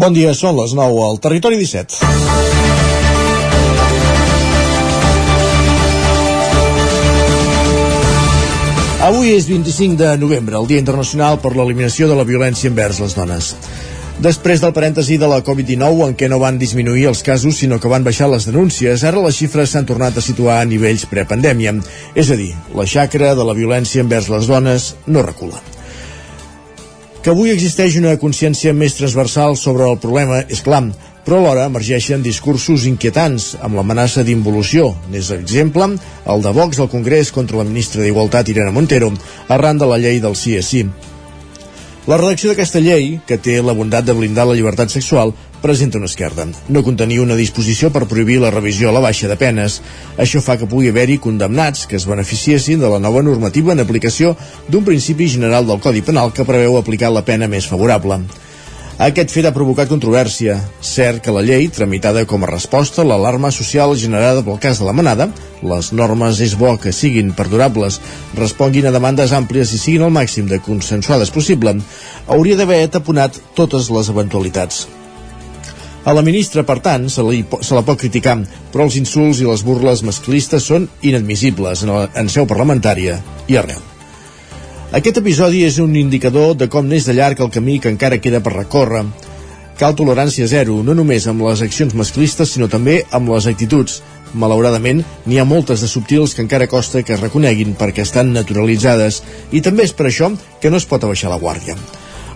Bon dia, són les 9 al Territori 17. Avui és 25 de novembre, el Dia Internacional per l'Eliminació de la Violència envers les dones. Després del parèntesi de la Covid-19, en què no van disminuir els casos, sinó que van baixar les denúncies, ara les xifres s'han tornat a situar a nivells prepandèmia. És a dir, la xacra de la violència envers les dones no recula. Que avui existeix una consciència més transversal sobre el problema és clar, però alhora emergeixen discursos inquietants amb l'amenaça d'involució. N'és exemple el de Vox al Congrés contra la ministra d'Igualtat Irene Montero arran de la llei del sí. La redacció d'aquesta llei, que té la bondat de blindar la llibertat sexual, presenta una esquerda. No contenia una disposició per prohibir la revisió a la baixa de penes. Això fa que pugui haver-hi condemnats que es beneficiessin de la nova normativa en aplicació d'un principi general del Codi Penal que preveu aplicar la pena més favorable. Aquest fet ha provocat controvèrsia. Cert que la llei, tramitada com a resposta a l'alarma social generada pel cas de la manada, les normes és bo que siguin perdurables, responguin a demandes àmplies i siguin al màxim de consensuades possible, hauria d'haver taponat totes les eventualitats. A la ministra, per tant, se, li, se la pot criticar, però els insults i les burles masclistes són inadmissibles en, la, en seu parlamentària i arreu. Aquest episodi és un indicador de com n'és de llarg el camí que encara queda per recórrer. Cal tolerància zero, no només amb les accions masclistes, sinó també amb les actituds. Malauradament, n'hi ha moltes de subtils que encara costa que es reconeguin perquè estan naturalitzades i també és per això que no es pot abaixar la guàrdia.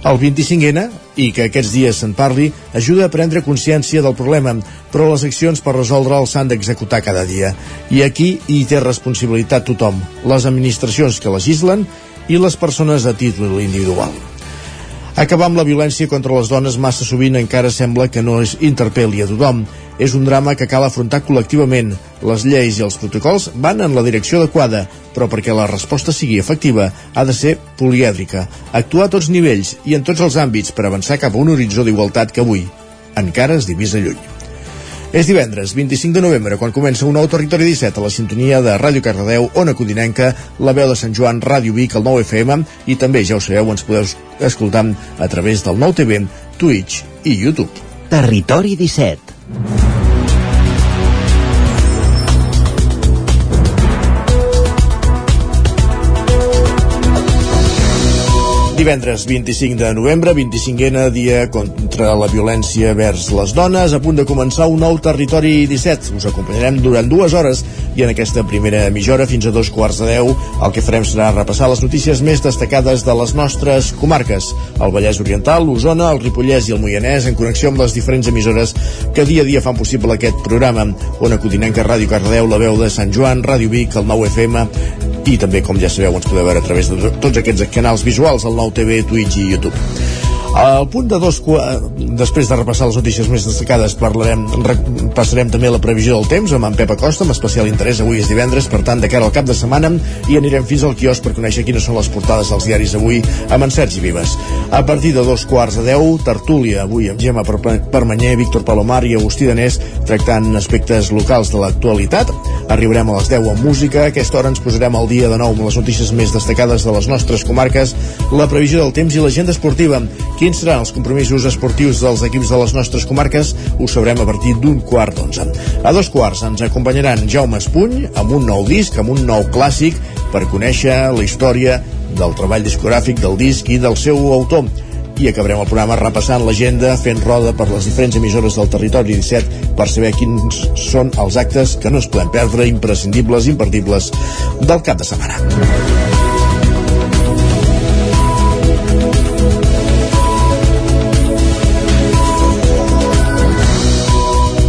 El 25N, i que aquests dies se'n parli, ajuda a prendre consciència del problema, però les accions per resoldre'l s'han d'executar cada dia. I aquí hi té responsabilitat tothom, les administracions que legislen i les persones a títol individual. Acabar amb la violència contra les dones massa sovint encara sembla que no es interpel·li a tothom. És un drama que cal afrontar col·lectivament. Les lleis i els protocols van en la direcció adequada, però perquè la resposta sigui efectiva ha de ser polièdrica, actuar a tots nivells i en tots els àmbits per avançar cap a un horitzó d'igualtat que avui encara es divisa lluny. És divendres, 25 de novembre, quan comença un nou Territori 17 a la sintonia de Ràdio Cardedeu, Ona Codinenca, la veu de Sant Joan, Ràdio Vic, el 9 FM, i també, ja ho sabeu, ens podeu escoltar a través del nou TV, Twitch i YouTube. Territori 17 Divendres 25 de novembre, 25ena, dia contra la violència vers les dones, a punt de començar un nou Territori 17. Us acompanyarem durant dues hores i en aquesta primera mitja hora fins a dos quarts de deu el que farem serà repassar les notícies més destacades de les nostres comarques, el Vallès Oriental, l'Osona, el Ripollès i el Moianès, en connexió amb les diferents emissores que dia a dia fan possible aquest programa. Ona Codinenca, Ràdio Cardedeu, la veu de Sant Joan, Ràdio Vic, el 9 FM i també, com ja sabeu, ens podeu veure a través de tots aquests canals visuals, el nou TV, Twitch i YouTube. Al punt de dos, després de repassar les notícies més destacades, parlarem, passarem també la previsió del temps amb en Pep Acosta, amb especial interès. Avui és divendres, per tant, de cara al cap de setmana, i anirem fins al quiosc per conèixer quines són les portades dels diaris avui amb en Sergi Vives. A partir de dos quarts de deu, tertúlia, avui amb Gemma Permanyer, Víctor Palomar i Agustí Danés, tractant aspectes locals de l'actualitat. Arribarem a les 10 amb música. A aquesta hora ens posarem al dia de nou amb les notícies més destacades de les nostres comarques, la previsió del temps i l'agenda esportiva. Quins seran els compromisos esportius dels equips de les nostres comarques ho sabrem a partir d'un quart d'onze. A dos quarts ens acompanyaran Jaume Espuny amb un nou disc, amb un nou clàssic per conèixer la història del treball discogràfic del disc i del seu autor i acabarem el programa repassant l'agenda, fent roda per les diferents emissores del territori 17 per saber quins són els actes que no es poden perdre, imprescindibles, imperdibles del cap de setmana.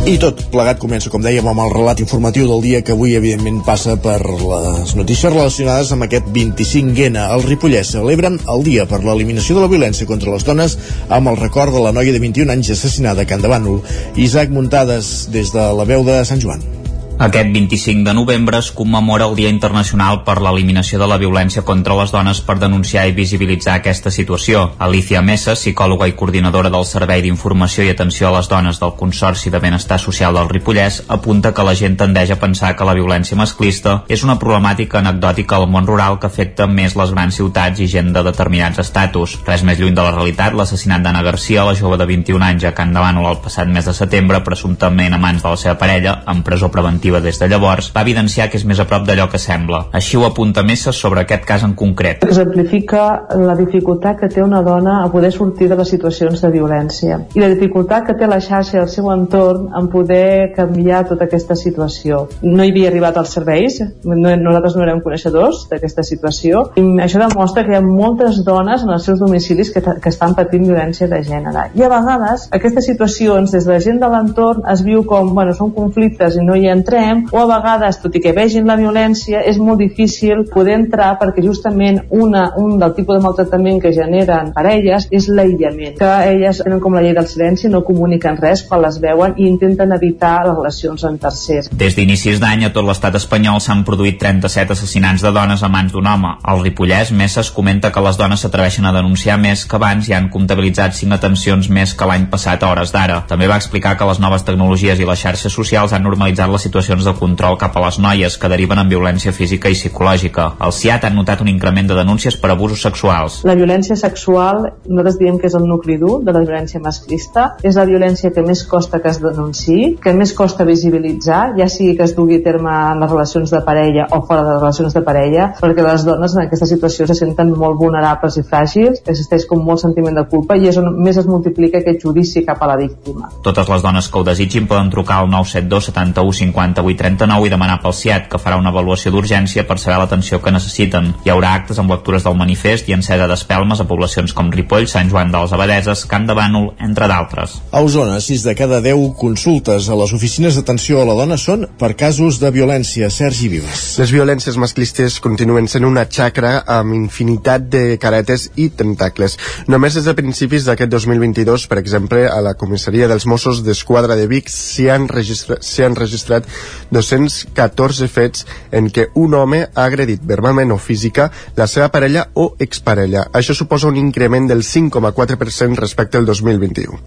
I tot plegat comença, com dèiem, amb el relat informatiu del dia que avui, evidentment, passa per les notícies relacionades amb aquest 25N. El Ripollès celebren el dia per l'eliminació de la violència contra les dones amb el record de la noia de 21 anys assassinada a Can de Bànol. Isaac Muntades, des de la veu de Sant Joan. Aquest 25 de novembre es commemora el Dia Internacional per l'eliminació de la violència contra les dones per denunciar i visibilitzar aquesta situació. Alicia Mesa, psicòloga i coordinadora del Servei d'Informació i Atenció a les Dones del Consorci de Benestar Social del Ripollès, apunta que la gent tendeix a pensar que la violència masclista és una problemàtica anecdòtica al món rural que afecta més les grans ciutats i gent de determinats estatus. Res més lluny de la realitat, l'assassinat d'Anna Garcia, la jove de 21 anys a Can Bànol el passat mes de setembre, presumptament a mans de la seva parella, en presó preventiva activa des de llavors, va evidenciar que és més a prop d'allò que sembla. Així ho apunta Messa sobre aquest cas en concret. Exemplifica la dificultat que té una dona a poder sortir de les situacions de violència i la dificultat que té la xarxa al seu entorn en poder canviar tota aquesta situació. No hi havia arribat als serveis, no, nosaltres no érem coneixedors d'aquesta situació i això demostra que hi ha moltes dones en els seus domicilis que, que estan patint violència de gènere. I a vegades aquestes situacions des de la gent de l'entorn es viu com, bueno, són conflictes i no hi entrem entrem o a vegades, tot i que vegin la violència, és molt difícil poder entrar perquè justament una, un del tipus de maltractament que generen parelles és l'aïllament, que elles tenen com la llei del silenci, no comuniquen res quan les veuen i intenten evitar les relacions amb tercers. Des d'inicis d'any a tot l'estat espanyol s'han produït 37 assassinats de dones a mans d'un home. Al Ripollès, Messes comenta que les dones s'atreveixen a denunciar més que abans i han comptabilitzat 5 atencions més que l'any passat a hores d'ara. També va explicar que les noves tecnologies i les xarxes socials han normalitzat la situació situacions de control cap a les noies que deriven en violència física i psicològica. El CIAT ha notat un increment de denúncies per abusos sexuals. La violència sexual, nosaltres diem que és el nucli dur de la violència masclista, és la violència que més costa que es denunciï, que més costa visibilitzar, ja sigui que es dugui a terme en les relacions de parella o fora de les relacions de parella, perquè les dones en aquesta situació se senten molt vulnerables i fràgils, existeix com molt sentiment de culpa i és on més es multiplica aquest judici cap a la víctima. Totes les dones que ho desitgin poden trucar al 972 71 50 3839 i demanar pel CIAT, que farà una avaluació d'urgència per saber l'atenció que necessiten. Hi haurà actes amb lectures del manifest i encesa d'espelmes a poblacions com Ripoll, Sant Joan de les Abadeses, Camp de Bànol, entre d'altres. A Osona, 6 de cada 10 consultes a les oficines d'atenció a la dona són per casos de violència. Sergi Vives. Les violències masclistes continuen sent una xacra amb infinitat de caretes i tentacles. Només des de principis d'aquest 2022, per exemple, a la comissaria dels Mossos d'Esquadra de Vic s'hi han, registra han registrat 214 fets en què un home ha agredit verbalment o física la seva parella o exparella. Això suposa un increment del 5,4% respecte al 2021.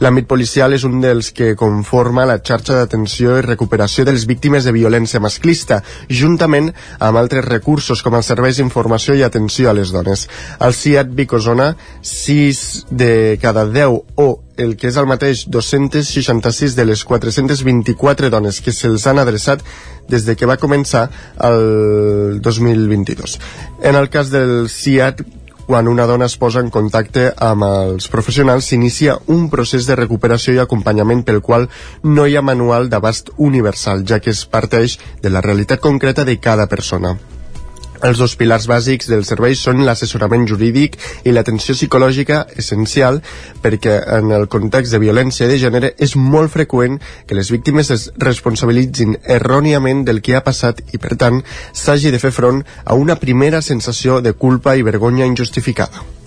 L'àmbit policial és un dels que conforma la xarxa d'atenció i recuperació de les víctimes de violència masclista, juntament amb altres recursos com els serveis d'informació i atenció a les dones. Al CIAT Vicosona, 6 de cada 10 o el que és el mateix 266 de les 424 dones que se'ls han adreçat des de que va començar el 2022. En el cas del CIAT, quan una dona es posa en contacte amb els professionals s'inicia un procés de recuperació i acompanyament pel qual no hi ha manual d'abast universal, ja que es parteix de la realitat concreta de cada persona. Els dos pilars bàsics del servei són l'assessorament jurídic i l'atenció psicològica essencial perquè en el context de violència de gènere és molt freqüent que les víctimes es responsabilitzin erròniament del que ha passat i, per tant, s'hagi de fer front a una primera sensació de culpa i vergonya injustificada.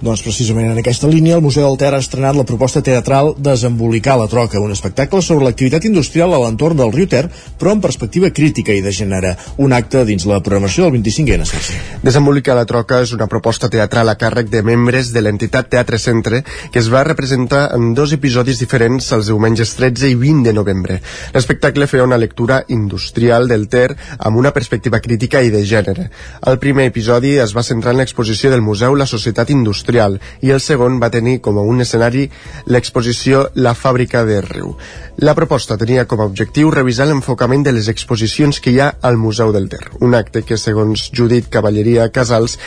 Doncs precisament en aquesta línia el Museu del Ter ha estrenat la proposta teatral Desembolicar la troca, un espectacle sobre l'activitat industrial a l'entorn del riu Ter, però amb perspectiva crítica i de gènere. Un acte dins la programació del 25è Sergi. Desembolicar la troca és una proposta teatral a càrrec de membres de l'entitat Teatre Centre que es va representar en dos episodis diferents els diumenges 13 i 20 de novembre. L'espectacle feia una lectura industrial del Ter amb una perspectiva crítica i de gènere. El primer episodi es va centrar en l'exposició del Museu La Societat Industrial industrial i el segon va tenir com a un escenari l'exposició La fàbrica de Riu. La proposta tenia com a objectiu revisar l'enfocament de les exposicions que hi ha al Museu del Ter, un acte que, segons Judit Cavalleria Casals,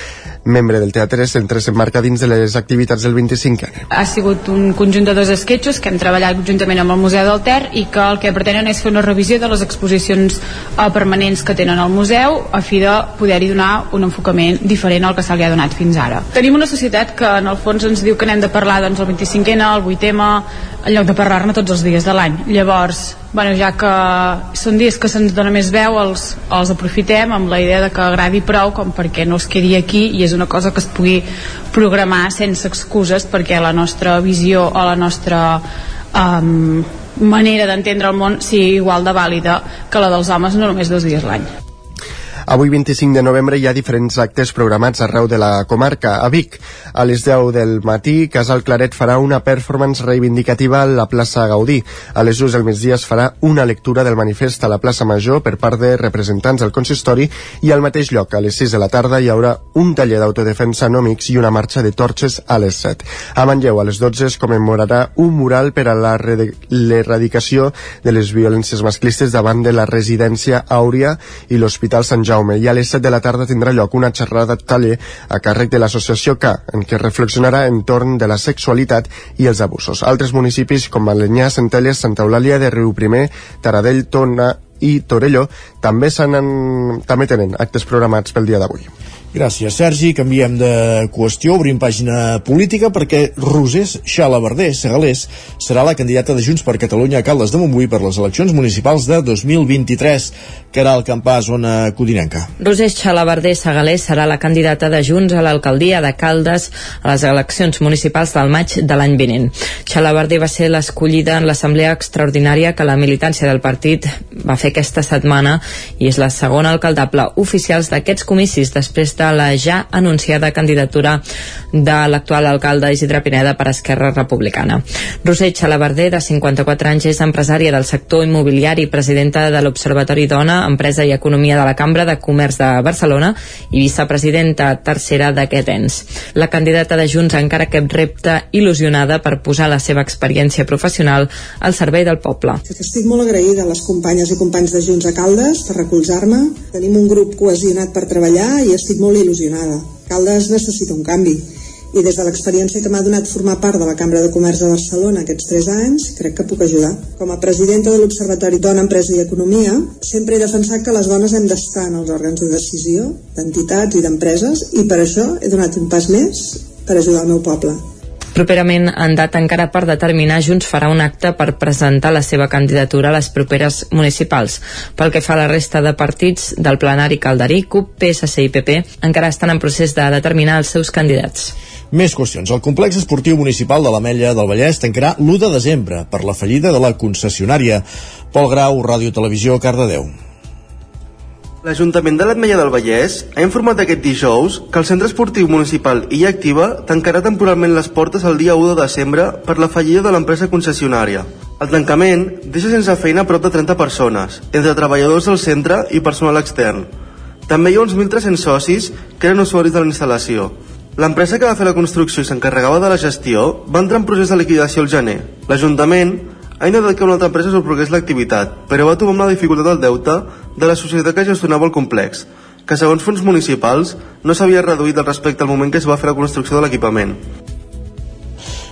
membre del Teatre Centre, s'emmarca dins de les activitats del 25 Ha sigut un conjunt de dos esquetxos que hem treballat conjuntament amb el Museu del Ter i que el que pretenen és fer una revisió de les exposicions eh, permanents que tenen al museu a fi de poder-hi donar un enfocament diferent al que se li ha donat fins ara. Tenim una societat que en el fons ens diu que n'hem de parlar doncs, el 25N, el 8M, en lloc de parlar-ne tots els dies de l'any. Llavors, bueno, ja que són dies que se'ns dona més veu, els, els aprofitem amb la idea de que agradi prou com perquè no es quedi aquí i és una cosa que es pugui programar sense excuses perquè la nostra visió o la nostra um, manera d'entendre el món sigui igual de vàlida que la dels homes no només dos dies l'any. Avui 25 de novembre hi ha diferents actes programats arreu de la comarca. A Vic, a les 10 del matí, Casal Claret farà una performance reivindicativa a la plaça Gaudí. A les 2 del migdia es farà una lectura del manifest a la plaça Major per part de representants del consistori i al mateix lloc, a les 6 de la tarda, hi haurà un taller d'autodefensa no mix i una marxa de torxes a les 7. A Manlleu, a les 12, es commemorarà un mural per a l'erradicació de les violències masclistes davant de la residència Àurea i l'Hospital Sant Jaume Jaume i a les 7 de la tarda tindrà lloc una xerrada taller a càrrec de l'associació K, en què reflexionarà entorn de la sexualitat i els abusos. Altres municipis com Alenyà, Centelles, Santa Eulàlia de Riu Primer, Taradell, Tona i Torelló també, també tenen actes programats pel dia d'avui. Gràcies, Sergi. Canviem de qüestió, obrim pàgina política perquè Rosés Xalabarder Segalés serà la candidata de Junts per Catalunya a Caldes de Montbui per les eleccions municipals de 2023. Caral Campàs, zona codinenca. Rosés Xalabarder Segalés serà la candidata de Junts a l'alcaldia de Caldes a les eleccions municipals del maig de l'any vinent. Xalabarder va ser l'escollida en l'assemblea extraordinària que la militància del partit va fer aquesta setmana i és la segona alcaldable oficials d'aquests comicis després de de la ja anunciada candidatura de l'actual alcalde Isidre Pineda per Esquerra Republicana. Roser Xalabarder, de 54 anys, és empresària del sector immobiliari, presidenta de l'Observatori Dona, Empresa i Economia de la Cambra de Comerç de Barcelona i vicepresidenta tercera d'aquest ens. La candidata de Junts encara que repte il·lusionada per posar la seva experiència professional al servei del poble. Estic molt agraïda a les companyes i companys de Junts a Caldes per recolzar-me. Tenim un grup cohesionat per treballar i estic molt molt il·lusionada. Caldes necessita un canvi i des de l'experiència que m'ha donat formar part de la Cambra de Comerç de Barcelona aquests tres anys, crec que puc ajudar. Com a presidenta de l'Observatori Dona, Empresa i Economia, sempre he defensat que les dones hem d'estar en els òrgans de decisió, d'entitats i d'empreses, i per això he donat un pas més per ajudar el meu poble. Properament, en data encara per determinar, Junts farà un acte per presentar la seva candidatura a les properes municipals. Pel que fa a la resta de partits del plenari calderí, CUP, PSC i PP encara estan en procés de determinar els seus candidats. Més qüestions. El complex esportiu municipal de l'Ametlla del Vallès tancarà l'1 de desembre per la fallida de la concessionària. Pol Grau, Ràdio Televisió, Cardedeu. L'Ajuntament de l'Atmella del Vallès ha informat aquest dijous que el Centre Esportiu Municipal Illa Activa tancarà temporalment les portes el dia 1 de desembre per la fallida de l'empresa concessionària. El tancament deixa sense feina prop de 30 persones, entre treballadors del centre i personal extern. També hi ha uns 1.300 socis que eren usuaris de la instal·lació. L'empresa que va fer la construcció i s'encarregava de la gestió va entrar en procés de liquidació al gener. L'Ajuntament ha intentat que una altra empresa sorprengués l'activitat, però va trobar una dificultat del deute de la societat que gestionava el complex, que segons fons municipals no s'havia reduït al respecte al moment que es va fer la construcció de l'equipament.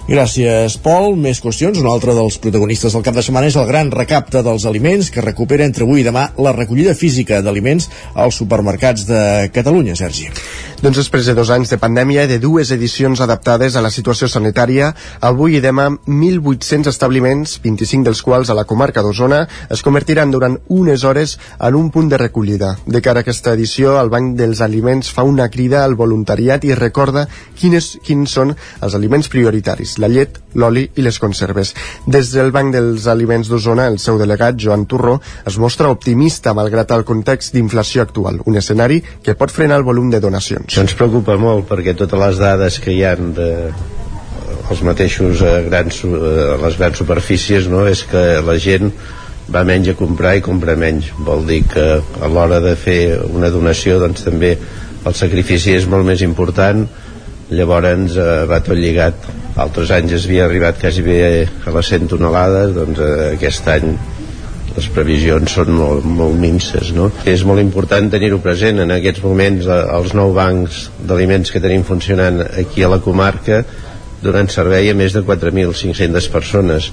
Gràcies, Pol. Més qüestions. Un altre dels protagonistes del cap de setmana és el gran recapte dels aliments que recupera entre avui i demà la recollida física d'aliments als supermercats de Catalunya, Sergi. Doncs després de dos anys de pandèmia i de dues edicions adaptades a la situació sanitària, avui i demà 1.800 establiments, 25 dels quals a la comarca d'Osona, es convertiran durant unes hores en un punt de recollida. De cara a aquesta edició, el Banc dels Aliments fa una crida al voluntariat i recorda quines, quins són els aliments prioritaris, la llet, l'oli i les conserves. Des del Banc dels Aliments d'Osona, el seu delegat, Joan Turró, es mostra optimista malgrat el context d'inflació actual, un escenari que pot frenar el volum de donacions. Ens preocupa molt perquè totes les dades que hi han de els mateixos eh, grans, eh, les grans superfícies no? és que la gent va menys a comprar i compra menys vol dir que a l'hora de fer una donació doncs també el sacrifici és molt més important llavors eh, va tot lligat altres anys es havia arribat quasi bé a les 100 tonelades doncs eh, aquest any les previsions són molt, molt minces no? és molt important tenir-ho present en aquests moments eh, els nou bancs d'aliments que tenim funcionant aquí a la comarca donant servei a més de 4.500 persones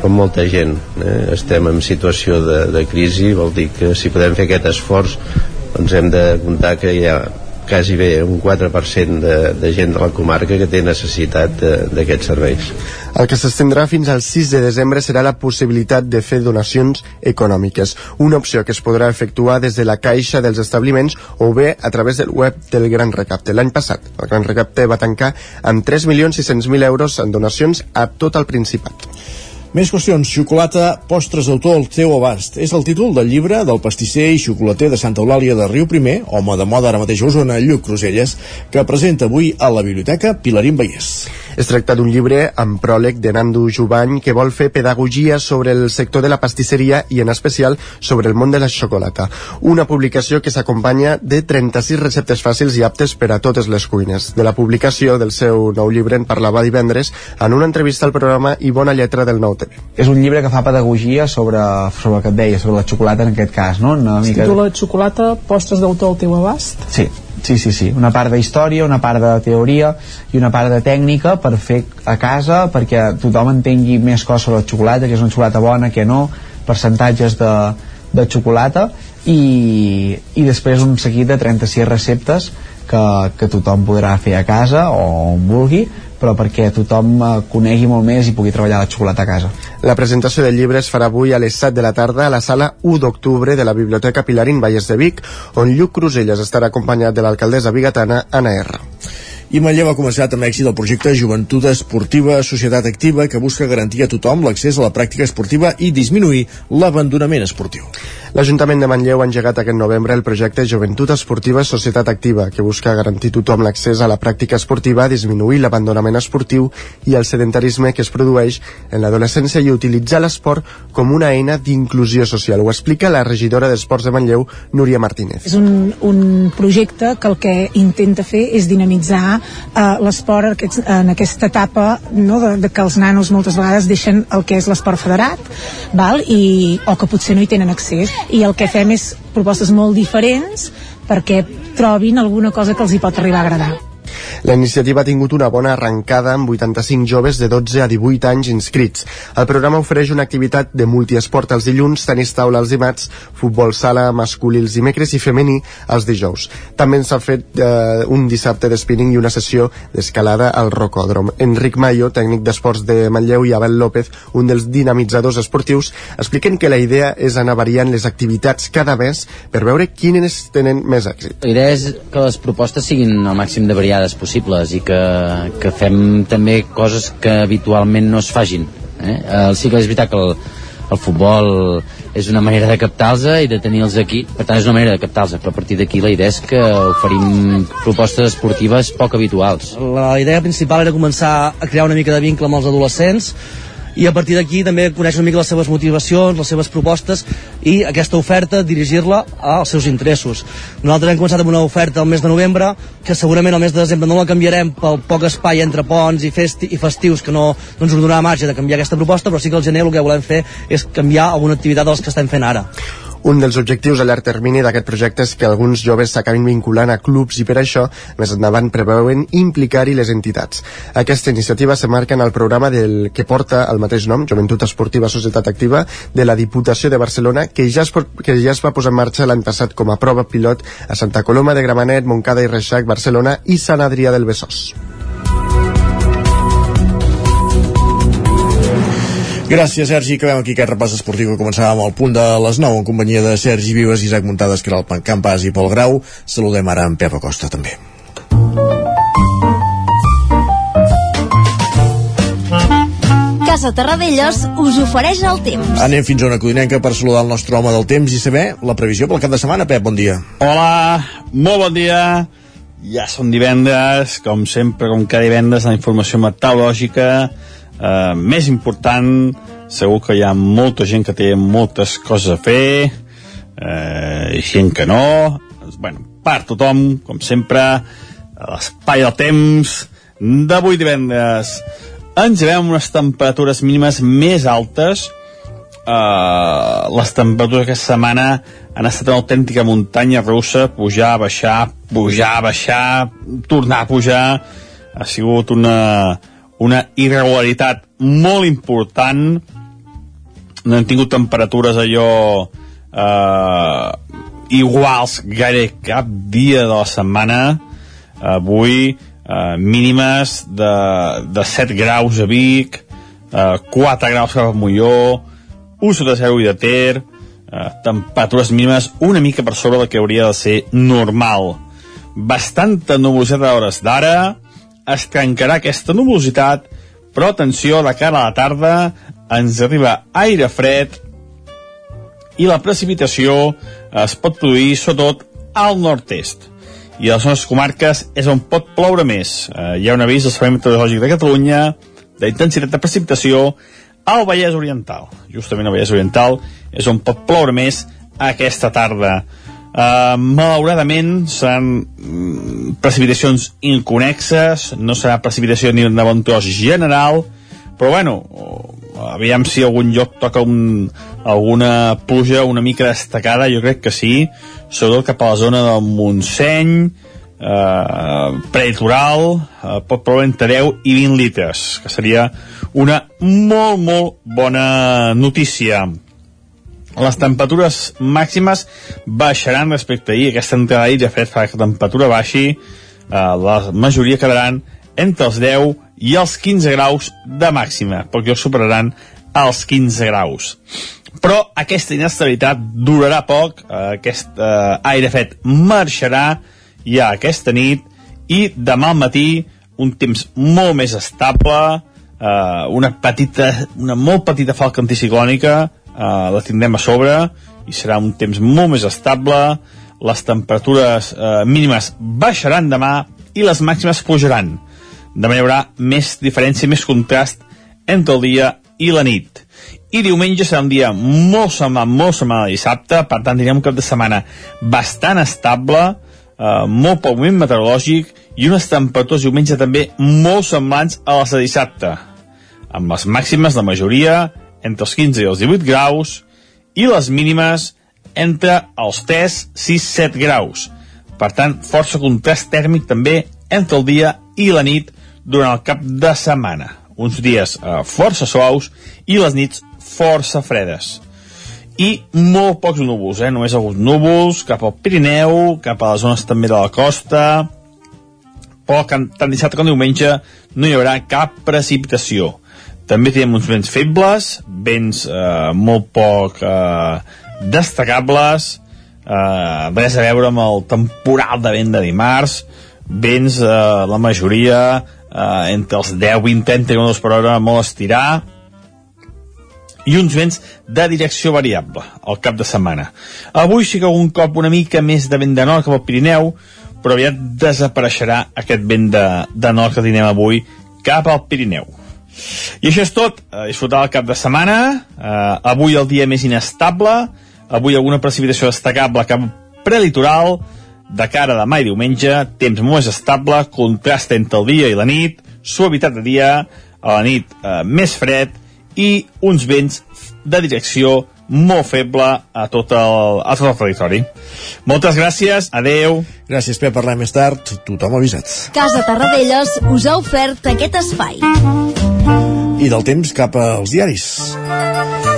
som molta gent eh? estem en situació de, de crisi vol dir que si podem fer aquest esforç doncs hem de comptar que hi ha quasi bé un 4% de, de gent de la comarca que té necessitat d'aquests serveis. El que s'estendrà fins al 6 de desembre serà la possibilitat de fer donacions econòmiques, una opció que es podrà efectuar des de la caixa dels establiments o bé a través del web del Gran Recapte. L'any passat, el Gran Recapte va tancar amb 3.600.000 euros en donacions a tot el Principat. Més qüestions. Xocolata, postres d'autor al teu abast. És el títol del llibre del pastisser i xocolater de Santa Eulàlia de Riu Primer, home de moda ara mateix a Osona, Lluc Cruselles, que presenta avui a la Biblioteca Pilarín Vallès. Es tracta d'un llibre amb pròleg de Nando Jubany que vol fer pedagogia sobre el sector de la pastisseria i en especial sobre el món de la xocolata. Una publicació que s'acompanya de 36 receptes fàcils i aptes per a totes les cuines. De la publicació del seu nou llibre en parlava divendres en una entrevista al programa I Bona Lletra del Nou TV. És un llibre que fa pedagogia sobre, sobre el que et deia, sobre la xocolata en aquest cas, no? Una mica... Es titula Xocolata, postres d'autor al teu abast? Sí, Sí, sí, sí, una part de història, una part de teoria i una part de tècnica per fer a casa perquè tothom entengui més coses sobre la xocolata, que és una xocolata bona, que no, percentatges de, de xocolata i, i després un seguit de 36 receptes que, que tothom podrà fer a casa o on vulgui però perquè tothom eh, conegui molt més i pugui treballar la xocolata a casa. La presentació del llibre es farà avui a les 7 de la tarda a la sala 1 d'octubre de la Biblioteca Pilarín Vallès de Vic, on Lluc Cruselles estarà acompanyat de l'alcaldessa bigatana Anna R. I Manlleu ha començat amb èxit el projecte Joventut Esportiva Societat Activa que busca garantir a tothom l'accés a la pràctica esportiva i disminuir l'abandonament esportiu. L'Ajuntament de Manlleu ha engegat aquest novembre el projecte Joventut Esportiva Societat Activa que busca garantir a tothom l'accés a la pràctica esportiva, disminuir l'abandonament esportiu i el sedentarisme que es produeix en l'adolescència i utilitzar l'esport com una eina d'inclusió social. Ho explica la regidora d'Esports de Manlleu, Núria Martínez. És un, un projecte que el que intenta fer és dinamitzar eh, l'esport aquest, en aquesta etapa no, de, de que els nanos moltes vegades deixen el que és l'esport federat val? I, o que potser no hi tenen accés i el que fem és propostes molt diferents perquè trobin alguna cosa que els hi pot arribar a agradar. La iniciativa ha tingut una bona arrencada amb 85 joves de 12 a 18 anys inscrits. El programa ofereix una activitat de multiesport els dilluns, tenis taula els dimarts, futbol sala masculí els dimecres i femení els dijous. També s'ha fet eh, un dissabte de spinning i una sessió d'escalada al rocòdrom. Enric Mayo, tècnic d'esports de Manlleu, i Abel López, un dels dinamitzadors esportius, expliquen que la idea és anar variant les activitats cada mes per veure quines tenen més èxit. La idea és que les propostes siguin el màxim de variades possible possibles i que, que fem també coses que habitualment no es fagin. Eh? sí que és veritat que el, el futbol és una manera de captar-los i de tenir-los aquí, per tant és una manera de captar-los, però a partir d'aquí la idea és que oferim propostes esportives poc habituals. La idea principal era començar a crear una mica de vincle amb els adolescents, i a partir d'aquí també conèixer una mica les seves motivacions, les seves propostes i aquesta oferta dirigir-la als seus interessos. Nosaltres hem començat amb una oferta al mes de novembre que segurament al mes de desembre no la canviarem pel poc espai entre ponts i, festi i festius que no, no ens donarà marge de canviar aquesta proposta, però sí que al gener el que volem fer és canviar alguna activitat de les que estem fent ara. Un dels objectius a llarg termini d'aquest projecte és que alguns joves s'acabin vinculant a clubs i per això més endavant preveuen implicar-hi les entitats. Aquesta iniciativa se marca en el programa del que porta el mateix nom, Joventut Esportiva Societat Activa, de la Diputació de Barcelona, que ja es, que ja es va posar en marxa l'any passat com a prova pilot a Santa Coloma de Gramenet, Montcada i Reixac, Barcelona i Sant Adrià del Besòs. Gràcies, Sergi. Acabem aquí aquest repàs esportiu que començàvem al punt de les 9 en companyia de Sergi Vives, Isaac Muntades, que era el Campàs i Pol Grau. Saludem ara en Pep Acosta, també. Casa Terradellos us ofereix el temps. Anem fins a una codinenca per saludar el nostre home del temps i saber la previsió pel cap de setmana. Pep, bon dia. Hola, molt bon dia. Ja són divendres, com sempre, com cada divendres, la informació meteorològica eh, més important segur que hi ha molta gent que té moltes coses a fer eh, gent que no. Bueno, per tothom com sempre l'espai del temps d'avui divendres. Ens veiem unes temperatures mínimes més altes. Uh, les temperatures aquesta setmana han estat una autèntica muntanya russa, pujar, baixar, pujar, baixar, tornar a pujar. Ha sigut una, una irregularitat molt important. No hem tingut temperatures allò eh, iguals gaire cap dia de la setmana. Avui eh, mínimes de, de 7 graus a Vic eh, 4 graus cap a Molló 1 sota 0 i de Ter eh, temperatures mínimes una mica per sobre del que hauria de ser normal. Bastanta nuvolositat a hores d'ara es trencarà aquesta nuvolositat, però atenció, de cara a la tarda ens arriba aire fred i la precipitació es pot produir sobretot al nord-est i a les nostres comarques és on pot ploure més. Eh, hi ha un avís del Servei Meteorològic de Catalunya d'intensitat de precipitació al Vallès Oriental. Justament al Vallès Oriental és on pot ploure més aquesta tarda. Uh, malauradament seran mm, precipitacions inconexes, no serà precipitació ni de bon tros general, però bueno, aviam si algun lloc toca un, alguna pluja una mica destacada, jo crec que sí, sobretot cap a la zona del Montseny, eh, prelitoral, eh, pot ploure entre 10 i 20 litres, que seria una molt, molt bona notícia. Les temperatures màximes baixaran respecte a ahir. Aquesta entrada d'ahir, de fet, fa que la temperatura baixi. Eh, la majoria quedaran entre els 10 i els 15 graus de màxima, perquè superaran els 15 graus. Però aquesta inestabilitat durarà poc, eh, aquest eh, aire fet marxarà ja aquesta nit i demà al matí un temps molt més estable, eh, una petita, una molt petita falca anticiclònica, eh, la tindrem a sobre i serà un temps molt més estable, les temperatures eh, mínimes baixaran demà i les màximes pujaran. De manera hi haurà més diferència, més contrast entre el dia i la nit. I diumenge serà un dia molt semblant, molt semblant a dissabte, per tant tindrem un cap de setmana bastant estable, eh, molt poc moviment meteorològic i unes temperatures diumenge també molt semblants a les de dissabte, amb les màximes, la majoria, entre els 15 i els 18 graus, i les mínimes entre els 3, 6, 7 graus. Per tant, força contrast tèrmic també entre el dia i la nit durant el cap de setmana. Uns dies eh, força suaus i les nits força fredes. I molt pocs núvols, eh? només alguns núvols cap al Pirineu, cap a les zones també de la costa, però tant dissabte com diumenge no hi haurà cap precipitació. També tenim uns vents febles, vents eh, molt poc eh, destacables, eh, res a veure amb el temporal de vent de dimarts, vents, eh, la majoria, eh, entre els 10, 20, 30 km per hora, molt estirar, i uns vents de direcció variable al cap de setmana. Avui sí que un cop una mica més de vent de nord cap al Pirineu, però aviat desapareixerà aquest vent de, de nord que tenim avui cap al Pirineu. I això és tot. A disfrutar el cap de setmana. Uh, avui el dia més inestable. Avui alguna precipitació destacable cap prelitoral. De cara a demà i diumenge, temps molt estable, contrast entre el dia i la nit, suavitat de dia, a la nit uh, més fred i uns vents de direcció molt feble a tot el, a tot el territori. Moltes gràcies, adeu. Gràcies, Pep, parlem més tard. Tothom avisat. Casa Tarradellas us ha ofert aquest espai. I del temps cap als diaris.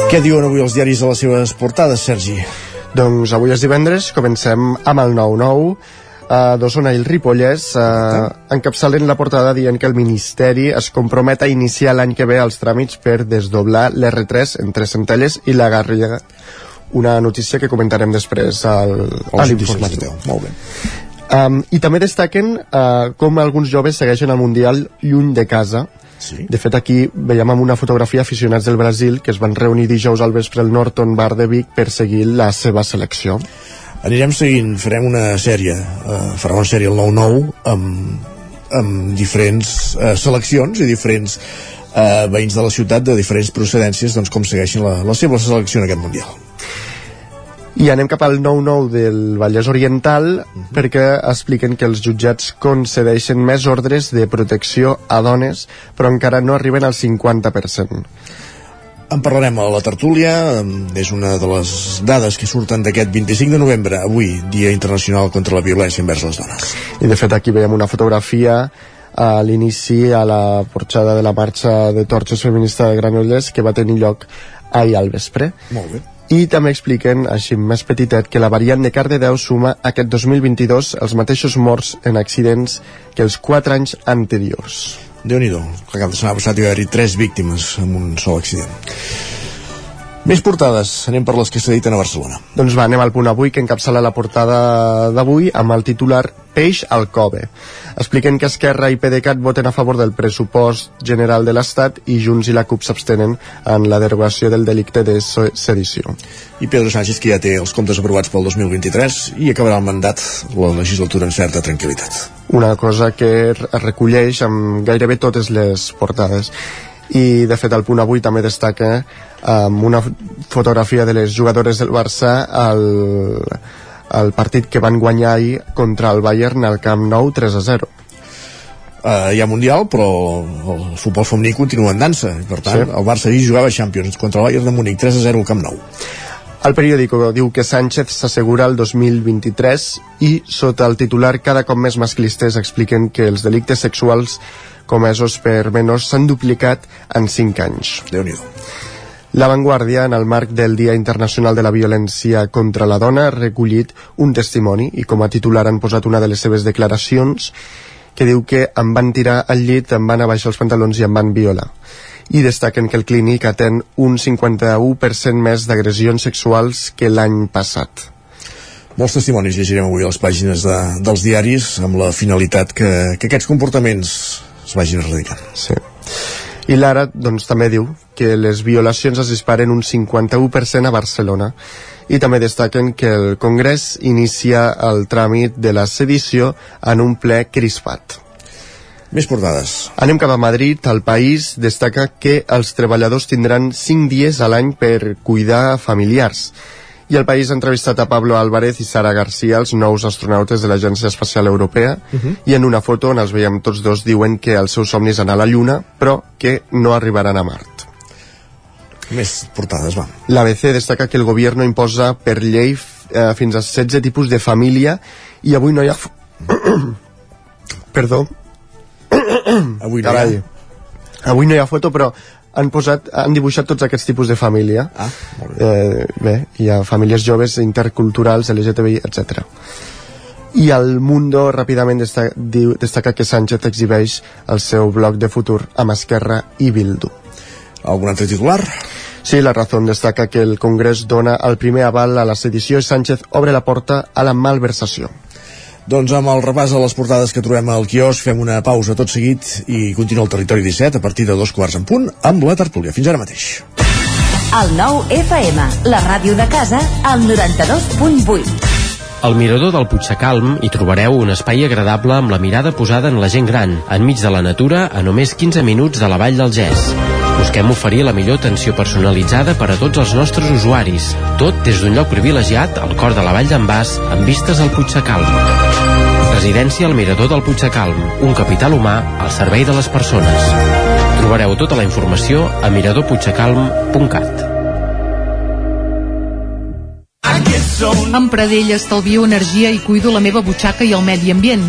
Què diuen avui els diaris a les seves portades, Sergi? Doncs avui és divendres, comencem amb el 9-9, uh, d'Osona i el Ripollès uh, encapçalen la portada dient que el Ministeri es compromet a iniciar l'any que ve els tràmits per desdoblar l'R3 entre Centelles i la Garriga una notícia que comentarem després al, a l'informatiu. Molt bé. Um, I també destaquen uh, com alguns joves segueixen el Mundial lluny de casa. Sí. De fet, aquí veiem amb una fotografia aficionats del Brasil que es van reunir dijous al vespre al Norton Bar de Vic per seguir la seva selecció. Anirem seguint, farem una sèrie, uh, farà una sèrie el 9-9 amb, amb diferents uh, seleccions i diferents uh, veïns de la ciutat de diferents procedències doncs, com segueixen la, la seva selecció en aquest Mundial. I anem cap al 9-9 del Vallès Oriental uh -huh. perquè expliquen que els jutjats concedeixen més ordres de protecció a dones però encara no arriben al 50%. En parlarem a la tertúlia, és una de les dades que surten d'aquest 25 de novembre, avui, Dia Internacional contra la Violència envers les Dones. I de fet aquí veiem una fotografia a l'inici a la porxada de la marxa de torxes feminista de Granollers que va tenir lloc ahir al vespre. Molt bé. I també expliquen, així més petitet, que la variant de Cardedeu suma aquest 2022 els mateixos morts en accidents que els 4 anys anteriors. Déu-n'hi-do, el cap de setmana passat hi va haver tres víctimes en un sol accident. Més portades, anem per les que s'editen a Barcelona. Doncs va, anem al punt avui, que encapçala la portada d'avui amb el titular peix al cove. Expliquen que Esquerra i PDeCAT voten a favor del pressupost general de l'Estat i Junts i la CUP s'abstenen en la derogació del delicte de sedició. I Pedro Sánchez, que ja té els comptes aprovats pel 2023 i acabarà el mandat la legislatura en certa tranquil·litat. Una cosa que es recolleix amb gairebé totes les portades i de fet el punt avui també destaca amb una fotografia de les jugadores del Barça al, al partit que van guanyar ahir contra el Bayern al Camp Nou 3 a 0 Uh, hi ha Mundial, però el futbol femení continua en dansa. Per tant, sí. el Barça ahir jugava Champions contra el Bayern de Múnich, 3 a 0 al Camp Nou. El periòdico diu que Sánchez s'assegura el 2023 i, sota el titular cada cop més masclistes, expliquen que els delictes sexuals comesos per menors s'han duplicat en 5 anys. déu nhi la Vanguardia, en el marc del Dia Internacional de la Violència contra la Dona, ha recollit un testimoni i com a titular han posat una de les seves declaracions que diu que em van tirar al llit, em van abaixar els pantalons i em van violar. I destaquen que el clínic atén un 51% més d'agressions sexuals que l'any passat. Molts testimonis llegirem avui a les pàgines de, dels diaris amb la finalitat que, que aquests comportaments es vagin erradicant. Sí. I l'ara doncs, també diu que les violacions es disparen un 51% a Barcelona i també destaquen que el Congrés inicia el tràmit de la sedició en un ple crispat. Més portades. Anem cap a Madrid. El país destaca que els treballadors tindran 5 dies a l'any per cuidar familiars i el país ha entrevistat a Pablo Álvarez i Sara García, els nous astronautes de l'Agència Espacial Europea, uh Mhm. -huh. i en una foto on els veiem tots dos diuen que el seu somni és anar a la Lluna, però que no arribaran a Mart. Més portades, va. L'ABC destaca que el govern imposa per llei eh, fins a 16 tipus de família i avui no hi ha... Perdó. avui no Carai. hi ha. Avui no hi ha foto, però han posat, han dibuixat tots aquests tipus de família. Ah, Eh, bé, hi ha famílies joves, interculturals, LGTBI, etc. I el Mundo ràpidament destaca, destaca que Sánchez exhibeix el seu bloc de futur amb Esquerra i Bildu. Algun altre titular? Sí, la Razón destaca que el Congrés dona el primer aval a la sedició i Sánchez obre la porta a la malversació. Doncs amb el repàs de les portades que trobem al quiosc fem una pausa tot seguit i continua el Territori 17 a partir de dos quarts en punt amb la tertúlia. Fins ara mateix. El nou FM, la ràdio de casa, al 92.8. Al mirador del Puigsecalm hi trobareu un espai agradable amb la mirada posada en la gent gran, enmig de la natura, a només 15 minuts de la Vall del Gès. Busquem oferir la millor atenció personalitzada per a tots els nostres usuaris, tot des d'un lloc privilegiat al cor de la Vall d'en Bas, amb vistes al Puigsecalm. Residència al mirador del Puigsecalm, un capital humà al servei de les persones. Trobareu tota la informació a miradorpuigsecalm.cat. Amb Pradell estalvio energia i cuido la meva butxaca i el medi ambient.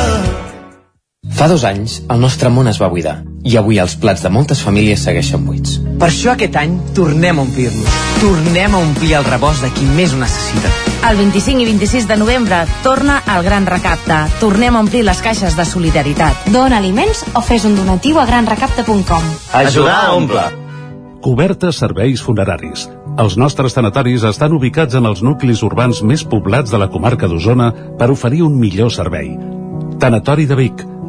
Fa dos anys, el nostre món es va buidar i avui els plats de moltes famílies segueixen buits. Per això aquest any tornem a omplir-los. Tornem a omplir el rebost de qui més ho necessita. El 25 i 26 de novembre torna el Gran Recapte. Tornem a omplir les caixes de solidaritat. Dona aliments o fes un donatiu a granrecapte.com. Ajudar a omple. Cobertes serveis funeraris. Els nostres tanatoris estan ubicats en els nuclis urbans més poblats de la comarca d'Osona per oferir un millor servei. Tanatori de Vic,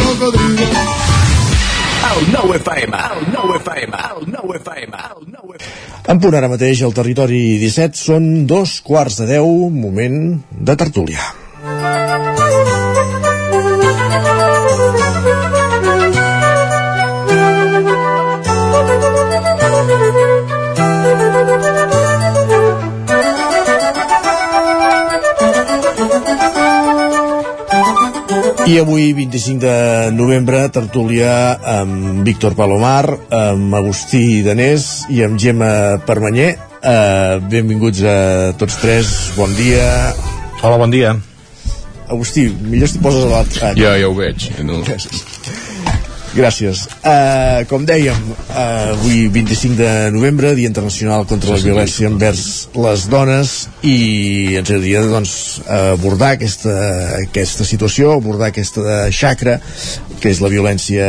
cocodrilo. El 9 FM, el 9 FM, el 9 FM, el 9 FM. En punt ara mateix al territori 17 són dos quarts de deu, moment de tertúlia. I avui, 25 de novembre, tertúlia amb Víctor Palomar, amb Agustí Danés i amb Gemma Permanyer. Uh, benvinguts a tots tres, bon dia. Hola, bon dia. Agustí, millor si et poses a l'altre. Ah, Ja, ja ho veig. No. Gràcies. Uh, com dèiem, uh, avui 25 de novembre, Dia Internacional contra la Violència envers les dones i ens agradaria doncs, abordar aquesta, aquesta situació, abordar aquesta xacra que és la violència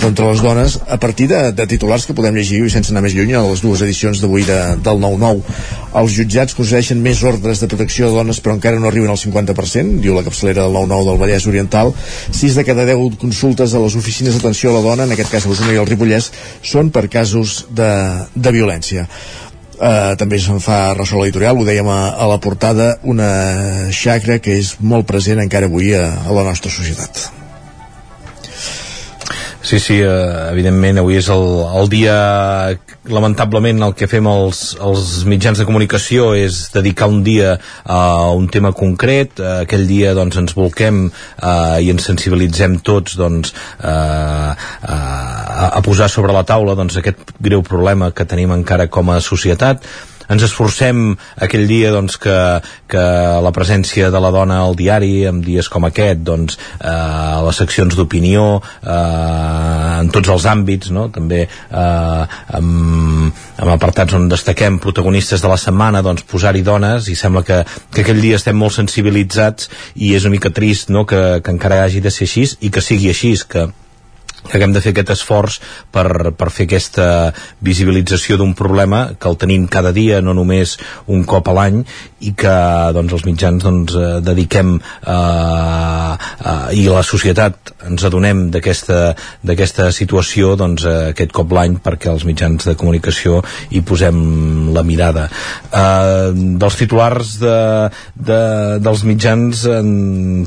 contra les dones a partir de, de titulars que podem llegir i sense anar més lluny a les dues edicions d'avui de, del 9-9. Els jutjats concedeixen més ordres de protecció de dones però encara no arriben al 50%, diu la capçalera del 9-9 del Vallès Oriental. 6 de cada 10 consultes a les oficines d'atenció a la dona, en aquest cas a Osona i el Ripollès, són per casos de, de violència. Uh, també se'n fa ressò l'editorial, ho dèiem a, a la portada, una xacra que és molt present encara avui a, a la nostra societat. Sí, sí, eh, evidentment avui és el, el dia lamentablement el que fem els, els mitjans de comunicació és dedicar un dia a un tema concret. Eh, aquell dia doncs ens volquem eh, i ens sensibilitzem tots doncs eh, a, a posar sobre la taula doncs aquest greu problema que tenim encara com a societat ens esforcem aquell dia doncs, que, que la presència de la dona al diari en dies com aquest doncs, eh, a les seccions d'opinió eh, en tots els àmbits no? també eh, amb, amb apartats on destaquem protagonistes de la setmana doncs, posar-hi dones i sembla que, que aquell dia estem molt sensibilitzats i és una mica trist no? que, que encara hagi de ser així i que sigui així que haguem de fer aquest esforç per, per fer aquesta visibilització d'un problema que el tenim cada dia, no només un cop a l'any i que doncs, els mitjans doncs, eh, dediquem eh, eh, i la societat ens adonem d'aquesta situació doncs, eh, aquest cop l'any perquè els mitjans de comunicació hi posem la mirada eh, dels titulars de, de, dels mitjans en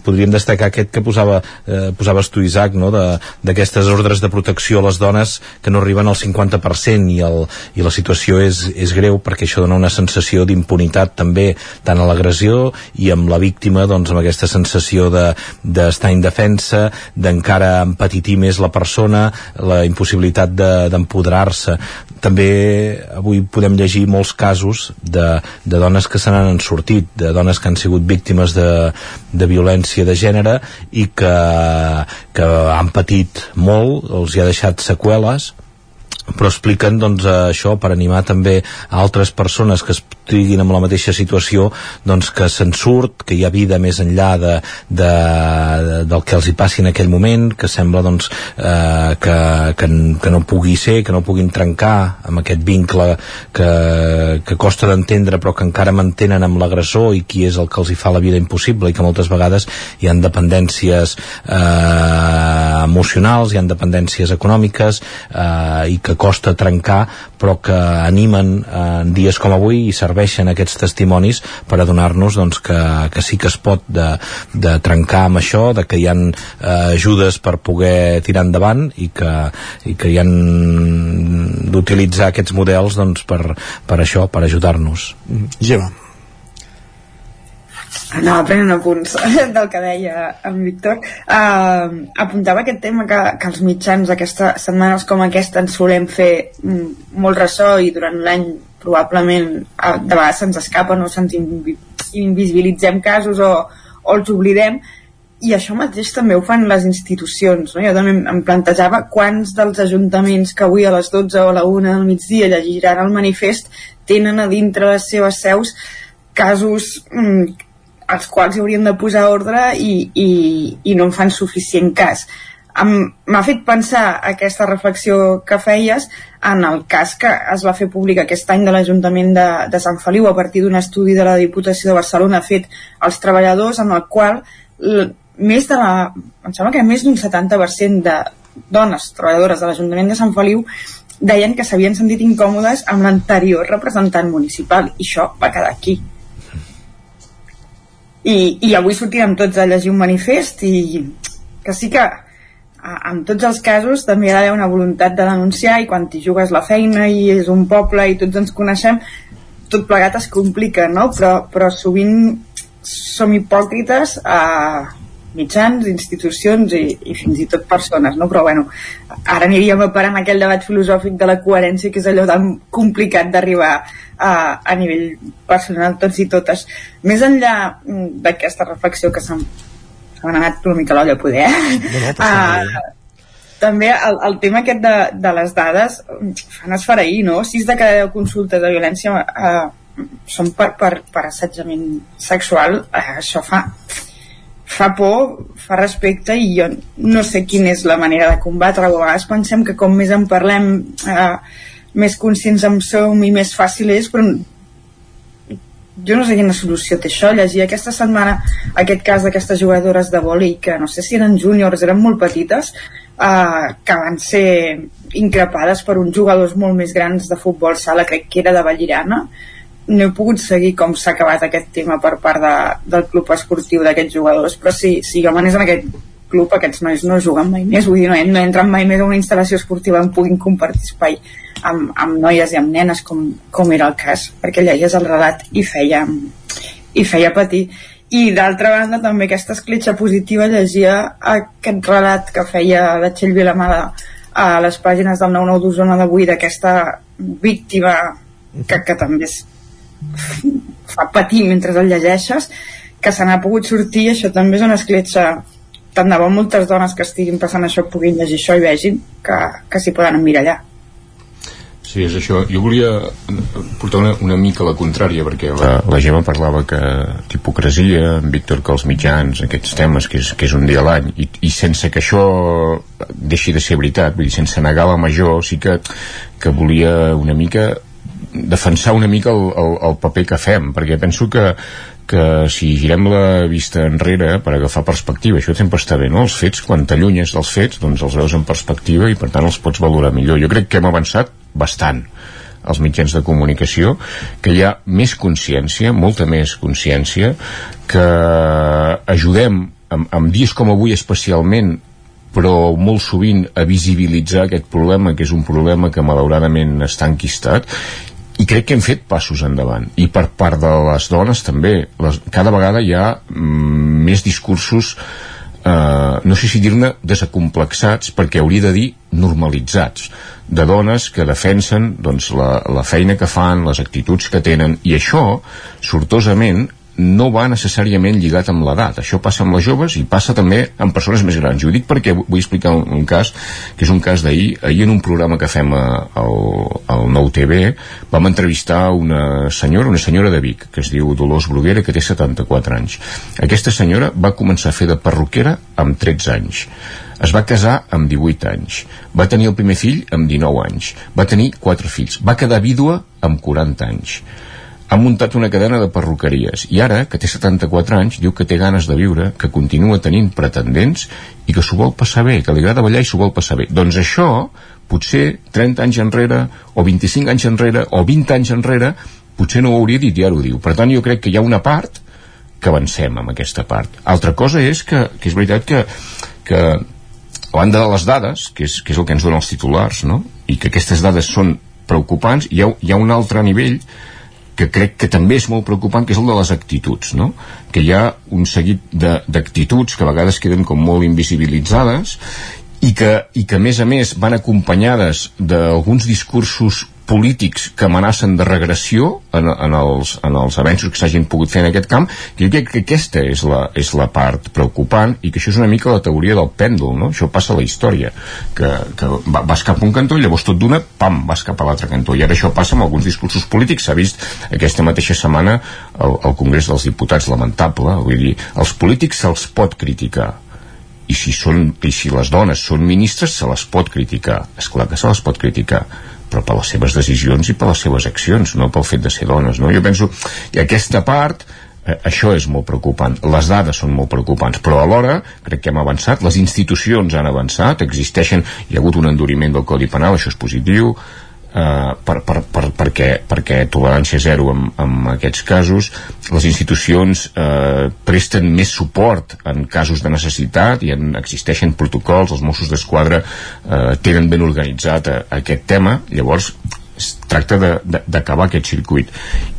podríem destacar aquest que posava, eh, posaves tu Isaac no? d'aquestes ordres de protecció a les dones que no arriben al 50% i, el, i la situació és, és greu perquè això dona una sensació d'impunitat també tant a l'agressió i amb la víctima doncs amb aquesta sensació d'estar de, indefensa, d'encara empatitir més la persona, la impossibilitat d'empoderar-se. De, també avui podem llegir molts casos de, de dones que se n'han sortit, de dones que han sigut víctimes de, de violència de gènere i que, que han patit molt, els hi ha deixat seqüeles però expliquen doncs, això per animar també a altres persones que estiguin en la mateixa situació doncs, que se'n surt, que hi ha vida més enllà de, de, de, del que els hi passi en aquell moment, que sembla doncs, eh, que, que, que no pugui ser, que no puguin trencar amb aquest vincle que, que costa d'entendre però que encara mantenen amb l'agressor i qui és el que els hi fa la vida impossible i que moltes vegades hi han dependències eh, emocionals, hi han dependències econòmiques eh, i que costa trencar però que animen eh, en dies com avui i serveixen aquests testimonis per adonar-nos doncs, que, que sí que es pot de, de trencar amb això, de que hi han eh, ajudes per poder tirar endavant i que, i que hi han d'utilitzar aquests models doncs, per, per això, per ajudar-nos. Gemma. Anava prenent apunts del que deia en Víctor uh, apuntava aquest tema que, que els mitjans aquestes setmanes com aquesta ens solem fer mm, molt ressò i durant l'any probablement uh, de vegades se'ns escapa no se'ns invi invisibilitzem casos o, o els oblidem i això mateix també ho fan les institucions no? jo també em plantejava quants dels ajuntaments que avui a les 12 o a la 1 del migdia llegiran el manifest tenen a dintre les seves seus casos mm, als quals haurien de posar ordre i, i, i no en fan suficient cas. M'ha fet pensar aquesta reflexió que feies en el cas que es va fer públic aquest any de l'Ajuntament de, de Sant Feliu a partir d'un estudi de la Diputació de Barcelona fet als treballadors en el qual més de la, em sembla que més d'un 70% de dones treballadores de l'Ajuntament de Sant Feliu deien que s'havien sentit incòmodes amb l'anterior representant municipal i això va quedar aquí i, i avui sortirem tots a llegir un manifest i que sí que en tots els casos també hi ha d'haver una voluntat de denunciar i quan t'hi jugues la feina i és un poble i tots ens coneixem tot plegat es complica no? però, però sovint som hipòcrites a mitjans, institucions i, i fins i tot persones, no? però bueno ara aniríem a parar en aquell debat filosòfic de la coherència que és allò tan complicat d'arribar a, a nivell personal tots i totes més enllà mm, d'aquesta reflexió que s'han anat una mica l'olla a poder eh? no, no, uh, també el, el tema aquest de, de les dades fan esfereir, no? 6 de cada 10 consultes de violència uh, són per, per, per assetjament sexual uh, això fa fa por, fa respecte i jo no sé quina és la manera de combatre a vegades pensem que com més en parlem eh, més conscients en som i més fàcil és però jo no sé quina solució té això. Llegir aquesta setmana aquest cas d'aquestes jugadores de vòlei que no sé si eren júniors, eren molt petites eh, que van ser increpades per uns jugadors molt més grans de futbol sala, crec que era de Vallirana no he pogut seguir com s'ha acabat aquest tema per part de, del club esportiu d'aquests jugadors, però si, si jo m'anés en aquest club, aquests nois no juguen mai més, vull dir, no, no entren mai més a una instal·lació esportiva on puguin compartir espai amb, amb noies i amb nenes com, com era el cas, perquè lleies el relat i feia, i feia patir. I d'altra banda també aquesta escletxa positiva llegia aquest relat que feia la Txell Vilamada a les pàgines del 9-9 d'Osona d'avui d'aquesta víctima que, que també és fa patir mentre el llegeixes que se n'ha pogut sortir això també és una escletxa tant de bo moltes dones que estiguin passant això puguin llegir això i vegin que, que s'hi poden emmirallar Sí, és això. Jo volia portar una, una mica la contrària, perquè la, la Gemma parlava que d'hipocresia, en Víctor, que els mitjans, aquests temes, que és, que és un dia a l'any, i, i sense que això deixi de ser veritat, vull dir, sense negar la major, sí que, que volia una mica defensar una mica el, el, el paper que fem, perquè penso que que si girem la vista enrere per agafar perspectiva, això sempre està bé, no? Els fets, quan t'allunyes dels fets, doncs els veus en perspectiva i per tant els pots valorar millor. Jo crec que hem avançat bastant els mitjans de comunicació, que hi ha més consciència, molta més consciència, que ajudem amb, amb dies com avui especialment però molt sovint a visibilitzar aquest problema, que és un problema que malauradament està enquistat i crec que hem fet passos endavant. I per part de les dones també. Les, cada vegada hi ha mm, més discursos eh, no sé si dir-ne desacomplexats perquè hauria de dir normalitzats de dones que defensen doncs, la, la feina que fan, les actituds que tenen. I això, sortosament no va necessàriament lligat amb l'edat. Això passa amb les joves i passa també amb persones més grans. I ho dic perquè vull explicar un, un cas, que és un cas d'ahir. Ahir en un programa que fem al, al Nou TV vam entrevistar una senyora, una senyora de Vic, que es diu Dolors Bruguera, que té 74 anys. Aquesta senyora va començar a fer de perruquera amb 13 anys. Es va casar amb 18 anys. Va tenir el primer fill amb 19 anys. Va tenir 4 fills. Va quedar vídua amb 40 anys ha muntat una cadena de perruqueries i ara, que té 74 anys, diu que té ganes de viure, que continua tenint pretendents i que s'ho vol passar bé, que li agrada ballar i s'ho vol passar bé. Doncs això, potser 30 anys enrere, o 25 anys enrere, o 20 anys enrere, potser no ho hauria dit i ara ho diu. Per tant, jo crec que hi ha una part que avancem amb aquesta part. Altra cosa és que, que és veritat que, que a banda de les dades, que és, que és el que ens donen els titulars, no? i que aquestes dades són preocupants, hi ha, hi ha un altre nivell que crec que també és molt preocupant, que és el de les actituds, no? que hi ha un seguit d'actituds que a vegades queden com molt invisibilitzades i que, i que a més a més van acompanyades d'alguns discursos polítics que amenacen de regressió en, en, els, en els avenços que s'hagin pogut fer en aquest camp jo crec que aquesta és la, és la part preocupant i que això és una mica la teoria del pèndol no? això passa a la història que, que va- vas cap a un cantó i llavors tot d'una pam, vas cap a l'altre cantó. I ara això passa amb alguns discursos polítics. S'ha vist aquesta mateixa setmana al, al Congrés dels Diputats lamentable. Vull dir, els polítics se'ls pot criticar. I si, són, i si les dones són ministres se les pot criticar. És clar que se les pot criticar però per les seves decisions i per les seves accions no pel fet de ser dones no? jo penso que aquesta part eh, això és molt preocupant, les dades són molt preocupants però alhora crec que hem avançat les institucions han avançat existeixen, hi ha hagut un enduriment del Codi Penal això és positiu eh, per, per, per, perquè, perquè tolerància zero en, en aquests casos. Les institucions eh, presten més suport en casos de necessitat i en, existeixen protocols els Mossos d'Esquadra eh, tenen ben organitzat eh, aquest tema. Llavors es tracta d'acabar aquest circuit.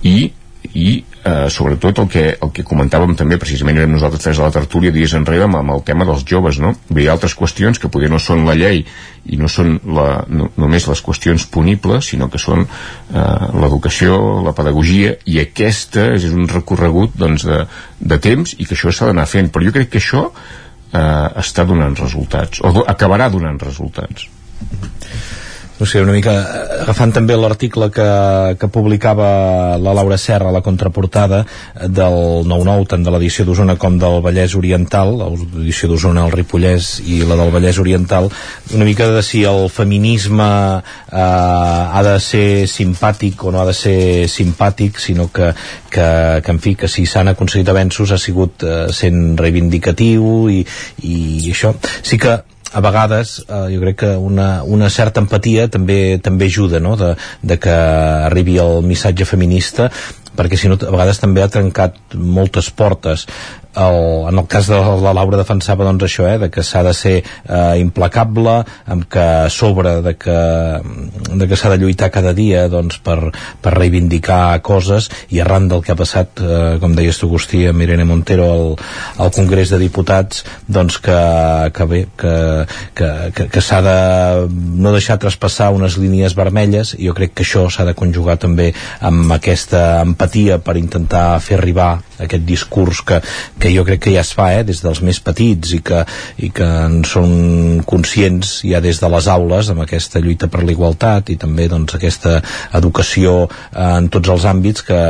I i eh, sobretot el que, el que comentàvem també precisament érem nosaltres tres a la tertúlia dies enrere amb, amb el tema dels joves no? Hi ha altres qüestions que potser no són la llei i no són la, no, només les qüestions punibles sinó que són eh, l'educació, la pedagogia i aquesta és un recorregut doncs, de, de temps i que això s'ha d'anar fent però jo crec que això eh, està donant resultats o do- acabarà donant resultats no sé, una mica agafant també l'article que, que publicava la Laura Serra a la contraportada eh, del 9-9, tant de l'edició d'Osona com del Vallès Oriental, l'edició d'Osona al Ripollès i la del Vallès Oriental, una mica de si el feminisme eh, ha de ser simpàtic o no ha de ser simpàtic, sinó que, que, que en fi, que si s'han aconseguit avenços ha sigut eh, sent reivindicatiu i, i això. Sí que a vegades eh, jo crec que una, una certa empatia també també ajuda no? de, de que arribi el missatge feminista perquè si no a vegades també ha trencat moltes portes. El, en el cas de la Laura defensava doncs això, eh, de que s'ha de ser eh, implacable, amb que a sobre de que, de que s'ha de lluitar cada dia doncs, per, per reivindicar coses i arran del que ha passat, eh, com deies tu Agustí, amb Irene Montero al, al Congrés de Diputats doncs que, que bé, que, que, que, que s'ha de no deixar traspassar unes línies vermelles i jo crec que això s'ha de conjugar també amb aquesta empatia per intentar fer arribar aquest discurs que, que jo crec que ja es fa eh, des dels més petits i que, i que en són conscients ja des de les aules amb aquesta lluita per la igualtat i també doncs, aquesta educació eh, en tots els àmbits que,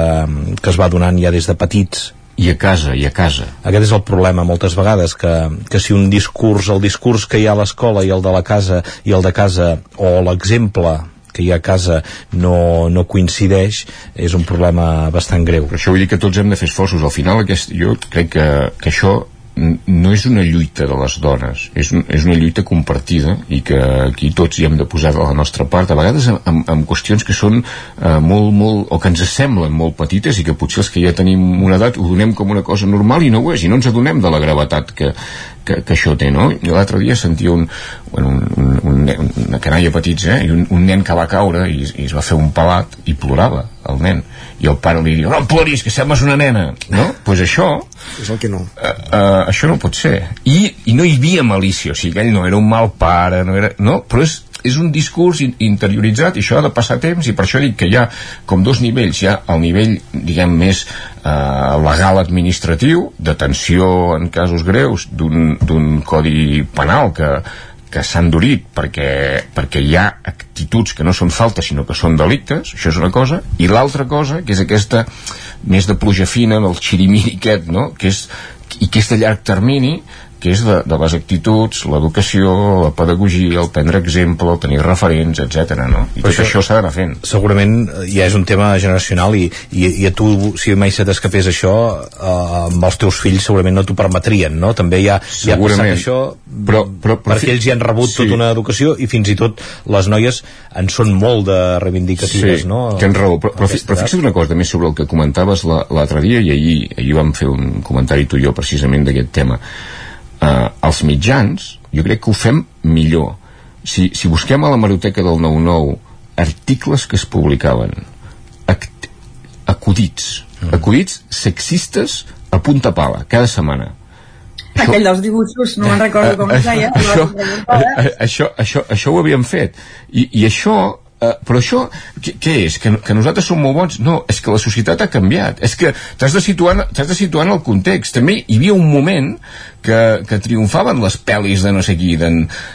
que es va donant ja des de petits i a casa, i a casa. Aquest és el problema moltes vegades, que, que si un discurs, el discurs que hi ha a l'escola i el de la casa i el de casa, o l'exemple que hi ha a casa no, no coincideix, és un problema bastant greu. Per això vull dir que tots hem de fer esforços. Al final, aquest, jo crec que, que això no és una lluita de les dones, és, un, és una lluita compartida i que aquí tots hi hem de posar la nostra part, a vegades amb, amb qüestions que són eh, molt, molt, o que ens semblen molt petites i que potser els que ja tenim una edat ho donem com una cosa normal i no ho és, i no ens adonem de la gravetat que, que, que això té, no? I l'altre dia sentia un, bueno, un, un, un, una canalla petits, eh? I un, un nen que va caure i, i es va fer un pelat i plorava, el nen. I el pare li diu, no ploris, que sembles una nena, no? Doncs pues això... És el que no. Uh, uh, això no pot ser. I, I no hi havia malícia, o sigui, ell no era un mal pare, no era... No, però és, és un discurs in- interioritzat i això ha de passar temps i per això dic que hi ha com dos nivells hi ha el nivell diguem més eh, legal administratiu detenció en casos greus d'un codi penal que, que s'ha endurit perquè, perquè hi ha actituds que no són faltes sinó que són delictes, això és una cosa i l'altra cosa, que és aquesta més de pluja fina, del xirimiri aquest no? que és, i que és de llarg termini que és de, de les actituds, l'educació, la pedagogia, el prendre exemple, el tenir referents, etc. no? I Però tot això, s'ha d'anar fent. segurament ja és un tema generacional i, i, i a tu, si mai se t'escapés això eh, amb els teus fills segurament no t'ho permetrien, no? També ja, ja ha passat això però, però, però, perquè ells ja han rebut sí. tota una educació i fins i tot les noies en són molt de reivindicatives, sí, no? tens raó, però, però, però fixa't una cosa també sobre el que comentaves la- l'altre dia i ahir, ahir vam fer un comentari tu i jo precisament d'aquest tema uh, els mitjans jo crec que ho fem millor. Si, si busquem a la maroteca del 9-9 articles que es publicaven act- acudits. Acudits sexistes a punta pala cada setmana. Aquell dels dibuixos, no me'n recordo com es deia. això, això, això, això ho havíem fet. I, i això eh, però això, què, què és? Que, que nosaltres som molt bons? No, és que la societat ha canviat. És que t'has de, situar, de situar en el context. També hi havia un moment que, que triomfaven les pel·lis de no sé qui, de,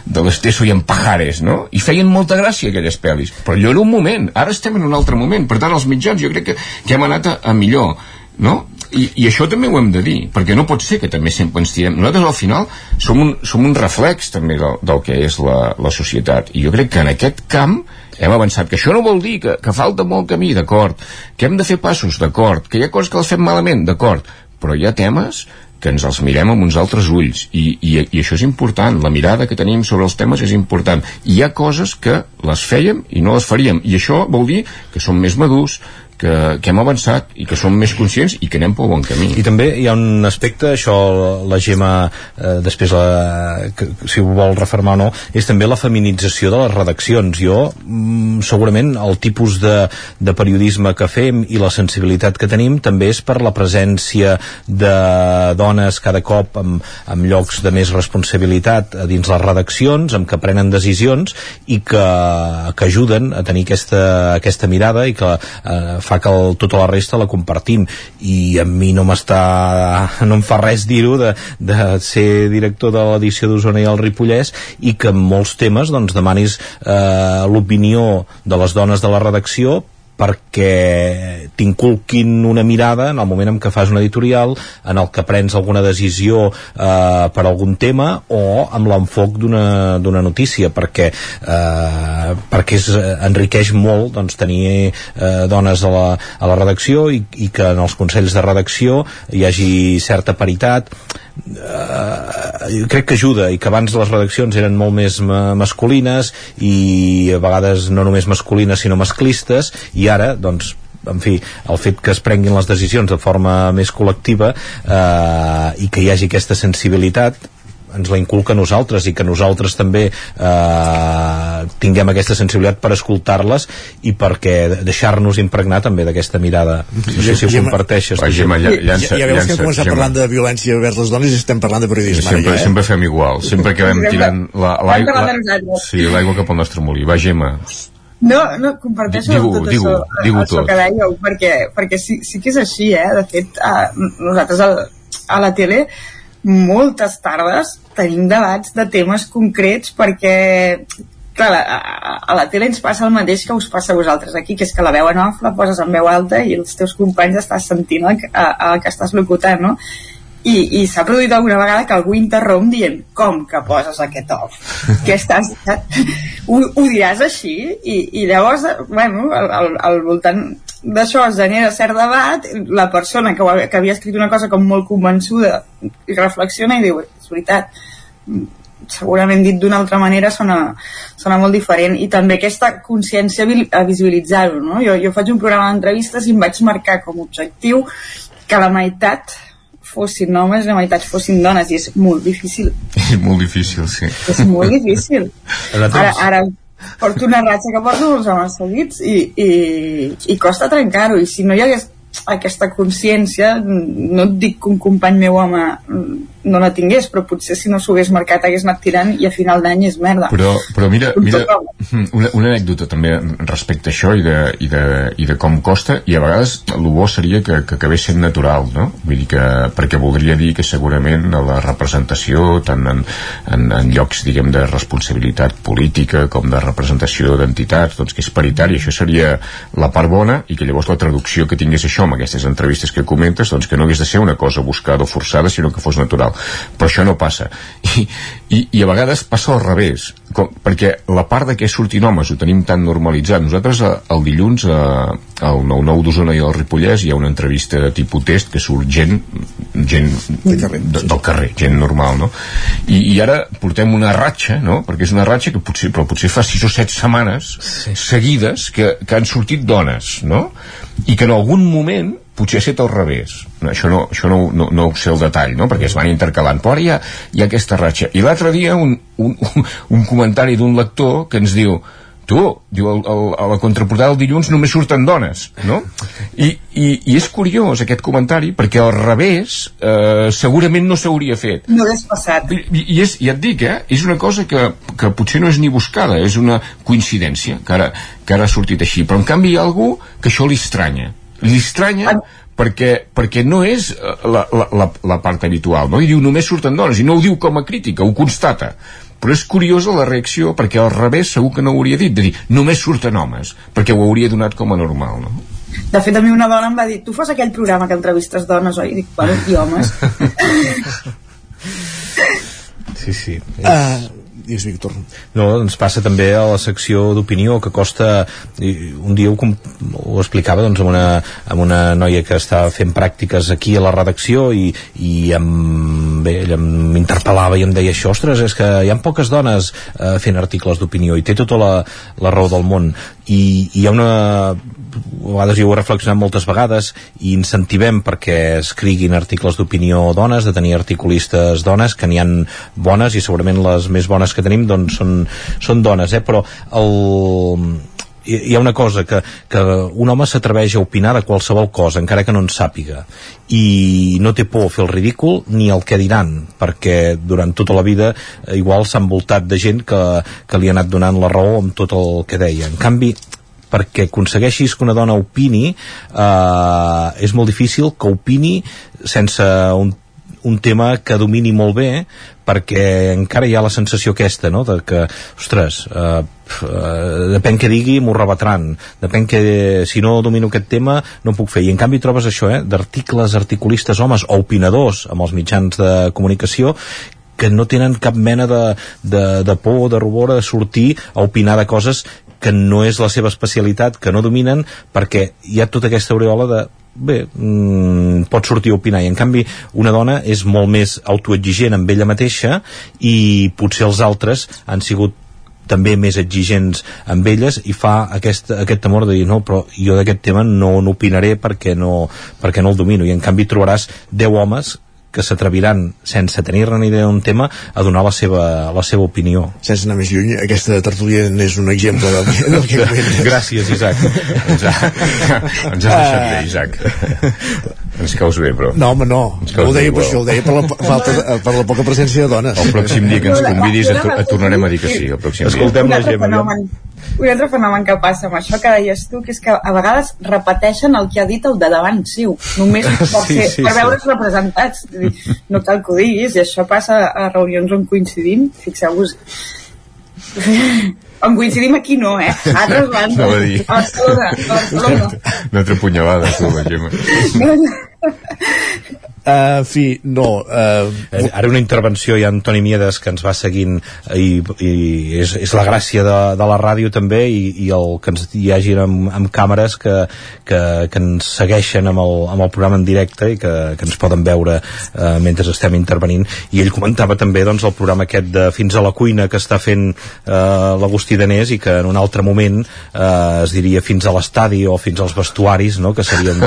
de l'Esteso i en Pajares, no? I feien molta gràcia aquelles pel·lis. Però allò era un moment, ara estem en un altre moment. Per tant, els mitjans jo crec que, que hem anat a, a millor, no? I, i això també ho hem de dir, perquè no pot ser que també sempre ens tirem. Nosaltres al final som un, som un reflex també del, del que és la, la societat, i jo crec que en aquest camp hem avançat, que això no vol dir que, que falta molt camí, d'acord, que hem de fer passos, d'acord, que hi ha coses que les fem malament, d'acord, però hi ha temes que ens els mirem amb uns altres ulls. I, i, i això és important, la mirada que tenim sobre els temes és important. Hi ha coses que les fèiem i no les faríem. I això vol dir que som més madurs que, que hem avançat i que som més conscients i que anem pel bon camí I també hi ha un aspecte, això la Gemma eh, després la, que, si ho vol refermar o no, és també la feminització de les redaccions. Jo, mm, segurament, el tipus de, de periodisme que fem i la sensibilitat que tenim també és per la presència de dones cada cop amb, amb llocs de més responsabilitat dins les redaccions, amb que prenen decisions i que, que ajuden a tenir aquesta, aquesta mirada i que eh, fa que el, tota la resta la compartim. I a mi no m'està no em fa res dir-ho de, de ser director de l'edició d'Osona i el Ripollès i que en molts temes doncs, demanis eh, l'opinió de les dones de la redacció perquè t'inculquin una mirada en el moment en què fas un editorial, en el que prens alguna decisió eh, per algun tema o amb l'enfoc d'una notícia, perquè eh, perquè és, enriqueix molt doncs, tenir eh, dones a la, a la redacció i, i que en els consells de redacció hi hagi certa paritat eh, crec que ajuda i que abans les redaccions eren molt més ma masculines i a vegades no només masculines sinó masclistes i ara doncs en fi, el fet que es prenguin les decisions de forma més col·lectiva eh, i que hi hagi aquesta sensibilitat ens la inculca a nosaltres i que nosaltres també eh, tinguem aquesta sensibilitat per escoltar-les i perquè deixar-nos impregnar també d'aquesta mirada no sé si ho comparteixes tu, Gemma, ja- llança- ja, ja veus que llança, hem començat Gemma. parlant de violència vers les dones i estem parlant de periodisme sempre, ara ja, eh? sempre fem igual sempre que vam Sempre- tirant la- l'aigua de la, nosaltres. sí, l'aigua cap al nostre molí va Gemma No, no, comparteixo Digue-ho, tot digue-ho, això, digue-ho això tot. que dèieu, perquè, perquè sí, sí que és així, eh? De fet, eh, nosaltres al, a la tele moltes tardes tenim debats de temes concrets perquè clar, a, a, la tele ens passa el mateix que us passa a vosaltres aquí, que és que la veu en off la poses en veu alta i els teus companys estàs sentint el, a- el que estàs locutant, no? I, i s'ha produït alguna vegada que algú interromp dient com que poses aquest off? que estàs... ho, ho diràs així? I, i llavors, bueno, al, al, al voltant d'això es genera cert debat, la persona que, que havia escrit una cosa com molt convençuda i reflexiona i diu, és veritat, segurament dit d'una altra manera sona, sona molt diferent i també aquesta consciència a visibilitzar-ho no? jo, jo faig un programa d'entrevistes i em vaig marcar com a objectiu que la meitat fossin homes i la meitat fossin dones i és molt difícil. És molt difícil, sí. És molt difícil. Ara, ara porto una ratxa que porto molts homes seguits i, i, i costa trencar-ho i si no hi hagués aquesta consciència no et dic que un company meu home no la tingués però potser si no s'ho hagués marcat hagués anat tirant i a final d'any és merda però, però mira, mira tothom. una, una anècdota també respecte a això i de, i de, i de com costa i a vegades el bo seria que, que acabés sent natural no? Vull dir que, perquè voldria dir que segurament a la representació tant en, en, en llocs diguem de responsabilitat política com de representació d'entitats doncs que és paritari, això seria la part bona i que llavors la traducció que tingués això amb aquestes entrevistes que comentes doncs que no hagués de ser una cosa buscada o forçada sinó que fos natural, però això no passa. I, i, i a vegades passa al revés com, perquè la part de que surtin homes ho tenim tan normalitzat. Nosaltres eh, el dilluns eh, al 9-9 d'Osona i al Ripollès hi ha una entrevista de tipus test que surt gent gent de carrer, de, del carrer, gent normal no? I, i ara portem una ratxa no? perquè és una ratxa que potser, però potser fa 6 o 7 setmanes sí. seguides que, que han sortit dones no? i que en algun moment potser ha estat al revés no, això, no, això no, no, no ho sé el detall no? perquè es van intercalant però ara hi ha, hi ha aquesta ratxa i l'altre dia un, un, un, un comentari d'un lector que ens diu tu, diu, el, el, a la contraportada del dilluns només surten dones, no? I, i, i és curiós aquest comentari, perquè al revés eh, segurament no s'hauria fet. No l'has passat. I, i és, ja et dic, eh, és una cosa que, que potser no és ni buscada, és una coincidència que ara, que ara ha sortit així, però en canvi hi ha algú que això li estranya. Li estranya perquè, perquè no és eh, la, la, la, la part habitual, no? I diu només surten dones, i no ho diu com a crítica, ho constata. Però és curiosa la reacció, perquè al revés segur que no ho hauria dit, de dir només surten homes, perquè ho hauria donat com a normal, no? De fet, a mi una dona em va dir tu fas aquell programa que entrevistes dones, oi? I dic, bueno, i homes. Sí, sí. Uh, digues, Víctor. No, ens passa també a la secció d'opinió que costa un dia ho, ho explicava doncs, amb, una, amb una noia que està fent pràctiques aquí a la redacció i, i em, bé, ella m'interpel·lava i em deia això, ostres, és que hi ha poques dones eh, fent articles d'opinió i té tota la, la raó del món i, i hi ha una a vegades jo ho he reflexionat moltes vegades i incentivem perquè escriguin articles d'opinió dones, de tenir articulistes dones, que n'hi han bones i segurament les més bones que tenim doncs són, són dones, eh? però el, hi ha una cosa que, que un home s'atreveix a opinar de qualsevol cosa, encara que no en sàpiga i no té por a fer el ridícul ni el que diran, perquè durant tota la vida eh, igual s'ha envoltat de gent que, que li ha anat donant la raó amb tot el que deia. En canvi, perquè aconsegueixis que una dona opini eh, és molt difícil que opini sense un, un tema que domini molt bé perquè encara hi ha la sensació aquesta no? de que, ostres eh, eh, depèn què digui m'ho rebatran depèn que si no domino aquest tema no puc fer i en canvi trobes això eh, d'articles articulistes homes o opinadors amb els mitjans de comunicació que no tenen cap mena de, de, de por de rubor de sortir a opinar de coses que no és la seva especialitat, que no dominen, perquè hi ha tota aquesta aureola de bé, mm, pot sortir a opinar. I en canvi una dona és molt més autoexigent amb ella mateixa i potser els altres han sigut també més exigents amb elles i fa aquest, aquest temor de dir no, però jo d'aquest tema no n'opinaré perquè no, perquè no el domino. I en canvi trobaràs 10 homes que s'atreviran sense tenir-ne ni idea d'un tema a donar la seva, la seva opinió. Sense anar més lluny, aquesta tertúlia n'és un exemple del, del que comentes. gràcies Isaac. Ens ha, ens ha deixat bé, Isaac. Ens caus bé, però. No, home, no. Ho deia bé, per això, ho deia per la, falta de, per la poca presència de dones. el pròxim dia que ens convidis et, et tornarem a dir que sí el pròxim Escoltem un la Gemma, un altre fenomen que passa amb això que deies tu, que és que a vegades repeteixen el que ha dit el de davant seu, només per, Sí, ser, sí, per sí. veure's representats. És a dir, No cal que ho diguis, i això passa a reunions on coincidim, fixeu-vos. on coincidim aquí no, eh? A altres bandes. Dir. A Barcelona, a Barcelona. una altra punyalada tu, la Gemma Uh, en fi, no. Uh, Ara una intervenció hi ha Antoni Miedes que ens va seguint i, i és, és la gràcia de, de la ràdio també i, i el que ens hi hagin amb, amb càmeres que, que, que ens segueixen amb el, amb el programa en directe i que, que ens poden veure eh, mentre estem intervenint i ell comentava també doncs, el programa aquest de Fins a la cuina que està fent eh, l'Agustí Danés i que en un altre moment eh, es diria Fins a l'estadi o Fins als vestuaris no? que serien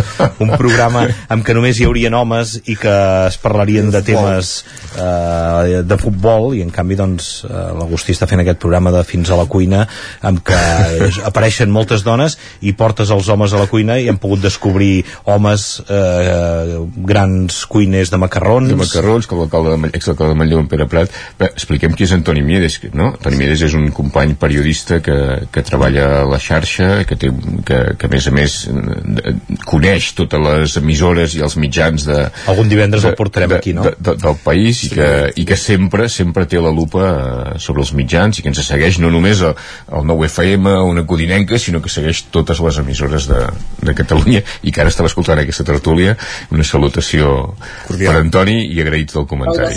un programa amb què només hi haurien homes i que es parlarien de temes eh, de futbol i en canvi doncs eh, l'Agustí està fent aquest programa de Fins a la cuina amb què es- apareixen moltes dones i portes els homes a la cuina i hem pogut descobrir homes eh, grans cuiners de macarrons de macarrons, com l'alcalde de, exalcalde de Manlleu, en Pere Prat. Bé, expliquem qui és Antoni Miedes, que- no? Antoni Miedes és un company periodista que, que treballa a la xarxa, que, té, que, que a més a més eh, coneix totes les emissores i els mitjans de... Algun divendres el portarem de, aquí, no? De, de, del país i que, i que sempre sempre té la lupa eh, sobre els mitjans i que ens segueix no només a- al 9FM o una codinenca, sinó que segueix totes les emissores de, de Catalunya i que ara estava escoltant aquesta tertúlia una salutació Cordial. per Antoni i agraït del comentari.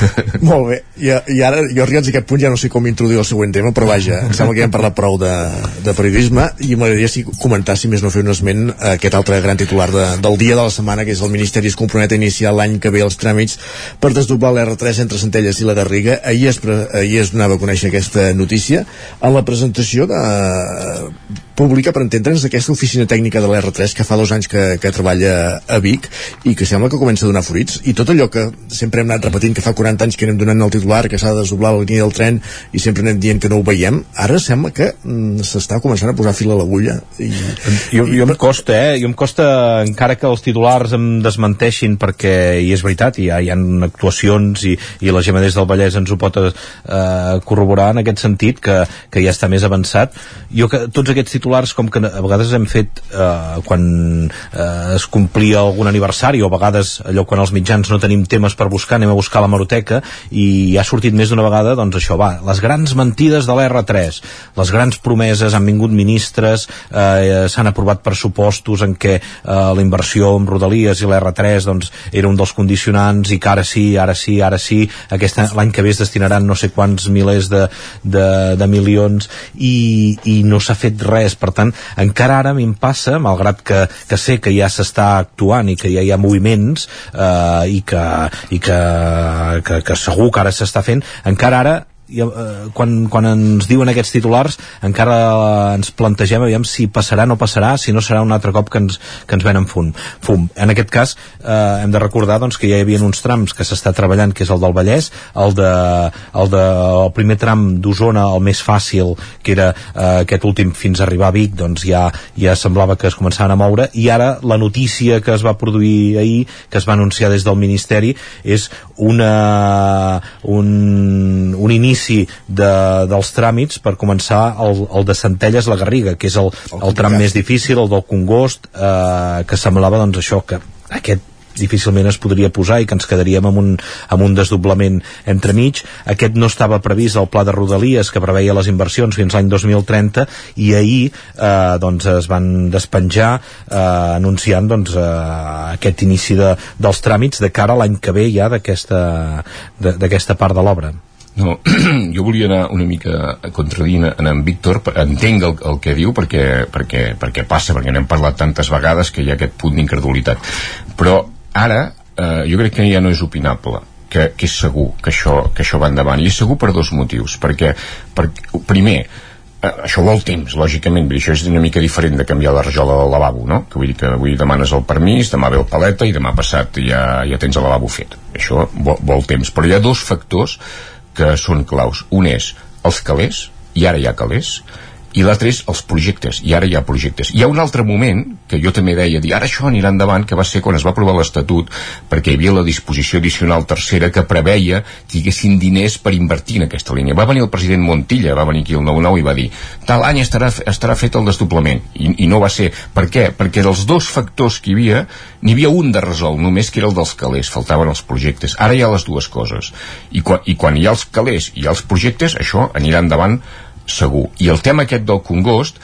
Molt bé, I, i ara jo arribats a aquest punt ja no sé com introduir el següent tema, però vaja, em sembla que ja hem parlat prou de, de periodisme i m'agradaria sí, comentar, si més no fer un esment, a aquest altre gran titular de, del dia de la setmana, que és el Ministeri es compromet a iniciar l'any que ve els tràmits per desdoblar l'R3 entre Centelles i la Garriga. Ahir es, ahir es donava a conèixer aquesta notícia en la presentació de, publica, per entendre'ns, aquesta oficina tècnica de l'R3 que fa dos anys que, que treballa a Vic i que sembla que comença a donar fruits i tot allò que sempre hem anat repetint que fa 40 anys que anem donant el titular, que s'ha de desdoblar la línia del tren i sempre anem dient que no ho veiem, ara sembla que mm, s'està començant a posar fil a l'agulla i, jo, jo em costa, eh? Jo em costa, encara que els titulars em desmenteixin perquè hi és veritat, hi ha, hi ha actuacions i, i la Gemma des del Vallès ens ho pot eh, corroborar en aquest sentit que, que ja està més avançat. Jo que tots aquests titulars com que a vegades hem fet eh, quan eh, es complia algun aniversari o a vegades allò quan els mitjans no tenim temes per buscar, anem a buscar la maroteca i ha sortit més d'una vegada doncs això, va, les grans mentides de l'R3 les grans promeses, han vingut ministres eh, s'han aprovat pressupostos en què eh, la inversió en Rodalies i l'R3 doncs era un dels condicionants i que ara sí, ara sí, ara sí l'any que ve es destinaran no sé quants milers de, de, de milions i, i no s'ha fet res per tant, encara ara a mi em passa malgrat que, que sé que ja s'està actuant i que ja hi ha moviments eh, i, que, i que, que, que segur que ara s'està fent encara ara i, eh, quan, quan ens diuen aquests titulars encara ens plantegem aviam si passarà o no passarà, si no serà un altre cop que ens, que ens venen fum. fum. En aquest cas eh, hem de recordar doncs, que ja hi havia uns trams que s'està treballant, que és el del Vallès, el, de, el, de, el primer tram d'Osona, el més fàcil, que era eh, aquest últim fins a arribar a Vic, doncs ja, ja semblava que es començaven a moure, i ara la notícia que es va produir ahir, que es va anunciar des del Ministeri, és una, un, un inici inici de, dels tràmits per començar el, el de Centelles la Garriga, que és el, el tram més difícil, el del Congost, eh, que semblava doncs això, que aquest difícilment es podria posar i que ens quedaríem amb un, amb un desdoblament entremig. Aquest no estava previst al pla de Rodalies que preveia les inversions fins l'any 2030 i ahir eh, doncs es van despenjar eh, anunciant doncs, eh, aquest inici de, dels tràmits de cara a l'any que ve ja d'aquesta part de l'obra. No, jo volia anar una mica contradint en en Víctor, entenc el, el que diu perquè, perquè, perquè passa, perquè n'hem parlat tantes vegades que hi ha aquest punt d'incredulitat. Però ara eh, jo crec que ja no és opinable que, que és segur que això, que això va endavant i és segur per dos motius perquè, per, primer eh, això vol temps, lògicament, això és una mica diferent de canviar la rajola del lavabo, no? Que vull dir que avui demanes el permís, demà ve el paleta i demà passat ja, ja tens el lavabo fet. Això vol, vol temps. Però hi ha dos factors que són claus. Un és els calés, i ara hi ha calés, i l'altre és els projectes, i ara hi ha projectes. Hi ha un altre moment, que jo també deia, dir, ara això anirà endavant, que va ser quan es va aprovar l'Estatut, perquè hi havia la disposició addicional tercera que preveia que hi haguessin diners per invertir en aquesta línia. Va venir el president Montilla, va venir aquí el 9-9 i va dir, tal any estarà, estarà fet el desdoblament, i, i no va ser. Per què? Perquè dels dos factors que hi havia, n'hi havia un de resolt, només que era el dels calés, faltaven els projectes. Ara hi ha les dues coses. I, quan, i quan hi ha els calés i els projectes, això anirà endavant segur. I el tema aquest del Congost,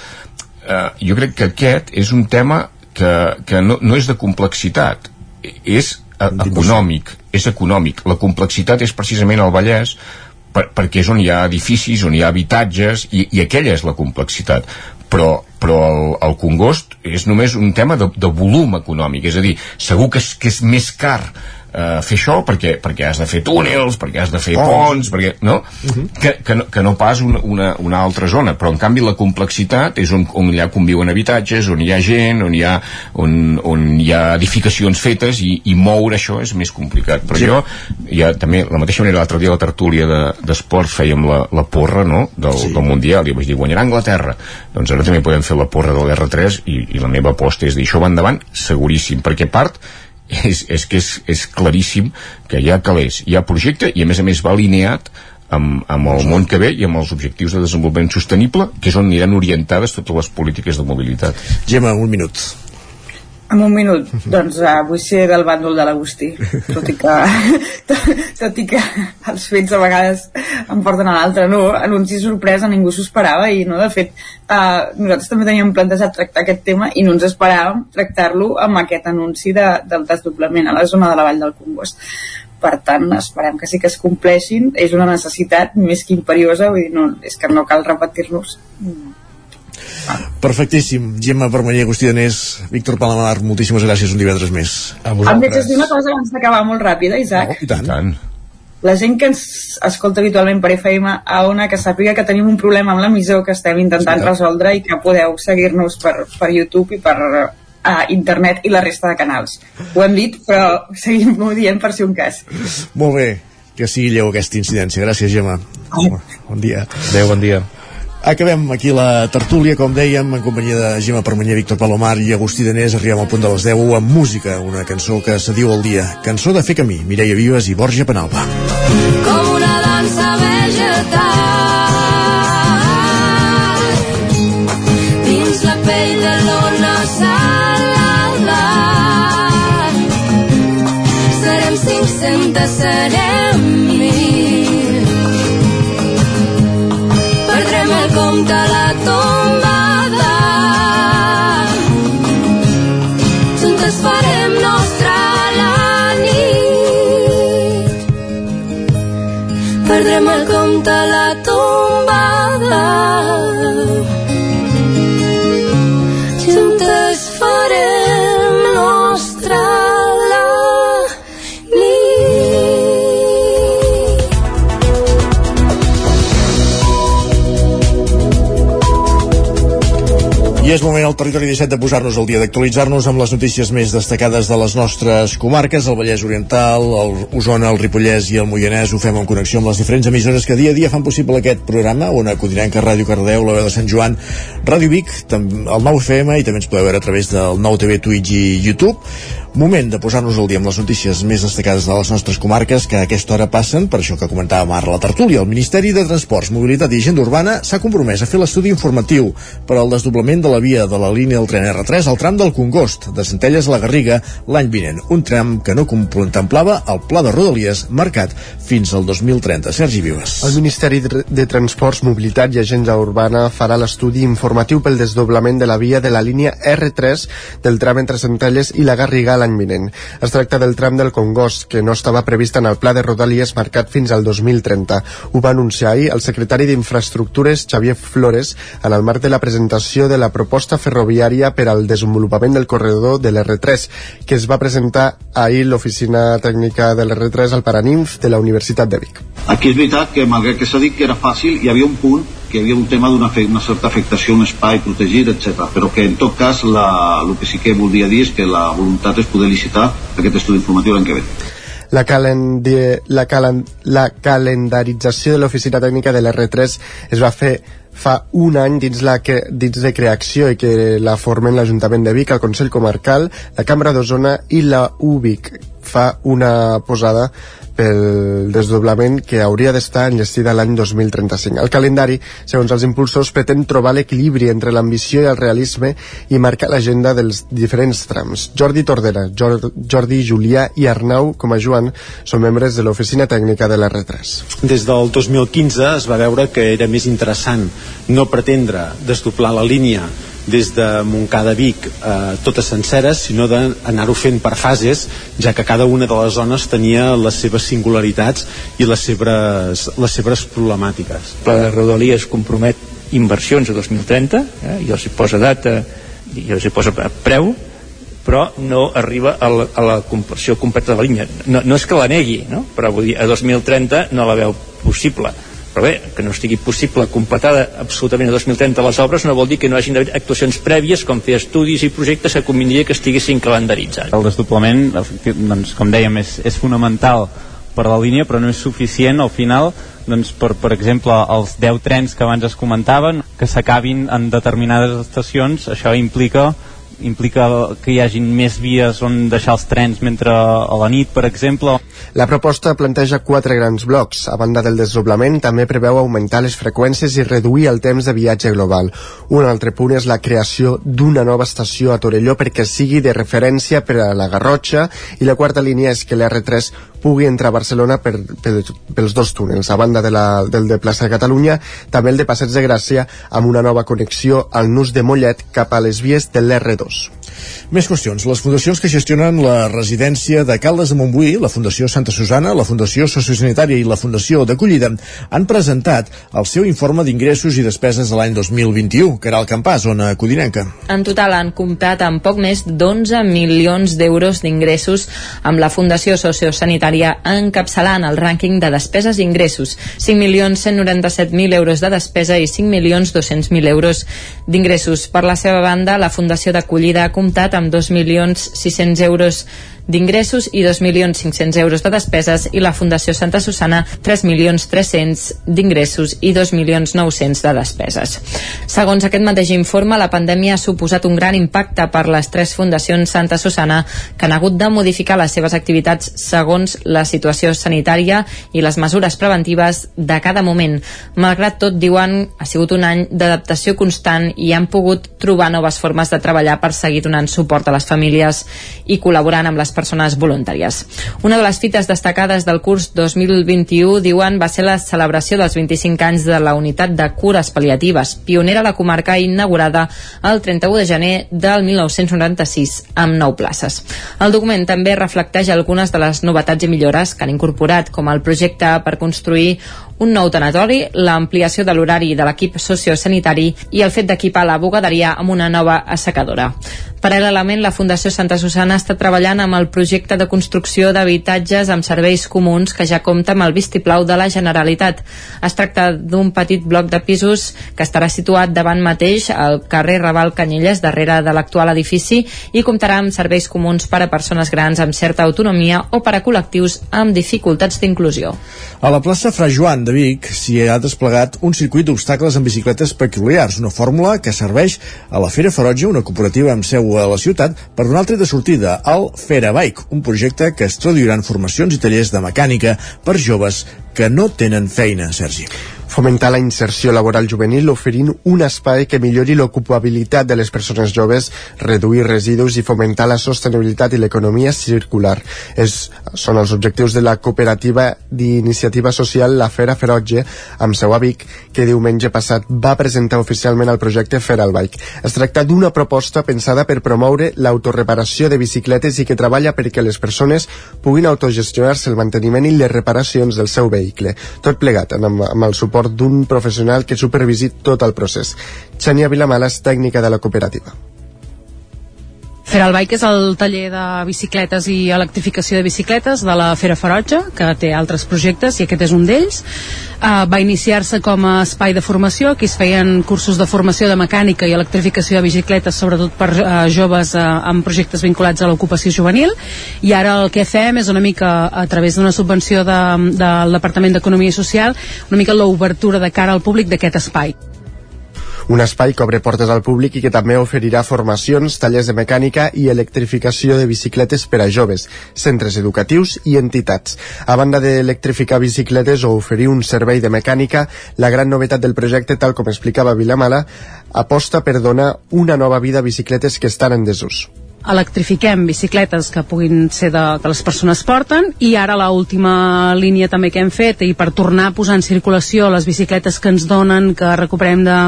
eh, jo crec que aquest és un tema que, que no, no és de complexitat, és eh, econòmic, és econòmic. La complexitat és precisament el Vallès, per, perquè és on hi ha edificis, on hi ha habitatges, i, i aquella és la complexitat. Però, però el, el Congost és només un tema de, de volum econòmic, és a dir, segur que és, que és més car eh, fer això perquè, perquè has de fer túnels, perquè has de fer oh. ponts, perquè, no? Uh -huh. que, que, no, que no pas una, una, una altra zona, però en canvi la complexitat és on, on allà conviuen habitatges, on hi ha gent, on hi ha, on, on hi ha edificacions fetes i, i moure això és més complicat. Però sí. jo, ja també, la mateixa manera, l'altre dia a la tertúlia d'esports de, fèiem la, la porra no? del, sí. del Mundial i vaig dir guanyarà Anglaterra. Doncs ara també podem fer la porra de l'R3 i, i la meva aposta és dir això va endavant seguríssim, perquè part és, és que és, és claríssim que hi ha calés, hi ha projecte i a més a més va alineat amb, amb el món que ve i amb els objectius de desenvolupament sostenible, que és on aniran orientades totes les polítiques de mobilitat. Gemma, un minut. En un minut, doncs uh, vull ser del bàndol de l'Agustí, tot i que tot, tot i que els fets a vegades em porten a l'altre, no? Anunci sorpresa, ningú s'ho esperava i no, de fet, uh, nosaltres també teníem plantejat tractar aquest tema i no ens esperàvem tractar-lo amb aquest anunci de, del desdoblament a la zona de la Vall del Congost. Per tant esperem que sí que es compleixin. És una necessitat més que imperiosa vull dir, no, és que no cal repetir-nos Perfectíssim. Gemma Permanyer, Agustí Danés, Víctor Palamar, moltíssimes gràcies un divendres més. A vosaltres. Em deixes dir una cosa abans d'acabar molt ràpida, Isaac? No, i tant. I tant. la gent que ens escolta habitualment per FM a Ona que sàpiga que tenim un problema amb l'emissor que estem intentant Sí. resoldre i que podeu seguir-nos per, per YouTube i per a internet i la resta de canals. Ho hem dit, però seguim-ho dient per si un cas. Molt bé, que sigui lleu aquesta incidència. Gràcies, Gemma. Bon dia. Adéu, bon dia. Acabem aquí la tertúlia, com dèiem, en companyia de Gemma Permanyer, Víctor Palomar i Agustí Danés. Arribem al punt de les 10 amb música, una cançó que se diu el dia. Cançó de fer camí, Mireia Vives i Borja Penalba. com una al territori 17 de posar-nos al dia, d'actualitzar-nos amb les notícies més destacades de les nostres comarques, el Vallès Oriental, el Osona, el Ripollès i el Moianès. Ho fem en connexió amb les diferents emissores que dia a dia fan possible aquest programa, on Codinenca, Ràdio Cardeu, la veu de Sant Joan, Ràdio Vic, el 9 FM i també ens podeu veure a través del 9 TV, Twitch i YouTube. Moment de posar-nos al dia amb les notícies més destacades de les nostres comarques que a aquesta hora passen, per això que comentàvem ara la tertúlia. El Ministeri de Transports, Mobilitat i Agenda Urbana s'ha compromès a fer l'estudi informatiu per al desdoblament de la via de la línia del tren R3 al tram del Congost, de Centelles a la Garriga, l'any vinent. Un tram que no contemplava el pla de Rodalies marcat fins al 2030. Sergi Vives. El Ministeri de Transports, Mobilitat i Agenda Urbana farà l'estudi informatiu pel desdoblament de la via de la línia R3 del tram entre Centelles i la Garriga l'any vinent. Es tracta del tram del Congost, que no estava previst en el pla de Rodalies marcat fins al 2030. Ho va anunciar ahir el secretari d'Infraestructures, Xavier Flores, en el marc de la presentació de la proposta ferroviària per al desenvolupament del corredor de l'R3, que es va presentar ahir l'oficina tècnica de l'R3 al Paraninf de la Universitat de Vic. Aquí és veritat que, malgrat que s'ha dit que era fàcil, hi havia un punt que hi havia un tema d'una una certa afectació a un espai protegit, etc. Però que, en tot cas, la, el que sí que voldria dir és que la voluntat és poder licitar aquest estudi informatiu l'any que ve. La, calendi- la, calen la calendarització de l'oficina tècnica de l'R3 es va fer fa un any dins, la que, dins de creació i que la formen l'Ajuntament de Vic, el Consell Comarcal, la Cambra d'Osona i la UBIC. Fa una posada pel desdoblament que hauria d'estar enllestida l'any 2035. El calendari, segons els impulsors, pretén trobar l'equilibri entre l'ambició i el realisme i marcar l'agenda dels diferents trams. Jordi Tordera, Jor Jordi Julià i Arnau, com a Joan, són membres de l'oficina tècnica de l'R3. Des del 2015 es va veure que era més interessant no pretendre desdoblar la línia des de Montcada Vic eh, totes senceres, sinó d'anar-ho fent per fases, ja que cada una de les zones tenia les seves singularitats i les seves, les seves problemàtiques. El pla de Rodalies compromet inversions a 2030, eh, i els hi posa data i els hi posa preu, però no arriba a la, a la conversió completa de la línia. No, no és que la negui, no? però vull dir, a 2030 no la veu possible. Però bé, que no estigui possible completada absolutament a 2030 les obres no vol dir que no hagin d'haver actuacions prèvies com fer estudis i projectes que convindria que estiguessin calendaritzats. El desdoblament, doncs, com dèiem, és, és fonamental per la línia, però no és suficient al final doncs, per, per exemple, els 10 trens que abans es comentaven, que s'acabin en determinades estacions, això implica implica que hi hagin més vies on deixar els trens mentre a la nit, per exemple. La proposta planteja quatre grans blocs. A banda del desdoblament, també preveu augmentar les freqüències i reduir el temps de viatge global. Un altre punt és la creació d'una nova estació a Torelló perquè sigui de referència per a la Garrotxa i la quarta línia és que l'R3 pugui entrar a Barcelona per, per, pels dos túnels. A banda de la, del de plaça de Catalunya, també el de Passeig de Gràcia amb una nova connexió al nus de Mollet cap a les vies de l'R2. Més qüestions. Les fundacions que gestionen la residència de Caldes de Montbui, la Fundació Santa Susana, la Fundació Sociosanitària i la Fundació d'Acollida han presentat el seu informe d'ingressos i despeses de l'any 2021, que era el campàs, zona codinenca. En total han comptat amb poc més d'11 milions d'euros d'ingressos amb la Fundació Sociosanitària sanitària encapçalant el rànquing de despeses i ingressos. 5.197.000 euros de despesa i 5.200.000 euros d'ingressos. Per la seva banda, la Fundació d'Acollida ha comptat amb 2.600.000 euros d'ingressos i 2.500.000 euros de despeses i la Fundació Santa Susana 3.300.000 d'ingressos i 2.900.000 de despeses. Segons aquest mateix informe, la pandèmia ha suposat un gran impacte per les tres fundacions Santa Susana que han hagut de modificar les seves activitats segons la situació sanitària i les mesures preventives de cada moment. Malgrat tot, diuen, ha sigut un any d'adaptació constant i han pogut trobar noves formes de treballar per seguir donant suport a les famílies i col·laborant amb les persones voluntàries. Una de les fites destacades del curs 2021, diuen, va ser la celebració dels 25 anys de la unitat de cures paliatives, pionera a la comarca inaugurada el 31 de gener del 1996, amb 9 places. El document també reflecteix algunes de les novetats i millores que han incorporat, com el projecte per construir un nou tanatori, l'ampliació de l'horari de l'equip sociosanitari i el fet d'equipar la bugaderia amb una nova assecadora. Paral·lelament, la Fundació Santa Susana està treballant amb el projecte de construcció d'habitatges amb serveis comuns que ja compta amb el vistiplau de la Generalitat. Es tracta d'un petit bloc de pisos que estarà situat davant mateix al carrer Raval Canyelles, darrere de l'actual edifici, i comptarà amb serveis comuns per a persones grans amb certa autonomia o per a col·lectius amb dificultats d'inclusió. A la plaça Fra Joan de Vic s'hi ha desplegat un circuit d'obstacles amb bicicletes peculiars, una fórmula que serveix a la Fera Ferotge, una cooperativa amb seu a la ciutat, per donar el tret de sortida al Fera Bike, un projecte que es traduirà en formacions i tallers de mecànica per joves que no tenen feina, Sergi fomentar la inserció laboral juvenil oferint un espai que millori l'ocupabilitat de les persones joves, reduir residus i fomentar la sostenibilitat i l'economia circular. És, són els objectius de la cooperativa d'iniciativa social La Fera Ferotge, amb seu a Vic, que diumenge passat va presentar oficialment el projecte Feral Bike. Es tracta d'una proposta pensada per promoure l'autoreparació de bicicletes i que treballa perquè les persones puguin autogestionar-se el manteniment i les reparacions del seu vehicle. Tot plegat amb, amb el suport d'un professional que supervisi tot el procés. Xenia Vilamala és tècnica de la cooperativa. Feral Bike és el taller de bicicletes i electrificació de bicicletes de la Fera Ferotge, que té altres projectes i aquest és un d'ells. Uh, va iniciar-se com a espai de formació, aquí es feien cursos de formació de mecànica i electrificació de bicicletes, sobretot per uh, joves uh, amb projectes vinculats a l'ocupació juvenil, i ara el que fem és una mica, a través d'una subvenció de, del Departament d'Economia Social, una mica l'obertura de cara al públic d'aquest espai un espai que obre portes al públic i que també oferirà formacions, tallers de mecànica i electrificació de bicicletes per a joves, centres educatius i entitats. A banda d'electrificar bicicletes o oferir un servei de mecànica, la gran novetat del projecte, tal com explicava Vilamala, aposta per donar una nova vida a bicicletes que estan en desús electrifiquem bicicletes que puguin ser de, que les persones porten i ara l última línia també que hem fet i per tornar a posar en circulació les bicicletes que ens donen, que recuperem de,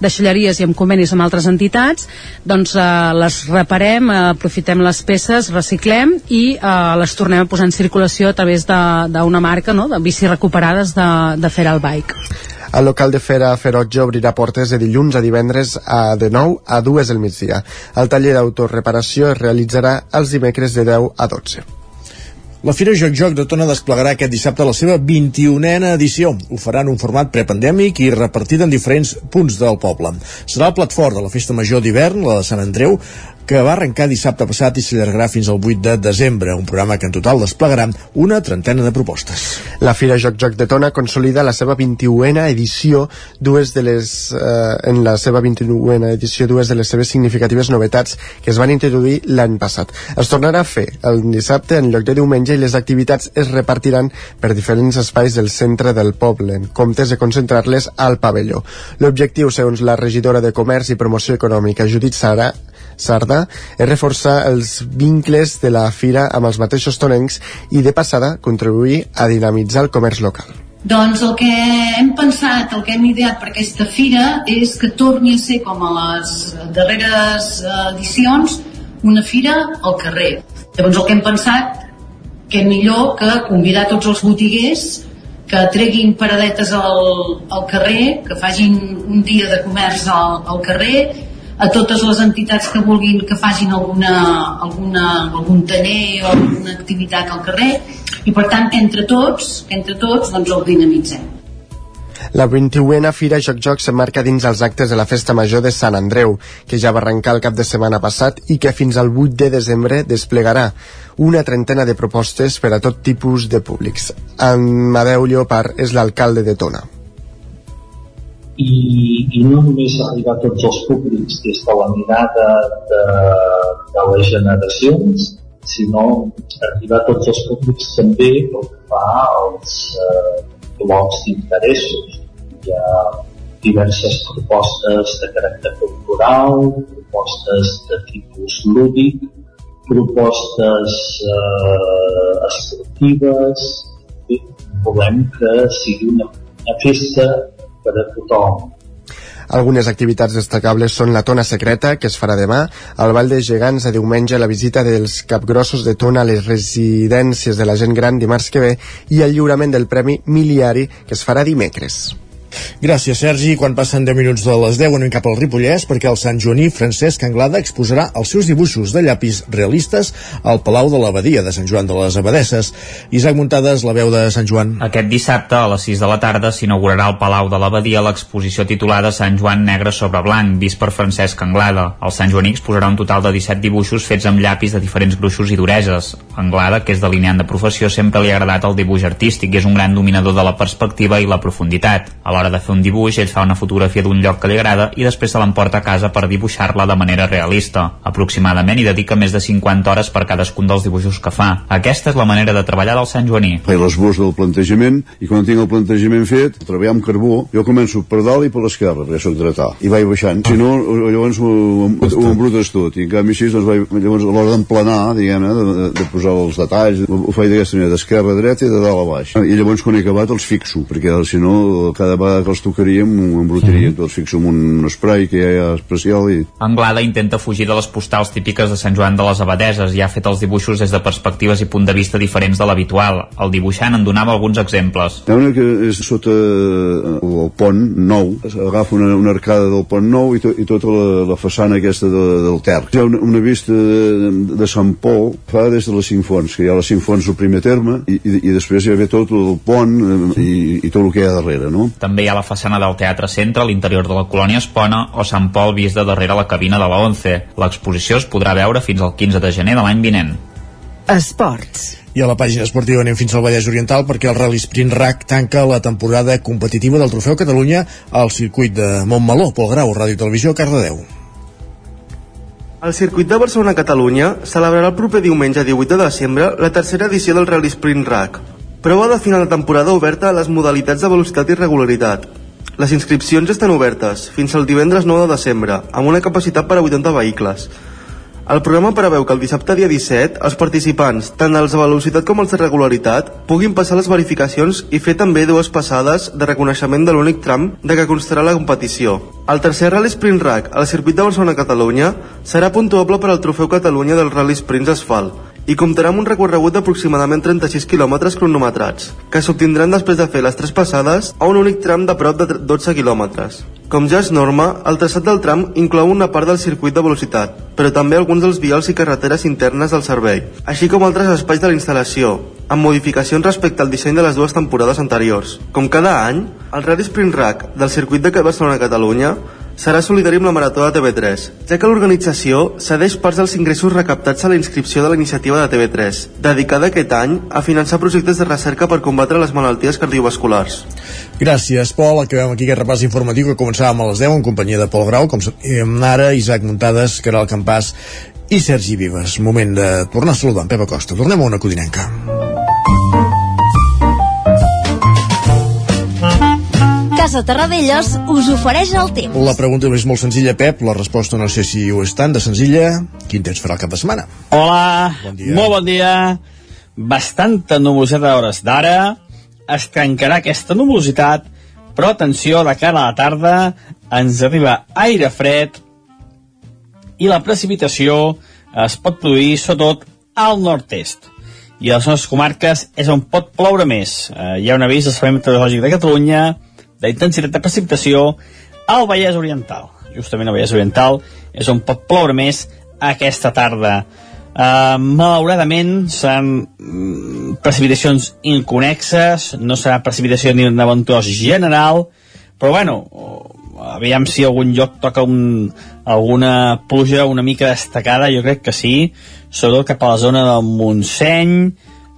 de xelleries i amb convenis amb altres entitats doncs eh, les reparem, eh, aprofitem les peces, reciclem i eh, les tornem a posar en circulació a través d'una marca no? de bici recuperades de, de Feral Bike el local de Fera Ferotge obrirà portes de dilluns a divendres a de 9 a 2 del migdia. El taller d'autoreparació es realitzarà els dimecres de 10 a 12. La Fira Joc Joc de Tona desplegarà aquest dissabte la seva 21a edició. Ho farà en un format prepandèmic i repartit en diferents punts del poble. Serà el plat fort de la Festa Major d'hivern, la de Sant Andreu, que va arrencar dissabte passat i s'allargarà fins al 8 de desembre, un programa que en total desplegarà una trentena de propostes. La Fira Joc Joc de Tona consolida la seva 21a edició, dues de les, eh, en la seva 21a edició, dues de les seves significatives novetats que es van introduir l'any passat. Es tornarà a fer el dissabte en lloc de diumenge i les activitats es repartiran per diferents espais del centre del poble, en comptes de concentrar-les al pavelló. L'objectiu, segons la regidora de Comerç i Promoció Econòmica, Judit Sara, Sarda és reforçar els vincles de la fira amb els mateixos tonencs i de passada contribuir a dinamitzar el comerç local. Doncs el que hem pensat, el que hem ideat per aquesta fira és que torni a ser com a les darreres edicions una fira al carrer. Llavors el que hem pensat que millor que convidar tots els botiguers que treguin paradetes al, al carrer, que facin un dia de comerç al, al carrer a totes les entitats que vulguin que facin alguna, alguna, algun taller o alguna activitat al carrer i per tant entre tots entre tots doncs el dinamitzem La 21a Fira Joc Joc s'emmarca dins els actes de la Festa Major de Sant Andreu, que ja va arrencar el cap de setmana passat i que fins al 8 de desembre desplegarà una trentena de propostes per a tot tipus de públics. Amadeu Llopart és l'alcalde de Tona. I, i no només arribar a tots els públics des de la mirada de, de les generacions, sinó arribar a tots els públics també pel que fa als eh, blocs d'interessos. Hi ha diverses propostes de caràcter cultural, propostes de tipus lúdic, propostes eh, esportives, volem que sigui una, una festa per a tothom. Algunes activitats destacables són la tona secreta, que es farà demà, el Ball de Gegants a diumenge, la visita dels capgrossos de tona a les residències de la gent gran dimarts que ve i el lliurament del Premi Miliari, que es farà dimecres. Gràcies, Sergi. Quan passen 10 minuts de les 10 anem cap al Ripollès perquè el Sant Joaní Francesc Anglada exposarà els seus dibuixos de llapis realistes al Palau de l'Abadia de Sant Joan de les Abadesses. Isaac Muntades, la veu de Sant Joan. Aquest dissabte, a les 6 de la tarda, s'inaugurarà al Palau de l'Abadia l'exposició titulada Sant Joan negre sobre blanc, vist per Francesc Anglada. El Sant Joaní exposarà un total de 17 dibuixos fets amb llapis de diferents gruixos i dureses. Anglada, que és delineant de professió, sempre li ha agradat el dibuix artístic i és un gran dominador de la perspectiva i la profunditat. A l'hora de fer un dibuix, ell fa una fotografia d'un lloc que li agrada i després se l'emporta a casa per dibuixar-la de manera realista. Aproximadament hi dedica més de 50 hores per cadascun dels dibuixos que fa. Aquesta és la manera de treballar del Sant Joaní. faig l'esbós del plantejament i quan tinc el plantejament fet, treballar amb carbó, jo començo per dalt i per l'esquerra, perquè soc dretà, i vaig baixant. Si no, llavors ho, ho embrutes tot, i en canvi així, doncs, vaig, llavors a l'hora d'emplenar, diguem-ne, de, de, de, posar els detalls, ho, ho faig d'aquesta manera, d'esquerra a dreta i de dalt a baix. I llavors quan he acabat els fixo, perquè si no, cada vegada que els tocaríem, ho embrutaria tot, els fixo amb un spray que hi ha especial i... Anglada intenta fugir de les postals típiques de Sant Joan de les Abadeses i ha fet els dibuixos des de perspectives i punt de vista diferents de l'habitual. El dibuixant en donava alguns exemples. Hi ha una que és sota eh, el pont nou, agafa una, una arcada del pont nou i, to, i tota la, la façana aquesta de, del Ter. Hi ha una, una vista de, de Sant Pol, fa des de les cinc fonts, que hi ha les cinc fonts al primer terme i, i, i després hi ha tot el pont eh, i, i tot el que hi ha darrere, no? També hi ha la façana del Teatre Centre, a l'interior de la colònia Espona o Sant Pol vist de darrere la cabina de la 11. L'exposició es podrà veure fins al 15 de gener de l'any vinent. Esports. I a la pàgina esportiva anem fins al Vallès Oriental perquè el Rally Sprint RAC tanca la temporada competitiva del Trofeu Catalunya al circuit de Montmeló, Pol Grau, Ràdio i Televisió, Cardedeu. El circuit de Barcelona-Catalunya celebrarà el proper diumenge 18 de desembre la tercera edició del Rally Sprint RAC, prova de final de temporada oberta a les modalitats de velocitat i regularitat. Les inscripcions estan obertes fins al divendres 9 de desembre, amb una capacitat per a 80 vehicles. El programa preveu que el dissabte dia 17 els participants, tant els de velocitat com els de regularitat, puguin passar les verificacions i fer també dues passades de reconeixement de l'únic tram de què constarà la competició. El tercer Rally Sprint Rack al circuit de Barcelona-Catalunya serà puntuable per al Trofeu Catalunya del Rally Sprints Asfalt i comptarà amb un recorregut d'aproximadament 36 km cronometrats, que s'obtindran després de fer les tres passades a un únic tram de prop de 12 km. Com ja és norma, el traçat del tram inclou una part del circuit de velocitat, però també alguns dels vials i carreteres internes del servei, així com altres espais de la instal·lació, amb modificacions respecte al disseny de les dues temporades anteriors. Com cada any, el Rally Sprint Rack del circuit de Barcelona-Catalunya serà solidari amb la Marató de TV3, ja que l'organització cedeix parts dels ingressos recaptats a la inscripció de la iniciativa de TV3, dedicada aquest any a finançar projectes de recerca per combatre les malalties cardiovasculars. Gràcies, Pol. Acabem aquí aquest repàs informatiu que començàvem a les 10 en companyia de Pol Grau, com ara Isaac Muntades, Caral Campàs i Sergi Vives. Moment de tornar a saludar en Pep Acosta. Tornem a una codinenca. Casa Terradellos us ofereix el temps. La pregunta és molt senzilla, Pep. La resposta no sé si ho és tant de senzilla. Quin temps farà el cap de setmana? Hola, bon dia. molt bon dia. Bastanta nuvolositat a hores d'ara. Es trencarà aquesta nuvolositat, però atenció, de cara a la tarda ens arriba aire fred i la precipitació es pot produir sobretot al nord-est. I a les nostres comarques és on pot ploure més. Eh, hi ha un avís del Servei Meteorològic de Catalunya d'intensitat de precipitació al Vallès Oriental. Justament al Vallès Oriental és on pot ploure més aquesta tarda. Uh, malauradament seran mm, precipitacions inconexes, no serà precipitació ni un ventós general, però bueno, aviam si algun lloc toca un, alguna pluja una mica destacada, jo crec que sí, sobretot cap a la zona del Montseny,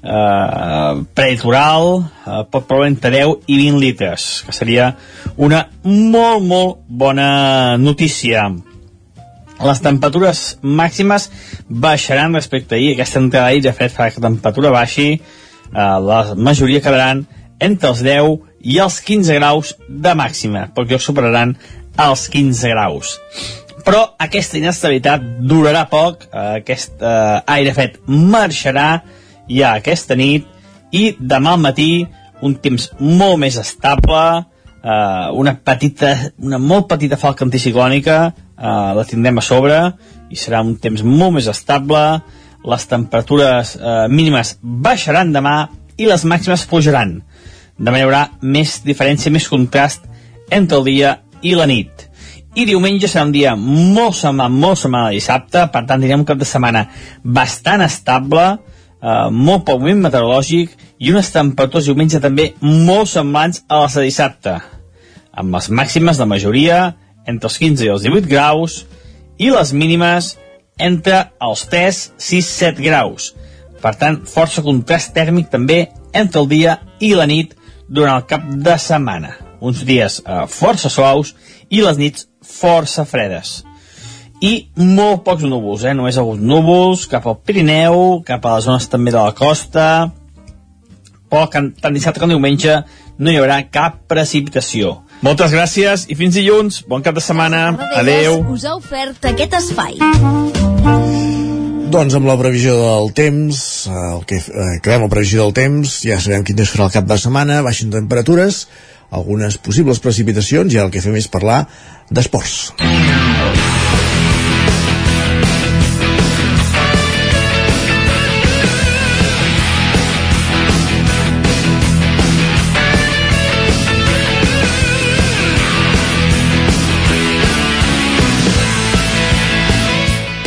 eh, prelitoral, eh, pot provar entre 10 i 20 litres, que seria una molt, molt bona notícia. Les temperatures màximes baixaran respecte a ahir. Aquesta entrada d'ahir de fred farà que la temperatura baixi. Eh, la majoria quedaran entre els 10 i els 15 graus de màxima, perquè superaran els 15 graus. Però aquesta inestabilitat durarà poc, eh, aquest eh, aire fred marxarà ja aquesta nit i demà al matí un temps molt més estable, eh, una petita, una molt petita falca anticiclònica eh, la tindrem a sobre i serà un temps molt més estable. Les temperatures eh, mínimes baixaran demà i les màximes pujaran. De manera hi haurà més diferència, més contrast entre el dia i la nit. I diumenge serà un dia molt semblant, molt semblant a dissabte, per tant tindrem un cap de setmana bastant estable, eh, molt poc moviment meteorològic i unes temperatures diumenge també molt semblants a les de dissabte, amb les màximes de majoria entre els 15 i els 18 graus i les mínimes entre els 3, 6, 7 graus. Per tant, força contrast tèrmic també entre el dia i la nit durant el cap de setmana. Uns dies eh, força suaus i les nits força fredes. I molt pocs núvols, eh? només alguns núvols cap al Pirineu, cap a les zones també de la costa, però tant dissabte com diumenge no hi haurà cap precipitació. Moltes gràcies i fins dilluns. Bon cap de setmana. Adeu. Us ha ofert aquest espai. Doncs amb la previsió del temps, el que eh, acabem la previsió del temps, ja sabem quin temps farà el cap de setmana, baixen temperatures, algunes possibles precipitacions i el que fem és parlar d'esports.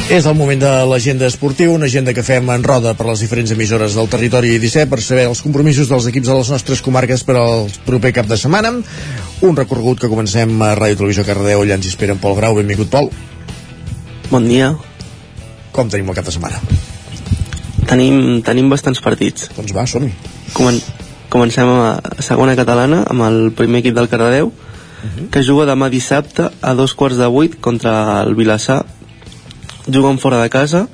És el moment de l'agenda esportiva, una agenda que fem en roda per les diferents emissores del territori 17 per saber els compromisos dels equips de les nostres comarques per al proper cap de setmana. Un recorregut que comencem a Ràdio Televisió Cardedeu, allà ens hi espera en Pol Grau. Benvingut, Pol. Bon dia. Com tenim el cap de setmana? Tenim, tenim bastants partits. Doncs va, som-hi. Comen comencem a segona catalana amb el primer equip del Cardedeu, uh -huh. que juga demà dissabte a dos quarts de vuit contra el Vilassar juguen fora de casa.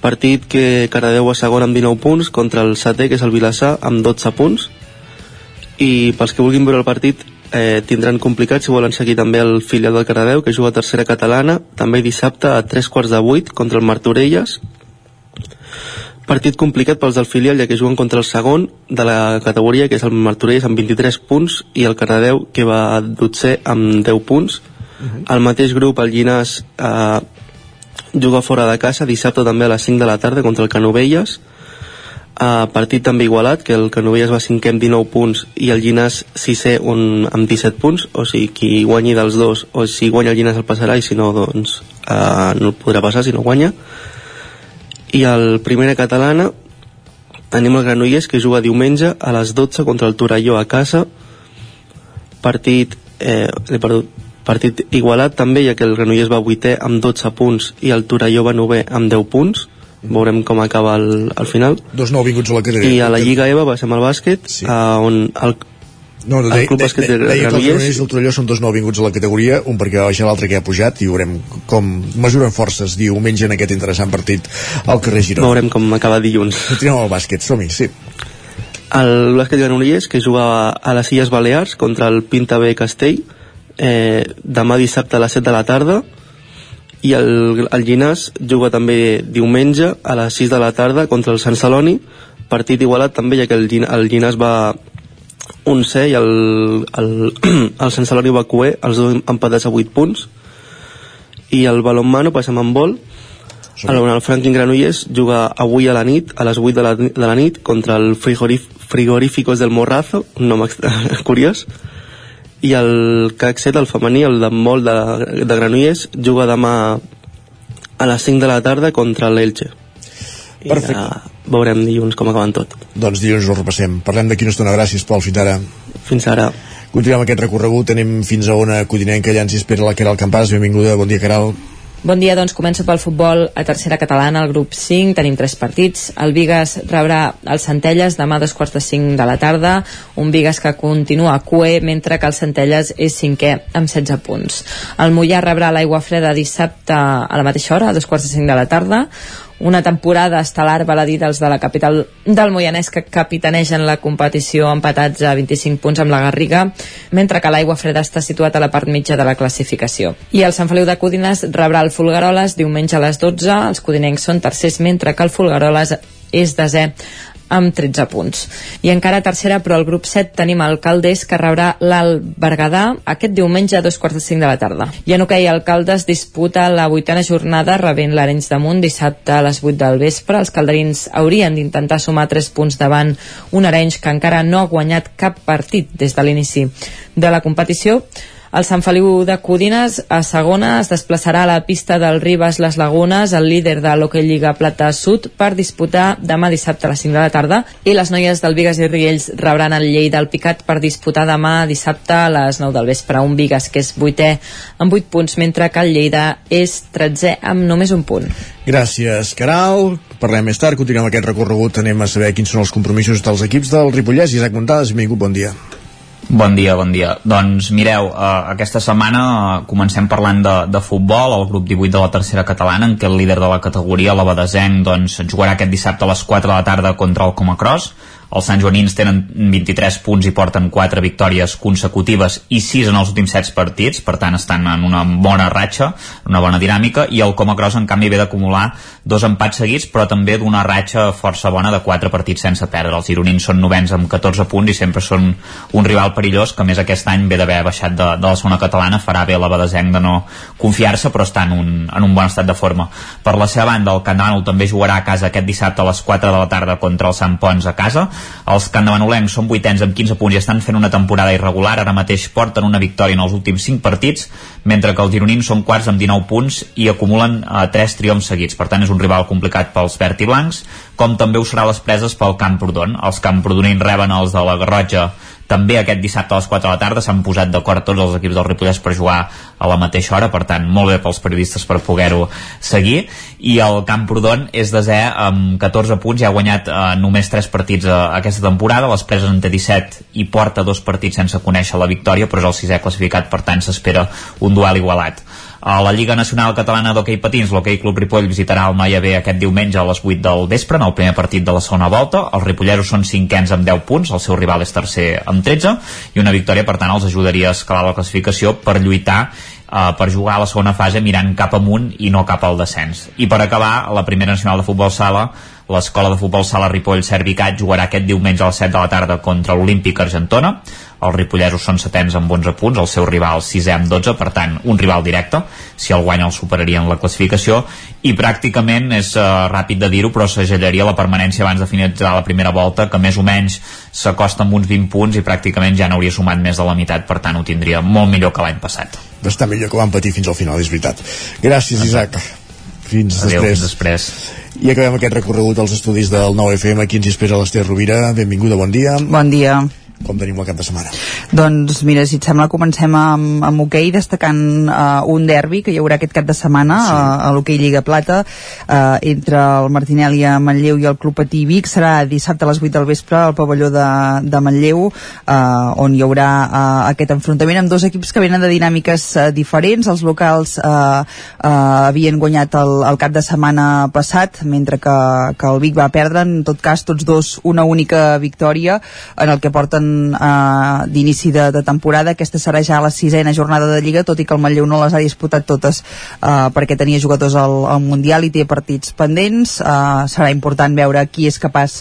Partit que Cardedeu a segon amb 19 punts contra el setè que és el Vilassar amb 12 punts. I pels que vulguin veure el partit eh, tindran complicat si volen seguir també el filial del Cardedeu que juga a tercera catalana també dissabte a 3 quarts de 8 contra el Martorelles. Partit complicat pels del filial ja que juguen contra el segon de la categoria que és el Martorelles amb 23 punts i el Cardedeu que va dotzè amb 10 punts. Uh -huh. el mateix grup el Llinàs eh, juga fora de casa dissabte també a les 5 de la tarda contra el Canovelles. Uh, partit també igualat que el Canovelles va cinquè amb 19 punts i el Llinàs sisè un, amb 17 punts. O sigui qui guanyi dels dos o si guanya el Llinàs el passarà i si no doncs uh, no el podrà passar si no guanya. I el primera catalana tenim el Granollers que juga diumenge a les 12 contra el Torelló a casa. Partit eh, l'he perdut Partit igualat també, ja que el Granollers va vuitè amb 12 punts i el Torelló va novè amb 10 punts. Veurem com acaba el, al final. Dos nouvinguts a la carrera. I a la Lliga EVA passem al bàsquet, sí. on el, no, no, el Club de, de, de, deia que els Granollers i el Torelló són dos nouvinguts a la categoria, un perquè va baixar l'altre que ha pujat i veurem com mesuren forces diumenge en aquest interessant partit al carrer Girona. Veurem com acaba dilluns. Continuem al bàsquet, som-hi, sí. El bàsquet Granollers, que juga a les Illes Balears contra el Pinta B Castell, eh, demà dissabte a les 7 de la tarda i el, el Llinàs juga també diumenge a les 6 de la tarda contra el Sant Celoni partit igualat també ja que el, el Llinàs va un C i el, el, el Sant Celoni va cué els dos empatats a 8 punts. I el balonmano passem amb vol. On el Franklin Granollers juga avui a la nit, a les 8 de la, de la nit, contra el Frigorif Frigoríficos del Morrazo, un nom curiós, i el CAC 7, el femení, el d'handbol de, de Granollers, juga demà a les 5 de la tarda contra l'Elche. i ja veurem dilluns com acaben tot. Doncs dilluns ho repassem. Parlem d'aquí una estona. Gràcies, Pol. Fins ara. Fins ara. Continuem aquest recorregut. Anem fins a una codinenca. Allà ens espera la Caral Campàs. Benvinguda. Bon dia, Caral. Bon dia, doncs començo pel futbol a tercera catalana, al grup 5, tenim tres partits. El Vigas rebrà el Centelles demà a dos quarts de 5 de la tarda, un Vigas que continua a QE, mentre que el Centelles és cinquè amb 16 punts. El Mollà rebrà l'aigua freda dissabte a la mateixa hora, a dos quarts de 5 de la tarda, una temporada estel·lar baladí dels de la capital del Moianès que capitanegen la competició empatats a 25 punts amb la Garriga, mentre que l'Aigua Freda està situat a la part mitja de la classificació. I el Sant Feliu de Codines rebrà el Fulgaroles diumenge a les 12, els codinencs són tercers, mentre que el Fulgaroles és desè amb 13 punts. I encara tercera, però al grup 7 tenim el Caldés que rebrà l'Alt Berguedà aquest diumenge a dos quarts de cinc de la tarda. I en hoquei el Caldes disputa la vuitena jornada rebent l'Arenys de Munt dissabte a les 8 del vespre. Els calderins haurien d'intentar sumar 3 punts davant un Arenys que encara no ha guanyat cap partit des de l'inici de la competició el Sant Feliu de Codines a segona es desplaçarà a la pista del Ribes Les Lagunes, el líder de l'Hockey Lliga Plata Sud, per disputar demà dissabte a les 5 de la tarda i les noies del Vigas i Riells rebran el Llei del Picat per disputar demà dissabte a les 9 del vespre. Un Vigas que és vuitè amb 8 punts, mentre que el Lleida és 13è amb només un punt. Gràcies, Caral. Parlem més tard, continuem aquest recorregut, anem a saber quins són els compromisos dels equips del Ripollès. Isaac Montades, benvingut, bon dia. Bon dia, bon dia. Doncs mireu, eh, aquesta setmana eh, comencem parlant de, de futbol, el grup 18 de la tercera catalana, en què el líder de la categoria, l'Abadesenc, doncs, jugarà aquest dissabte a les 4 de la tarda contra el Comacross els Sant Joanins tenen 23 punts i porten 4 victòries consecutives i 6 en els últims 7 partits, per tant estan en una bona ratxa, una bona dinàmica, i el Comacross en canvi ve d'acumular dos empats seguits, però també d'una ratxa força bona de 4 partits sense perdre. Els gironins són novens amb 14 punts i sempre són un rival perillós que més aquest any ve d'haver baixat de, de la zona catalana, farà bé la Badesenc de no confiar-se, però està en un, en un bon estat de forma. Per la seva banda, el Candanol també jugarà a casa aquest dissabte a les 4 de la tarda contra el Sant Pons a casa els candamanolencs són vuitens amb 15 punts i estan fent una temporada irregular. Ara mateix porten una victòria en els últims 5 partits, mentre que els gironins són quarts amb 19 punts i acumulen eh, 3 triomfs seguits. Per tant, és un rival complicat pels verd i blancs, com també ho serà les preses pel Camprodon. Els camprodonins reben els de la Garrotja també aquest dissabte a les 4 de la tarda s'han posat d'acord tots els equips del Ripollès per jugar a la mateixa hora, per tant, molt bé pels periodistes per poder-ho seguir. I el Camprodon és desè amb 14 punts i ha guanyat eh, només 3 partits eh, aquesta temporada. Les preses en té 17 i porta dos partits sense conèixer la victòria, però és el sisè classificat, per tant, s'espera un duel igualat. A la Lliga Nacional Catalana d'Hockey Patins, l'Hockey Club Ripoll visitarà el Noia B aquest diumenge a les 8 del vespre en el primer partit de la segona volta. Els ripolleros són cinquens amb 10 punts, el seu rival és tercer amb 13 i una victòria, per tant, els ajudaria a escalar la classificació per lluitar Uh, per jugar a la segona fase mirant cap amunt i no cap al descens. I per acabar, la primera nacional de futbol sala l'escola de futbol sala Ripoll Servicat jugarà aquest diumenge a les 7 de la tarda contra l'Olímpic Argentona els ripollesos són setens amb 11 punts, el seu rival sisè amb 12, per tant, un rival directe, si el guanya el superaria en la classificació, i pràcticament és uh, ràpid de dir-ho, però s'agellaria la permanència abans de finalitzar la primera volta, que més o menys s'acosta amb uns 20 punts i pràcticament ja n'hauria sumat més de la meitat, per tant ho tindria molt millor que l'any passat. Està millor que van patir fins al final, és veritat. Gràcies, Isaac. Fins Adeu, després. Fins després. I acabem aquest recorregut als estudis del 9FM. Aquí ens hi espera l'Ester Rovira. Benvinguda, bon dia. Bon dia com tenim el cap de setmana? Doncs mira, si et sembla comencem amb, amb hoquei okay, destacant uh, un derbi que hi haurà aquest cap de setmana sí. uh, a l'hoquei Lliga Plata uh, entre el Martinelli a Manlleu i el Club Patí Vic serà dissabte a les 8 del vespre al pavelló de, de Manlleu uh, on hi haurà uh, aquest enfrontament amb dos equips que venen de dinàmiques uh, diferents els locals uh, uh, havien guanyat el, el cap de setmana passat mentre que, que el Vic va perdre en tot cas tots dos una única victòria en el que porten eh, d'inici de, de temporada. Aquesta serà ja la sisena jornada de Lliga, tot i que el Manlleu no les ha disputat totes eh, perquè tenia jugadors al, al Mundial i té partits pendents. Eh, serà important veure qui és capaç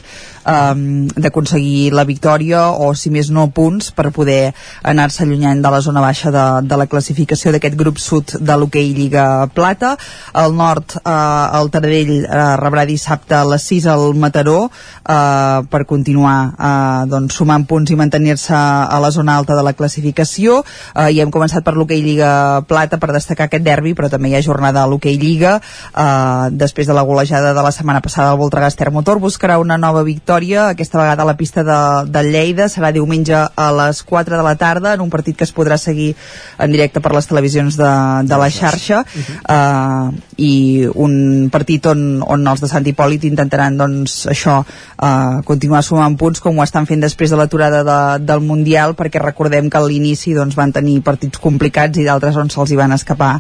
um, d'aconseguir la victòria o si més no punts per poder anar-se allunyant de la zona baixa de, de la classificació d'aquest grup sud de l'hoquei Lliga Plata el nord, uh, el Taradell uh, rebrà dissabte a les 6 al Mataró uh, per continuar uh, doncs, sumant punts i mantenir-se a la zona alta de la classificació. Eh, i hem començat per l'hoquei Lliga Plata per destacar aquest derbi, però també hi ha jornada a l'hoquei Lliga. Eh, després de la golejada de la setmana passada el Voltregà Termotor buscarà una nova victòria, aquesta vegada a la pista de, de Lleida, serà diumenge a les 4 de la tarda en un partit que es podrà seguir en directe per les televisions de, de la xarxa. Eh, i un partit on, on els de Sant Hipòlit intentaran doncs això, eh, continuar sumant punts com ho estan fent després de l'aturada de, del Mundial perquè recordem que a l'inici doncs, van tenir partits complicats i d'altres on se'ls van escapar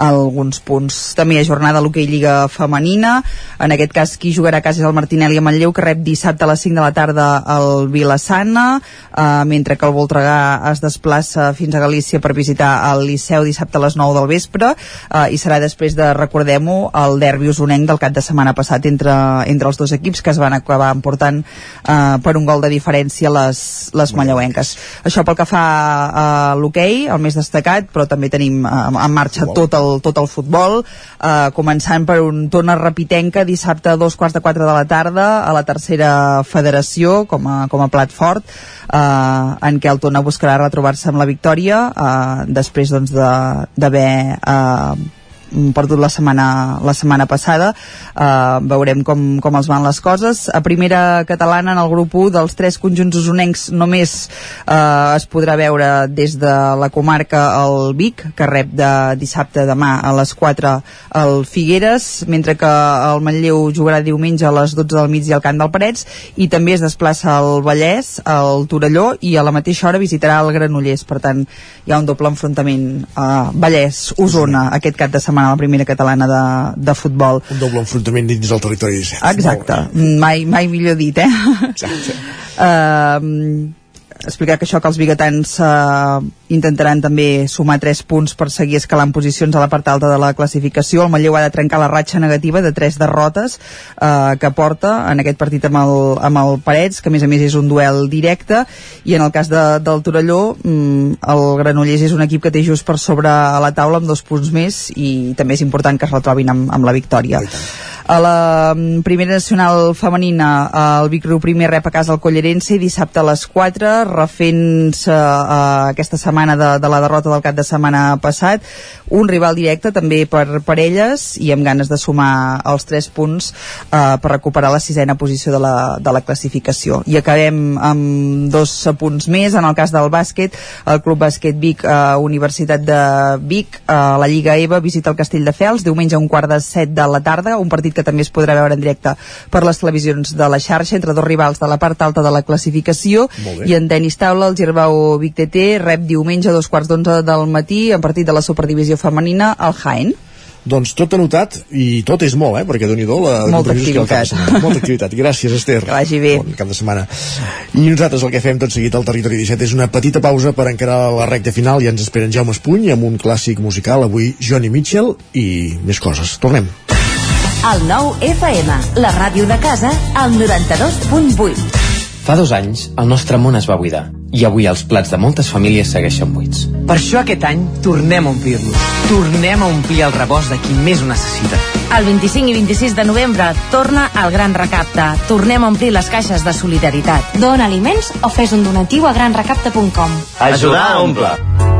alguns punts. També hi ha jornada a l'hoquei Lliga Femenina, en aquest cas qui jugarà a casa és el Martinelli a Manlleu que rep dissabte a les 5 de la tarda al Vilassana, eh, mentre que el Voltregà es desplaça fins a Galícia per visitar el Liceu dissabte a les 9 del vespre eh, i serà després de, recordem-ho, el derbi usonenc del cap de setmana passat entre, entre els dos equips que es van acabar emportant eh, per un gol de diferència les, les manlleuenques. Això pel que fa a l'hoquei, el més destacat, però també tenim eh, en marxa tot el, tot el futbol, eh, començant per un tona repitenca dissabte a dos quarts de quatre de la tarda a la tercera federació com a, com a plat fort eh, en què el Tona buscarà retrobar-se amb la victòria eh, després doncs, d'haver de, eh, perdut la setmana, la setmana passada. Uh, veurem com, com els van les coses. A primera catalana en el grup 1 dels tres conjunts usonencs només uh, es podrà veure des de la comarca el Vic que rep de dissabte demà a les 4 el Figueres mentre que el Manlleu jugarà diumenge a les 12 del migdia al Camp del Parets i també es desplaça al Vallès al Torelló i a la mateixa hora visitarà el Granollers. Per tant hi ha un doble enfrontament uh, Vallès-Osona aquest cap de setmana setmana la primera catalana de, de futbol. Un doble enfrontament dins del territori 17. Exacte, mai, mai millor dit, eh? Exacte. uh, explicar que això que els biguetans eh, intentaran també sumar 3 punts per seguir escalant posicions a la part alta de la classificació. El Manlleu ha de trencar la ratxa negativa de 3 derrotes eh, que porta en aquest partit amb el, amb el Parets, que a més a més és un duel directe, i en el cas de, del Torelló, mm, el Granollers és un equip que té just per sobre a la taula amb dos punts més i també és important que es retrobin amb, amb la victòria. A la mm, primera nacional femenina, el Vic Riu primer rep a casa el Collerense dissabte a les 4, refent-se uh, aquesta setmana de, de la derrota del cap de setmana passat. Un rival directe també per, per elles i amb ganes de sumar els 3 punts uh, per recuperar la sisena posició de la, de la classificació. I acabem amb dos punts més. En el cas del bàsquet, el Club Bàsquet Vic, uh, Universitat de Vic, uh, la Lliga EVA visita el Castell de Fels diumenge a un quart de set de la tarda, un partit que que també es podrà veure en directe per les televisions de la xarxa entre dos rivals de la part alta de la classificació i en tenis taula el Girbau Vic TT rep diumenge a dos quarts d'onze del matí en partit de la superdivisió femenina al Jaén doncs tot anotat i tot és molt, eh? perquè doni do la molta activitat. molta activitat. Gràcies, Esther. Que vagi bé. Bon cap de setmana. I nosaltres el que fem tot seguit al Territori 17 és una petita pausa per encarar la recta final i ens esperen Jaume Espuny amb un clàssic musical, avui Johnny Mitchell i més coses. Tornem. El nou FM, la ràdio de casa, al 92.8. Fa dos anys, el nostre món es va buidar i avui els plats de moltes famílies segueixen buits. Per això aquest any tornem a omplir-los. Tornem a omplir el rebost de qui més ho necessita. El 25 i 26 de novembre torna el Gran Recapte. Tornem a omplir les caixes de solidaritat. Dona aliments o fes un donatiu a granrecapte.com. Ajudar a omplir.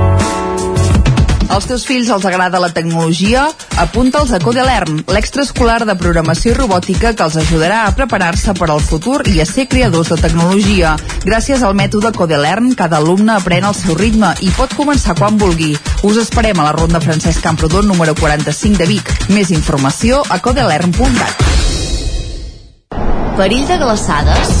Als teus fills els agrada la tecnologia? Apunta'ls a Codelern, l'extraescolar de programació i robòtica que els ajudarà a preparar-se per al futur i a ser creadors de tecnologia. Gràcies al mètode Codelern, cada alumne aprèn al seu ritme i pot començar quan vulgui. Us esperem a la Ronda Francesc Camprodon número 45 de Vic. Més informació a codelern.cat. Perill de glaçades?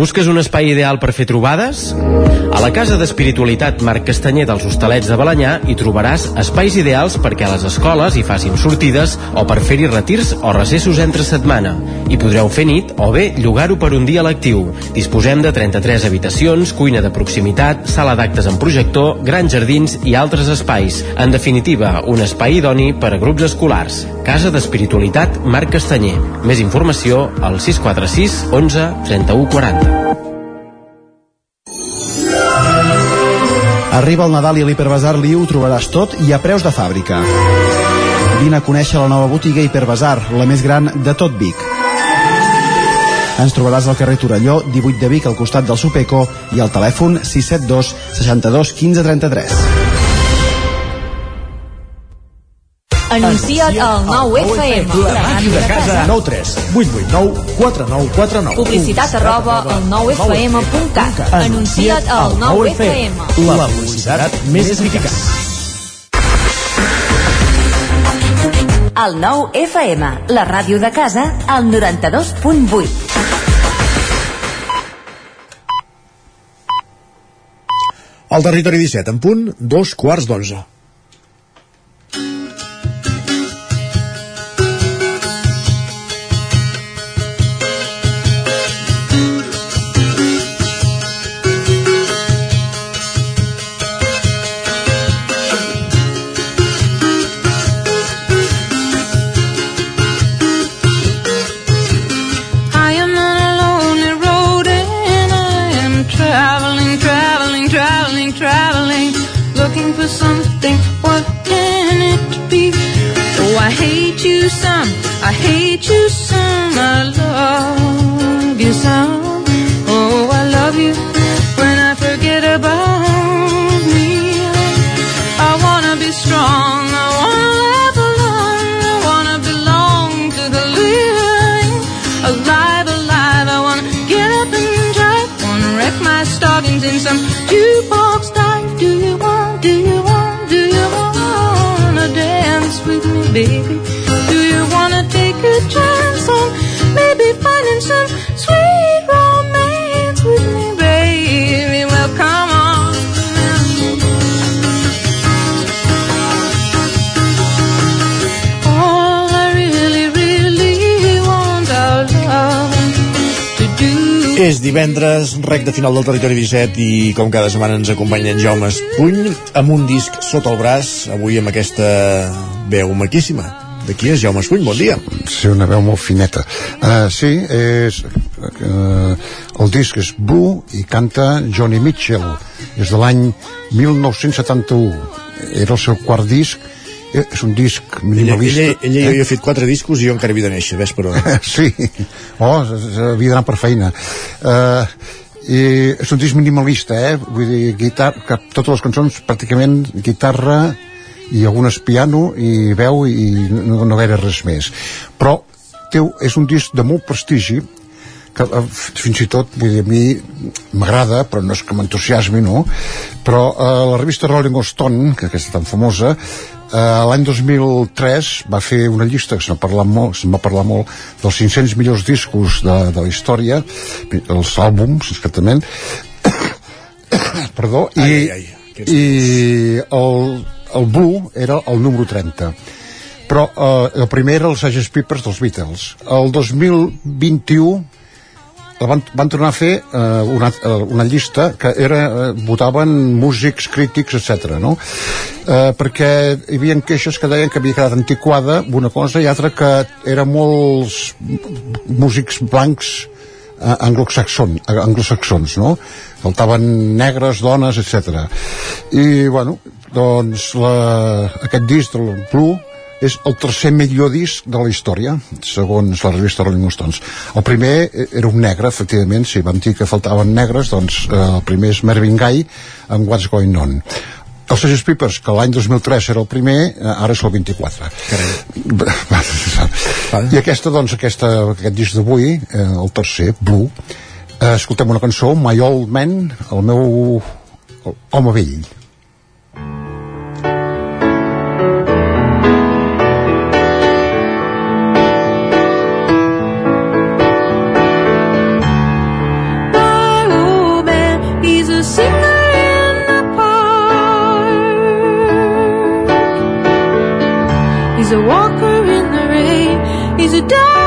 Busques un espai ideal per fer trobades? A la Casa d'Espiritualitat Marc Castanyer dels Hostalets de Balanyà hi trobaràs espais ideals perquè a les escoles hi facin sortides o per fer-hi retirs o recessos entre setmana. Hi podreu fer nit o bé llogar-ho per un dia lectiu. Disposem de 33 habitacions, cuina de proximitat, sala d'actes amb projector, grans jardins i altres espais. En definitiva, un espai idoni per a grups escolars. Casa d'Espiritualitat Marc Castanyer. Més informació al 646 11 31 40. Arriba el Nadal i a l'Hiperbasar Liu trobaràs tot i a preus de fàbrica. Vine a conèixer la nova botiga Hiperbasar, la més gran de tot Vic. Ens trobaràs al carrer Torelló, 18 de Vic, al costat del Supeco, i al telèfon 672 62 15 33. Anuncia't al 9FM. La màquina de casa. 9 3 8 8 9 4 9 4 9 Publicitat arroba al 9FM.cat. Anuncia't al 9FM. La publicitat més eficaç. El 9 FM, la ràdio de casa, al 92.8. Al territori 17, en punt, dos quarts d'onze. Hate you some, I hate you some, I love you some. Oh, I love you when I forget about me. I wanna be strong, I wanna laugh alone, I wanna belong to the living. Alive, alive, I wanna get up and drive, wanna wreck my stockings in some jukebox dive. Do you want, do you want, do you wanna dance with me, baby? És divendres, rec de final del territori 17 i com cada setmana ens acompanya en Jaume Espuny amb un disc sota el braç, avui amb aquesta veu maquíssima. De qui és Jaume Espuny? Bon dia. Sí, una veu molt fineta. Uh, sí, és, uh, el disc és Blue i canta Johnny Mitchell. És de l'any 1971. Era el seu quart disc. Eh, És un disc Ella, minimalista. ella, ella eh? jo he fet quatre discos i jo encara havia de néixer, ves per on. sí, oh, havia d'anar per feina uh, i és un disc minimalista eh? vull dir, guitar, que totes les cançons pràcticament guitarra i algunes piano i veu i no, no gaire res més. Però teu, és un disc de molt prestigi que eh, fins i tot vull dir, a mi m'agrada però no és que m'entusiasmi no? però eh, la revista Rolling Stone que aquesta tan famosa eh, l'any 2003 va fer una llista que se'n va parlar molt, se'n va parlar molt dels 500 millors discos de, de la història els àlbums exactament. Perdó i, Ai, ai, i el, el Blue era el número 30 però eh, el primer era els Sgt. Peppers dels Beatles el 2021 la van, van tornar a fer eh, una, eh, una llista que era, eh, votaven músics, crítics, etc. No? Eh, perquè hi havia queixes que deien que havia quedat antiquada una cosa i altra que eren molts músics blancs eh, anglosaxons, no? faltaven negres, dones, etc. I, bueno, doncs la, aquest disc del Blue és el tercer millor disc de la història, segons la revista Rolling Stones. El primer era un negre, efectivament, si vam dir que faltaven negres, doncs eh, el primer és Mervyn Guy amb What's Going On. Els Sgt. Peppers, que l'any 2003 era el primer, eh, ara és el 24. I aquesta, doncs, aquesta, aquest disc d'avui, eh, el tercer, Blue, eh, escoltem una cançó, My Old Man, el meu home vell. He's a walker in the rain. He's a dancer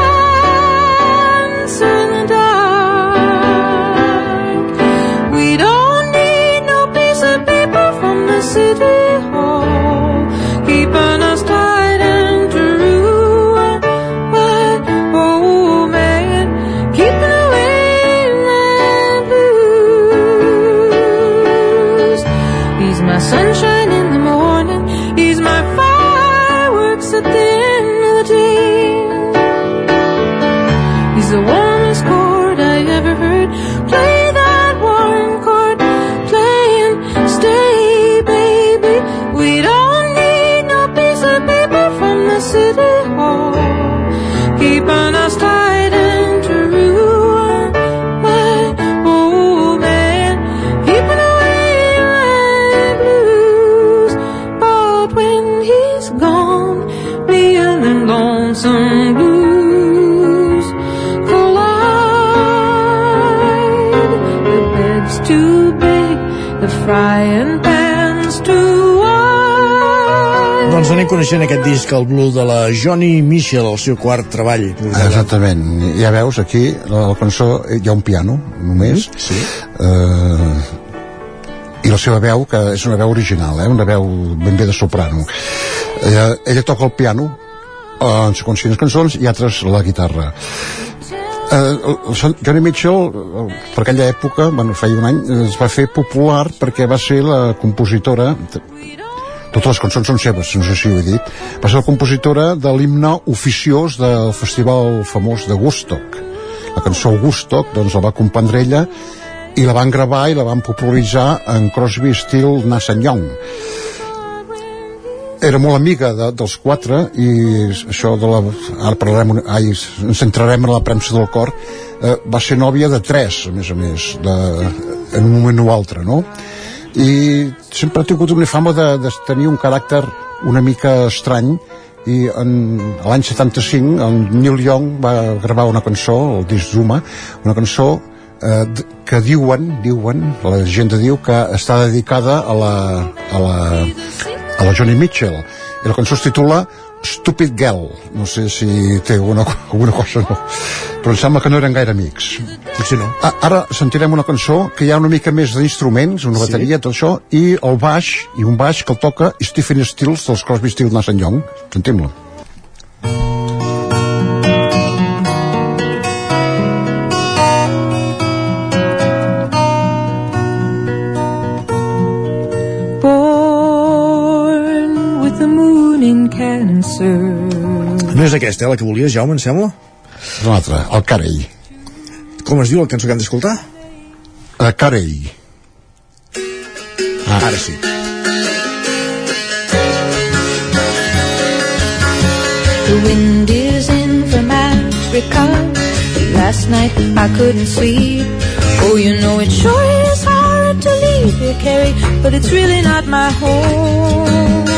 coneixent aquest disc, el Blue de la Johnny Mitchell, el seu quart treball. Exactament. Ja veus, aquí, la, la cançó, hi ha un piano, només. Sí. Eh, I la seva veu, que és una veu original, eh? una veu ben bé de soprano. Ella, ella toca el piano eh, en seqüències cançons i altres la guitarra. Eh, Johnny Mitchell, eh, per aquella època, bueno, feia un any, es va fer popular perquè va ser la compositora totes les cançons són seves, no sé si ho he dit. Va ser la compositora de l'himne oficiós del festival famós de Woodstock. La cançó Woodstock doncs la va compondre ella i la van gravar i la van popularitzar en Crosby, Still, Nash Young. Era molt amiga de, dels quatre i això de la... ara parlarem ai, ens centrarem en la premsa del cor eh, va ser nòvia de tres a més a més de, en un moment o altre no? I sempre ha tingut una fama de, de tenir un caràcter una mica estrany. I l'any 75 en Neil Young va gravar una cançó el disc Zuma, una cançó eh, que diuen, diuen la llegenda diu que està dedicada a la, a la, a la Johnny Mitchell. I la cançó es titula Stupid Girl. No sé si té alguna, alguna cosa no. però em sembla que no eren gaire amics. Potser no. A, ara sentirem una cançó que hi ha una mica més d'instruments una Sí. bateria, tot això i el baix, i un baix que el toca Stephen Stills dels Crosby, Stills, Nash Young. Sentim-lo No és aquesta, eh, la que volies, Jaume, em sembla? és una altra, el Carey Com es diu la cançó que hem d'escoltar? el Carey ah. Ara sí. The wind is in from Africa. Last night I couldn't sleep. Oh, you know it sure is hard to leave here, Carrie, but it's really not my home.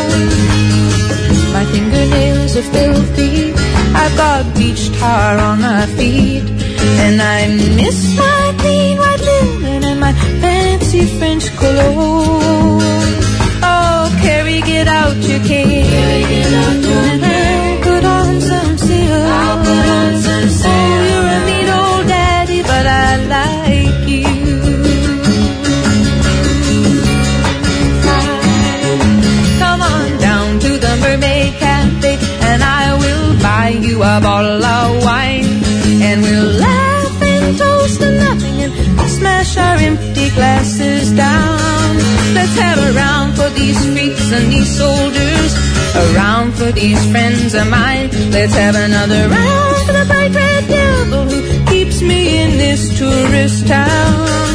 My fingernails are filthy. I've got beach tar on my feet. And I miss my clean white linen and my fancy French cologne. Oh, Carrie, get out your cane. And put on some silk. Oh, you a bottle of wine. And we'll laugh and toast to nothing and smash our empty glasses down. Let's have a round for these freaks and these soldiers. A round for these friends of mine. Let's have another round for the bright red devil who keeps me in this tourist town.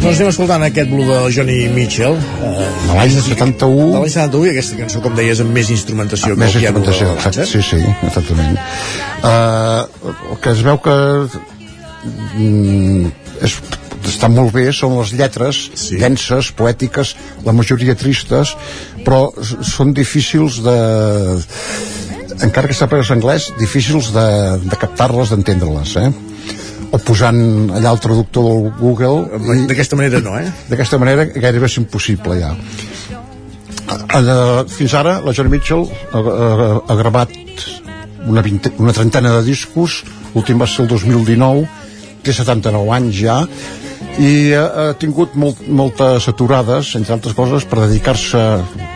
Doncs anem escoltant aquest Blue de Johnny Mitchell. Eh, de l'any 71 de l'any 71 i aquesta cançó, com deies, amb més instrumentació. més que el piano instrumentació, exacte, sí, sí, exactament. Uh, el que es veu que mm, és, està molt bé són les lletres sí. denses, poètiques, la majoria tristes, però són difícils de encara que sàpigues anglès, difícils de, de captar-les, d'entendre-les, eh? O posant allà el traductor del Google D'aquesta manera no, eh? d'aquesta manera gairebé és impossible ja Uh, fins ara la Johnny Mitchell ha, ha, ha gravat una, vinte, una trentena de discos l'últim va ser el 2019 té 79 anys ja i ha, ha tingut molt, moltes aturades entre altres coses per dedicar-se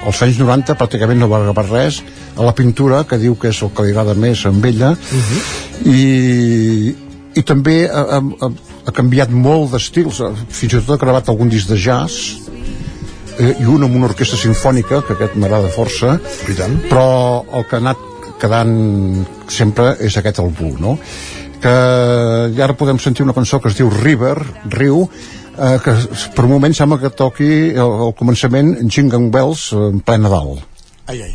als anys 90 pràcticament no va gravar res a la pintura que diu que és el que li agrada més amb ella uh -huh. i, i també ha, ha, ha canviat molt d'estils fins i tot ha gravat algun disc de jazz eh, i un amb una orquestra sinfònica que aquest m'agrada força però el que ha anat quedant sempre és aquest el Blue no? que i ara podem sentir una cançó que es diu River, Riu eh, que per un moment sembla que toqui al començament Jingle Bells en ple Nadal ai ai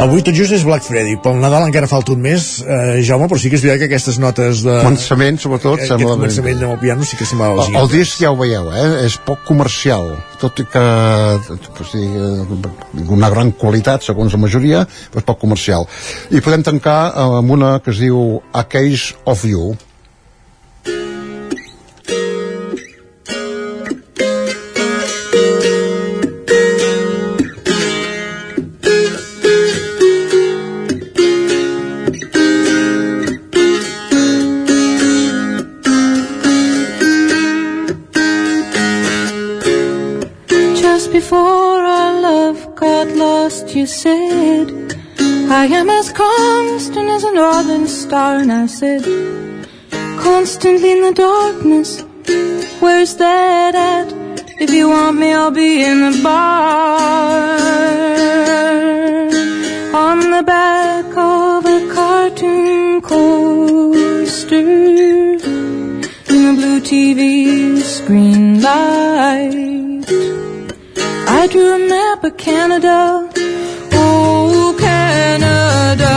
Avui tot just és Black Friday, pel Nadal encara falta un mes, eh, Jaume, però sí que és veritat que aquestes notes de... començament sobretot Aquest sembla començament amb el piano sí que sembla el, el disc ja ho veieu, eh? és poc comercial tot i que o sigui, una gran qualitat segons la majoria, però és poc comercial. I podem tancar amb una que es diu A Case of You said, I am as constant as a northern star. And I said, constantly in the darkness, where's that at? If you want me, I'll be in the bar. On the back of a cartoon coaster in the blue TV screen light. I drew a map of Canada. Canada.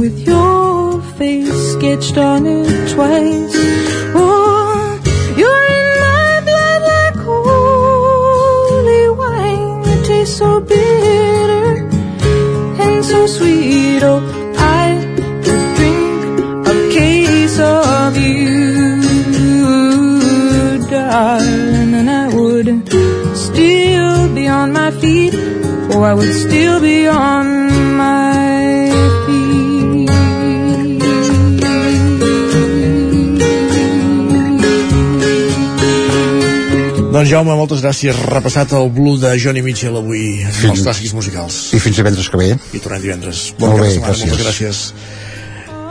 With your face sketched on it twice. Oh, you're in my blood like holy wine. Tastes so bitter and so sweet. Oh, I could drink a case of you, darling, and I would on my. Oh, I would still be on my Doncs Jaume, moltes gràcies. Repassat el Blue de Johnny Mitchell avui Fins- els clàssics musicals. i fins divendres que ve I tornem divendres. Molt cap de bé, setmana, gràcies. Moltes gràcies.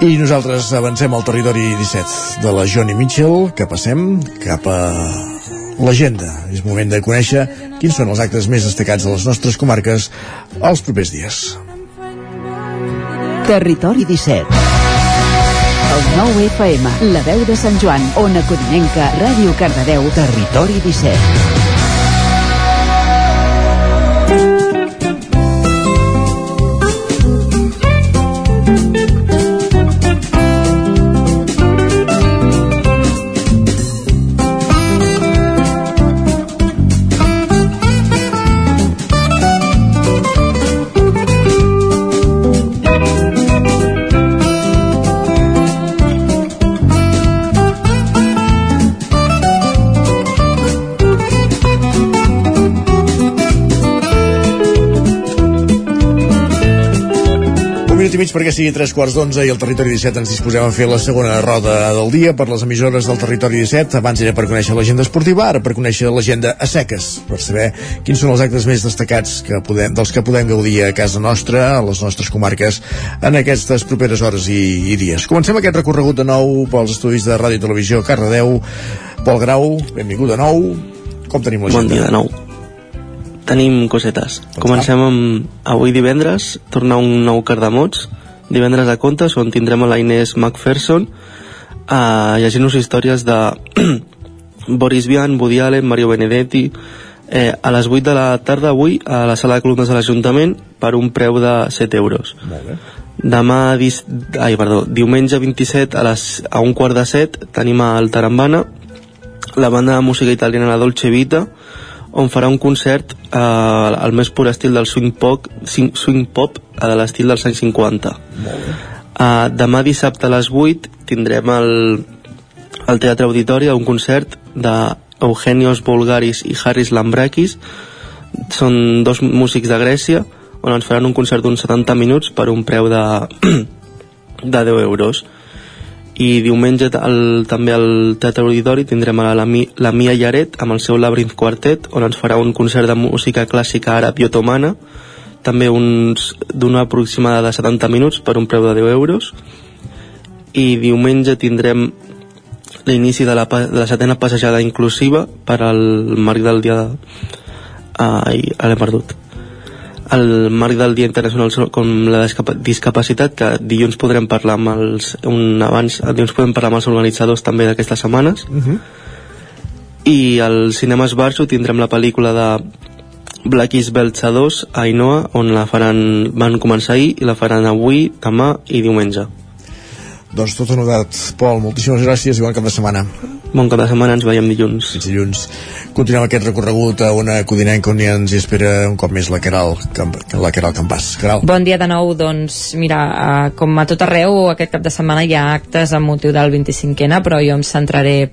I nosaltres avancem al territori 17 de la Johnny Mitchell, que passem cap a l'agenda. És moment de conèixer quins són els actes més destacats de les nostres comarques els propers dies. Territori 17. El 9 FM, la veu de Sant Joan, Ona Codinenca, Ràdio Cardedeu, Territori 17. Minut i mig perquè sigui tres quarts d'onze i el Territori 17 ens disposem a fer la segona roda del dia per les emissores del Territori 17. Abans era per conèixer l'agenda esportiva, ara per conèixer l'agenda a seques, per saber quins són els actes més destacats que podem, dels que podem gaudir a casa nostra, a les nostres comarques, en aquestes properes hores i, i dies. Comencem aquest recorregut de nou pels estudis de Ràdio i Televisió Cardedeu. Pol Grau, benvingut de nou. Com tenim l'agenda? Bon dia de nou. Tenim cosetes. Comencem amb avui divendres, tornar un nou Cardamots, divendres a Contes, on tindrem a la Inés Macpherson uh, llegint-nos històries de Boris Vian, Woody Allen, Mario Benedetti, eh, a les 8 de la tarda avui a la sala de columnes de l'Ajuntament per un preu de 7 euros. Bé. Demà, dis... ai, perdó, diumenge 27 a, les... a un quart de set tenim al Tarambana la banda de música italiana La Dolce Vita on farà un concert eh, al més pur estil del swing pop, swing, pop eh, de l'estil dels anys 50 eh, demà dissabte a les 8 tindrem el, al Teatre Auditori un concert de Eugenios Bulgaris i Harris Lambrakis. Són dos músics de Grècia on ens faran un concert d'uns 70 minuts per un preu de, de 10 euros i diumenge el, també al Teatre Auditori tindrem a la, la Mia Llaret amb el seu Labyrinth Quartet on ens farà un concert de música clàssica àrab i otomana també uns d'una aproximada de 70 minuts per un preu de 10 euros. I diumenge tindrem l'inici de, la, de la setena passejada inclusiva per al marc del dia de... ai, l'he perdut el marc del Dia Internacional com la discapa- discapacitat que dilluns podrem parlar amb els un abans, dilluns podem parlar amb els organitzadors també d'aquestes setmanes Uh -huh. i al cinema Esbarjo tindrem la pel·lícula de Black is Belcha 2 a Ainoa on la faran, van començar ahir i la faran avui, demà i diumenge Doncs tot anotat, Pol, moltíssimes gràcies i bon cap de setmana. Bon cap de setmana, ens veiem dilluns. Fins dilluns. Continuem aquest recorregut a una codinenca on ja ens hi espera un cop més la Caral, Camp la Caral Campàs. Caral. Bon dia de nou, doncs mira, eh, com a tot arreu aquest cap de setmana hi ha actes amb motiu del 25ena, però jo em centraré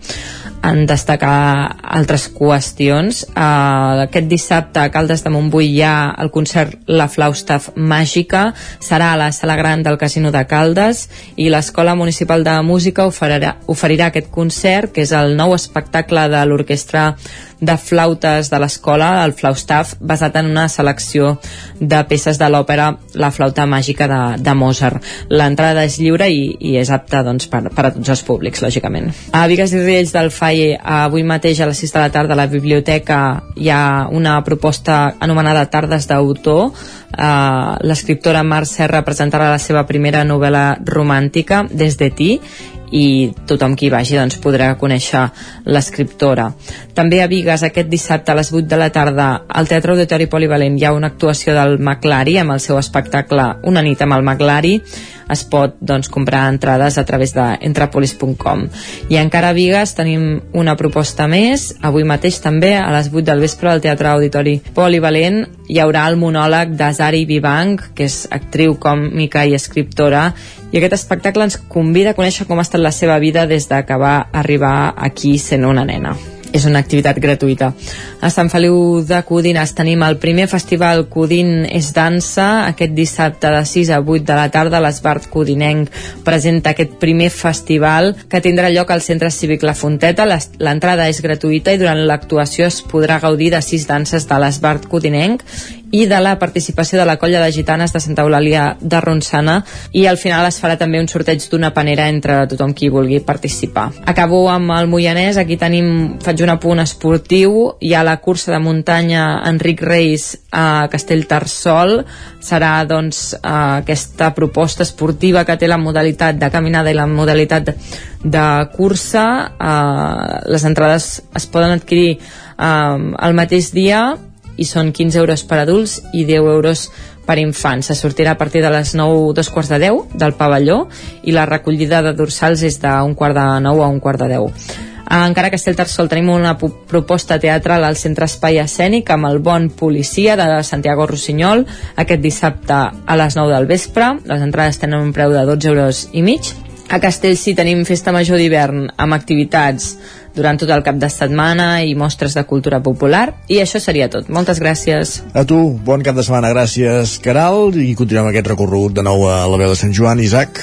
en destacar altres qüestions. Uh, aquest dissabte a Caldes de Montbui hi ha el concert La Flaustaff Màgica, serà a la sala gran del Casino de Caldes i l'Escola Municipal de Música oferirà, oferirà aquest concert, que és el nou espectacle de l'orquestra de flautes de l'escola, el Flaustaff, basat en una selecció de peces de l'òpera La flauta màgica de, de Mozart. L'entrada és lliure i, i és apta doncs, per, per a tots els públics, lògicament. A Vigues i Riells del FAI, avui mateix a les 6 de la tarda a la biblioteca hi ha una proposta anomenada Tardes d'autor. Uh, L'escriptora Mar Serra presentarà la seva primera novel·la romàntica, Des de ti, i tothom qui vagi doncs, podrà conèixer l'escriptora. També a Vigues aquest dissabte a les 8 de la tarda al Teatre Auditori Polivalent hi ha una actuació del Maclari amb el seu espectacle Una nit amb el Maclari es pot doncs, comprar entrades a través de entrapolis.com i encara a Vigues tenim una proposta més. Avui mateix també a les 8 del vespre al Teatre Auditori Polivalent hi haurà el monòleg d'Azari Vivang que és actriu còmica i escriptora. I aquest espectacle ens convida a conèixer com ha estat la seva vida des de que va arribar aquí sent una nena és una activitat gratuïta. A Sant Feliu de Codines tenim el primer festival Codin és dansa. Aquest dissabte de 6 a 8 de la tarda l'Esbart Codinenc presenta aquest primer festival que tindrà lloc al Centre Cívic La Fonteta. L'entrada és gratuïta i durant l'actuació es podrà gaudir de sis danses de l'Esbart Codinenc i de la participació de la colla de gitanes de Santa Eulàlia de Ronçana. I al final es farà també un sorteig d'una panera entre tothom qui vulgui participar. Acabo amb el Moianès, aquí tenim, faig un apunt esportiu, hi ha la cursa de muntanya Enric Reis a Castellterçol, serà doncs eh, aquesta proposta esportiva que té la modalitat de caminada i la modalitat de, cursa, eh, les entrades es poden adquirir eh, el mateix dia i són 15 euros per adults i 10 euros per infants. Se sortirà a partir de les 9, dos quarts de 10 del pavelló i la recollida de dorsals és d'un quart de 9 a un quart de 10. Encara a Castellterçol tenim una proposta teatral al Centre Espai Escènic amb el Bon Policia de Santiago Rossinyol aquest dissabte a les 9 del vespre. Les entrades tenen un preu de 12 euros i mig. A Castellcí tenim festa major d'hivern amb activitats durant tot el cap de setmana i mostres de cultura popular. I això seria tot. Moltes gràcies. A tu, bon cap de setmana, gràcies, Caral, i continuem aquest recorregut de nou a la veu de Sant Joan. Isaac,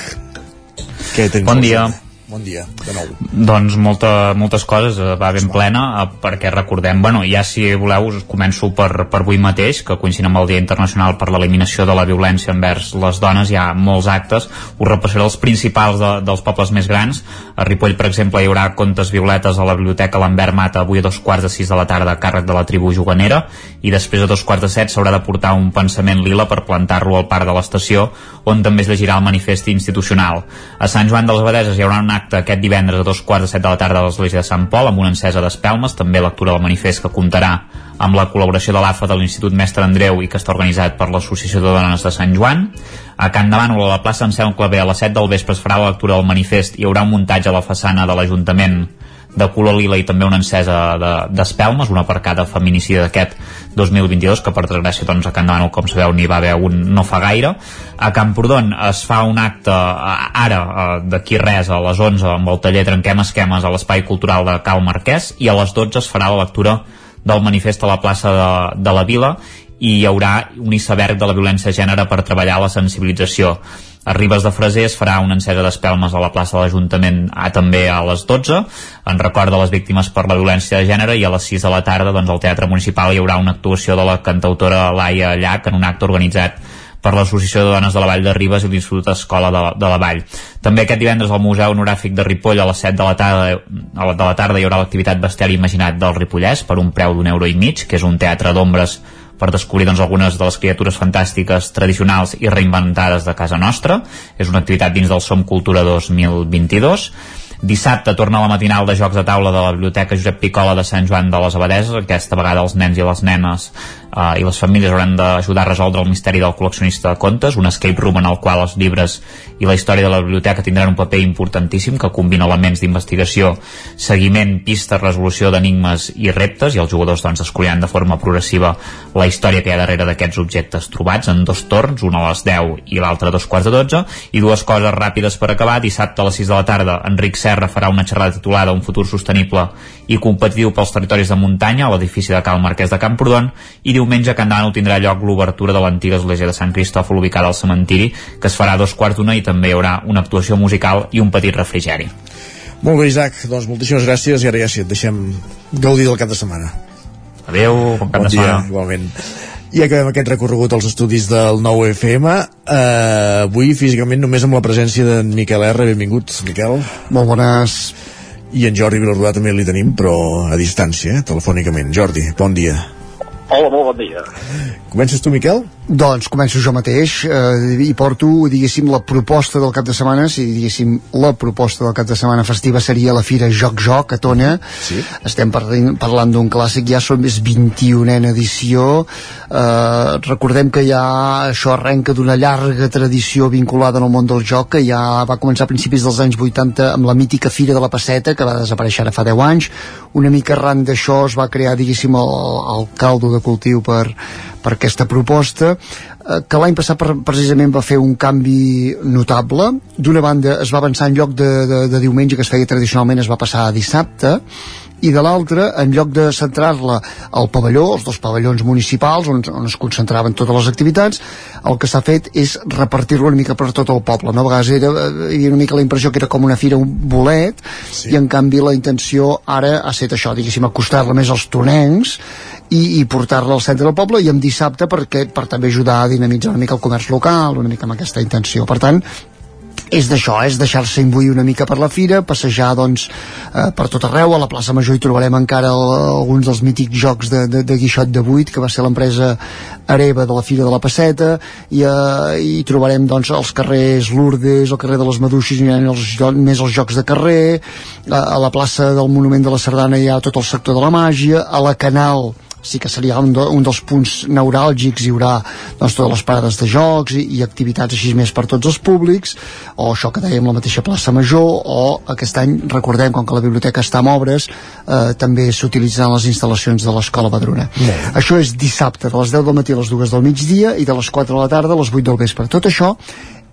què tens? Bon dia. Bon dia, de nou. Doncs molta, moltes coses, eh, va ben plena, eh, perquè recordem, bueno, ja si voleu us començo per, per avui mateix, que coincidint amb el Dia Internacional per l'Eliminació de la Violència envers les dones, hi ha molts actes, us repassaré els principals de, dels pobles més grans. A Ripoll, per exemple, hi haurà contes violetes a la Biblioteca Lambert Mata avui a dos quarts de sis de la tarda a càrrec de la tribu juganera, i després a dos quarts de set s'haurà de portar un pensament lila per plantar-lo al parc de l'estació, on també es llegirà el manifest institucional. A Sant Joan de les Abadeses hi haurà un acte aquest divendres a dos quarts de set de la tarda a l'Església de Sant Pol amb una encesa d'espelmes, també lectura del manifest que comptarà amb la col·laboració de l'AFA de l'Institut Mestre Andreu i que està organitzat per l'Associació de Dones de Sant Joan. A Can Bànol, a la plaça Anselm Clavé, a les 7 del vespre es farà la lectura del manifest i hi haurà un muntatge a la façana de l'Ajuntament de color lila i també una encesa d'espelmes, de, una per cada feminicidi d'aquest 2022, que per desgràcia doncs, a Can Demano, com sabeu, n'hi va haver un no fa gaire. A Camprodon es fa un acte ara, d'aquí res, a les 11, amb el taller Trenquem Esquemes a l'Espai Cultural de Cal Marquès, i a les 12 es farà la lectura del manifest a la plaça de, de la Vila i hi haurà un iceberg de la violència de gènere per treballar la sensibilització. A Ribes de Freser es farà una encesa d'espelmes a la plaça de l'Ajuntament a, també a les 12, en record de les víctimes per la violència de gènere, i a les 6 de la tarda doncs, al Teatre Municipal hi haurà una actuació de la cantautora Laia Llach en un acte organitzat per l'Associació de Dones de la Vall de Ribes i l'Institut Escola de, de la Vall. També aquest divendres al Museu Honoràfic de Ripoll a les 7 de la tarda, a la, de la tarda hi haurà l'activitat Bestiari Imaginat del Ripollès per un preu d'un euro i mig, que és un teatre d'ombres per descobrir doncs, algunes de les criatures fantàstiques tradicionals i reinventades de casa nostra. És una activitat dins del Som Cultura 2022. Dissabte torna la matinal de jocs de taula de la Biblioteca Josep Picola de Sant Joan de les Abadeses. Aquesta vegada els nens i les nenes eh, i les famílies hauran d'ajudar a resoldre el misteri del col·leccionista de contes, un escape room en el qual els llibres i la història de la biblioteca tindran un paper importantíssim que combina elements d'investigació, seguiment, pistes, resolució d'enigmes i reptes i els jugadors doncs, descobriran de forma progressiva la història que hi ha darrere d'aquests objectes trobats en dos torns, un a les 10 i l'altre a dos quarts de 12 i dues coses ràpides per acabar, dissabte a les 6 de la tarda Enric Serra farà una xerrada titulada Un futur sostenible i competitiu pels territoris de muntanya a l'edifici de Cal Marquès de Camprodon i diumenge a Can Dànol tindrà lloc l'obertura de l'antiga església de Sant Cristòfol ubicada al cementiri que es farà a dos quarts d'una i també hi haurà una actuació musical i un petit refrigeri. Molt bé, Isaac, doncs moltíssimes gràcies i ara ja sí, et deixem gaudir del cap de setmana. Adéu, bon cap bon de dia, setmana. igualment. I acabem aquest recorregut als estudis del nou FM. Uh, avui, físicament, només amb la presència d'en Miquel R. Benvingut, Miquel. Molt bones. I en Jordi Vilardà també li tenim, però a distància, eh, telefònicament. Jordi, bon dia. Hola, molt bon dia. Comences tu, Miquel? Doncs començo jo mateix eh, i porto, diguéssim, la proposta del cap de setmana, si diguéssim la proposta del cap de setmana festiva seria la Fira Joc Joc a Tona. Sí. Estem parlant, parlant d'un clàssic, ja som més 21a edició. Eh, recordem que ja això arrenca d'una llarga tradició vinculada en el món del joc, que ja va començar a principis dels anys 80 amb la mítica Fira de la Passeta, que va desaparèixer ara fa 10 anys. Una mica arran d'això es va crear, diguéssim, el, el caldo de cultiu per, per aquesta proposta eh, que l'any passat per, precisament va fer un canvi notable d'una banda es va avançar en lloc de, de, de diumenge que es feia tradicionalment es va passar a dissabte i de l'altra, en lloc de centrar-la al pavelló, els dos pavellons municipals on, on es concentraven totes les activitats el que s'ha fet és repartir-lo una mica per tot el poble, no? a vegades era, eh, hi havia una mica la impressió que era com una fira un bolet sí. i en canvi la intenció ara ha estat això, diguéssim, acostar-la més als tonencs i, i portar-la al centre del poble i en dissabte perquè, per també ajudar a dinamitzar una mica el comerç local, una mica amb aquesta intenció. Per tant, és d'això, és deixar-se imbuir una mica per la fira, passejar doncs eh, per tot arreu, a la plaça Major hi trobarem encara el, alguns dels mítics jocs de, de, de Guixot de Buit, que va ser l'empresa hereva de la Fira de la Passeta. I eh, hi trobarem doncs els carrers Lourdes, el carrer de les Maduixes hi ha els, més els jocs de carrer. A, a la plaça del Monument de la Sardana hi ha tot el sector de la màgia, a la Canal sí que seria un, de, un dels punts neuràlgics hi haurà doncs, totes les parades de jocs i, i activitats així més per tots els públics o això que dèiem la mateixa plaça Major o aquest any recordem com que la biblioteca està en obres eh, també s'utilitzaran les instal·lacions de l'Escola Badruna Molt. això és dissabte de les 10 del matí a les 2 del migdia i de les 4 de la tarda a les 8 del vespre tot això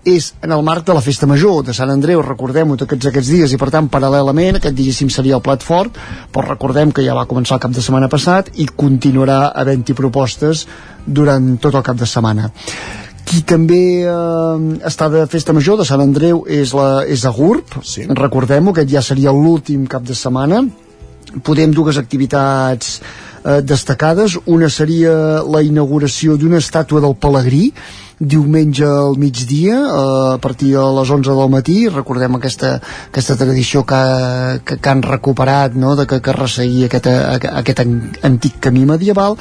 és en el marc de la Festa Major de Sant Andreu, recordem-ho tots aquests dies i per tant paral·lelament aquest diguéssim seria el plat fort però recordem que ja va començar el cap de setmana passat i continuarà havent-hi propostes durant tot el cap de setmana. Qui també eh, està de festa major de Sant Andreu és, la, és a Gurb sí. recordem-ho, aquest ja seria l'últim cap de setmana. Podem dues activitats eh, destacades. Una seria la inauguració d'una estàtua del Pelegrí diumenge al migdia eh, a partir de les 11 del matí recordem aquesta, aquesta tradició que, que, que han recuperat no? de que, que resseguir aquest, aquest antic camí medieval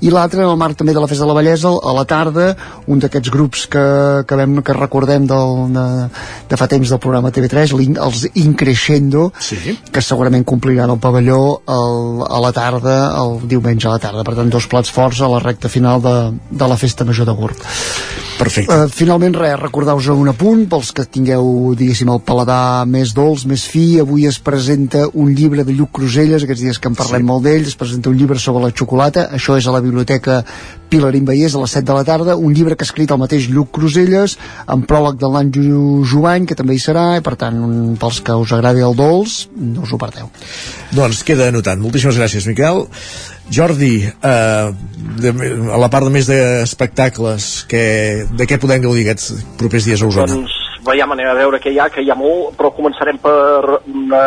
i l'altre en el marc també de la Festa de la Bellesa a la tarda un d'aquests grups que, que, vam, que recordem del, de, de fa temps del programa TV3 els Increscendo sí. que segurament compliran el pavelló el, a la tarda el diumenge a la tarda per tant dos plats forts a la recta final de, de la Festa Major de Gurb Perfecte. Uh, finalment, res, recordar-vos un apunt, pels que tingueu, diguéssim, el paladar més dolç, més fi, avui es presenta un llibre de Lluc Cruselles, aquests dies que en parlem sí. molt d'ell, es presenta un llibre sobre la xocolata, això és a la biblioteca Pilarín Vallès a les 7 de la tarda, un llibre que ha escrit el mateix Lluc Cruselles, amb pròleg de l'Anjo Jovany, que també hi serà, i per tant, pels que us agradi el dolç, no us ho perdeu. Doncs queda anotat. Moltíssimes gràcies, Miquel. Jordi, eh, de, a la part de més d'espectacles, que, de què podem gaudir aquests propers dies a Osona? Doncs veia manera de veure que hi ha, que hi ha molt, però començarem per una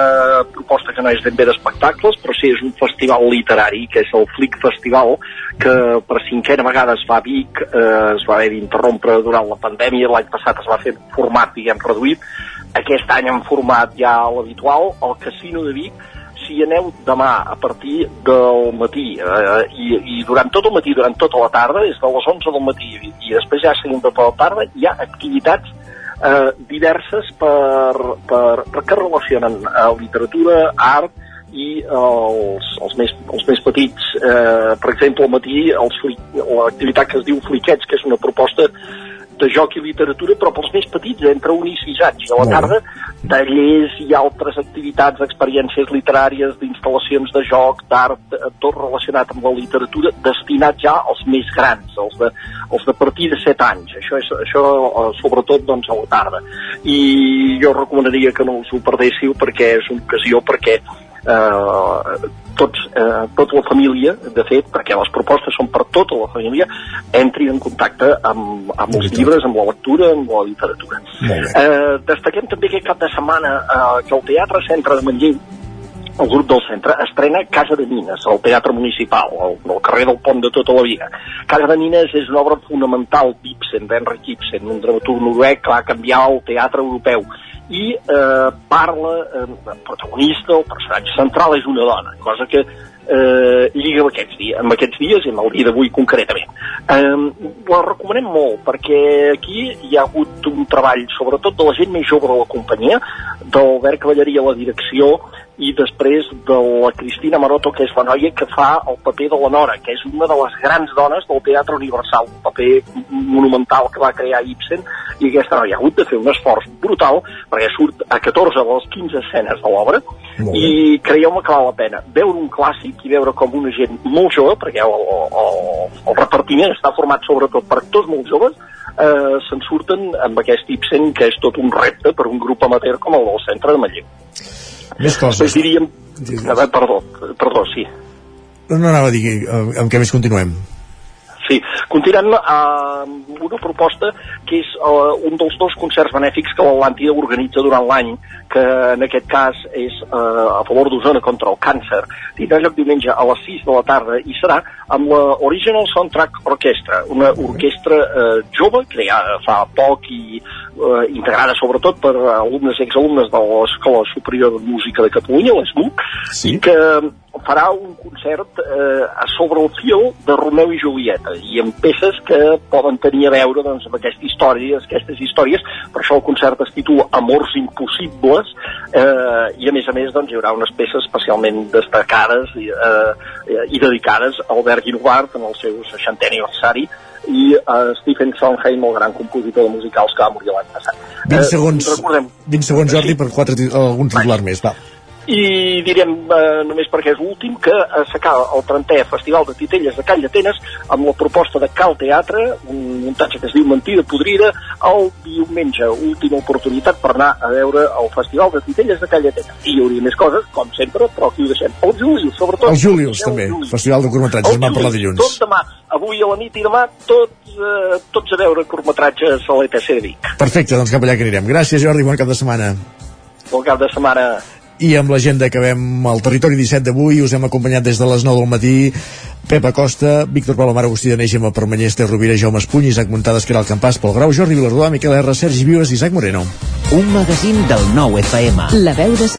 proposta que no és ben bé d'espectacles, però sí és un festival literari, que és el Flick Festival, que per cinquena vegada es va a Vic, eh, es va haver d'interrompre durant la pandèmia, l'any passat es va fer format, diguem, reduït, aquest any en format ja l'habitual, el Casino de Vic, si aneu demà a partir del matí eh, i, i durant tot el matí, durant tota la tarda, des de les 11 del matí i, i després ja seguint tota la tarda, hi ha activitats eh, diverses per, per, per que relacionen eh, literatura, art i els, els, més, els més petits, eh, per exemple, al matí l'activitat que es diu Fliquets, que és una proposta de joc i literatura, però pels més petits, entre 1 i 6 anys. A la tarda, tallers i altres activitats, experiències literàries, d'instal·lacions de joc, d'art, eh, tot relacionat amb la literatura, destinat ja als més grans, els de, els de partir de 7 anys. Això, és, això eh, sobretot, doncs, a la tarda. I jo recomanaria que no us ho perdéssiu perquè és una ocasió perquè eh, tots, eh, tota la família, de fet, perquè les propostes són per tota la família, entri en contacte amb, amb els llibres, amb la lectura, amb la literatura. Eh, destaquem també aquest cap de setmana eh, que el Teatre Centre de Manlleu el grup del centre estrena Casa de Mines, al Teatre Municipal, al, al carrer del Pont de tota la vida. Casa de Mines és una obra fonamental d'Ibsen, d'Henrik Ibsen, un dramaturg noruec que va canviar el teatre europeu i eh, parla, eh, el protagonista, el personatge central és una dona, cosa que eh, lliga amb aquests, dies, amb aquests dies i amb el dia d'avui concretament. Eh, la recomanem molt perquè aquí hi ha hagut un treball sobretot de la gent més jove de la companyia, d'Albert Cavalleria a la direcció, i després de la Cristina Maroto, que és la noia que fa el paper de la Nora, que és una de les grans dones del Teatre Universal, un paper monumental que va crear Ibsen, i aquesta noia ha hagut de fer un esforç brutal, perquè surt a 14 de les 15 escenes de l'obra, i creieu-me que val la pena veure un clàssic i veure com una gent molt jove, perquè el, el, el repartiment està format sobretot per actors molt joves, eh, se'n surten amb aquest Ibsen, que és tot un repte per un grup amateur com el del centre de Manlleu. Més coses. Doncs diríem... Perdó, perdó, sí. No, no anava a dir eh, amb què més continuem. Sí, continuem amb una proposta que és uh, un dels dos concerts benèfics que l'Atlàntida organitza durant l'any, que en aquest cas és uh, a favor d'Osona contra el càncer. Tindrà lloc diumenge a les 6 de la tarda i serà amb la Original Soundtrack Orchestra, una orquestra uh, jove creada fa poc i uh, integrada sobretot per alumnes i exalumnes de l'Escola Superior de Música de Catalunya, l'ESMUC, sí. que farà un concert eh, sobre el fil de Romeu i Julieta i amb peces que poden tenir a veure doncs, amb aquestes històries, aquestes històries per això el concert es titula Amors impossibles eh, i a més a més doncs, hi haurà unes peces especialment destacades i, eh, i dedicades a Albert Guinovart en el seu 60è aniversari i uh, Stephen Sondheim, el gran compositor de musicals que va morir l'any passat. 20 segons, eh, recordem... 20 segons, Jordi, per quatre, algun titular més, va. I direm eh, només perquè és l'últim que s'acaba el 30è Festival de Titelles de Call d'Atenes amb la proposta de Cal Teatre, un muntatge que es diu Mentida Podrida, el diumenge, última oportunitat per anar a veure el Festival de Titelles de Call d'Atenes. I hi hauria més coses, com sempre, però aquí ho deixem. El Julius, sobretot. El Julius, també. Festival de curtmetratges, en vam parlar dilluns. Tot demà, avui a la nit i demà, tots, eh, tots a veure curtmetratges a l'ETC de Vic. Perfecte, doncs cap allà que anirem. Gràcies, Jordi, bon cap de setmana. Bon cap de setmana. I amb l'agenda que acabem el territori 17 d'avui, us hem acompanyat des de les 9 del matí Pep Acosta, Víctor Palomar, Agustí de Neix, Gemma Permanyer, Esther Rovira, Jaume Espuny, Isaac Muntades, Caral Campàs, Pol Grau, Jordi Vilardó, Miquel R, Sergi Vives i Isaac Moreno. Un magazín del nou FM. La veu de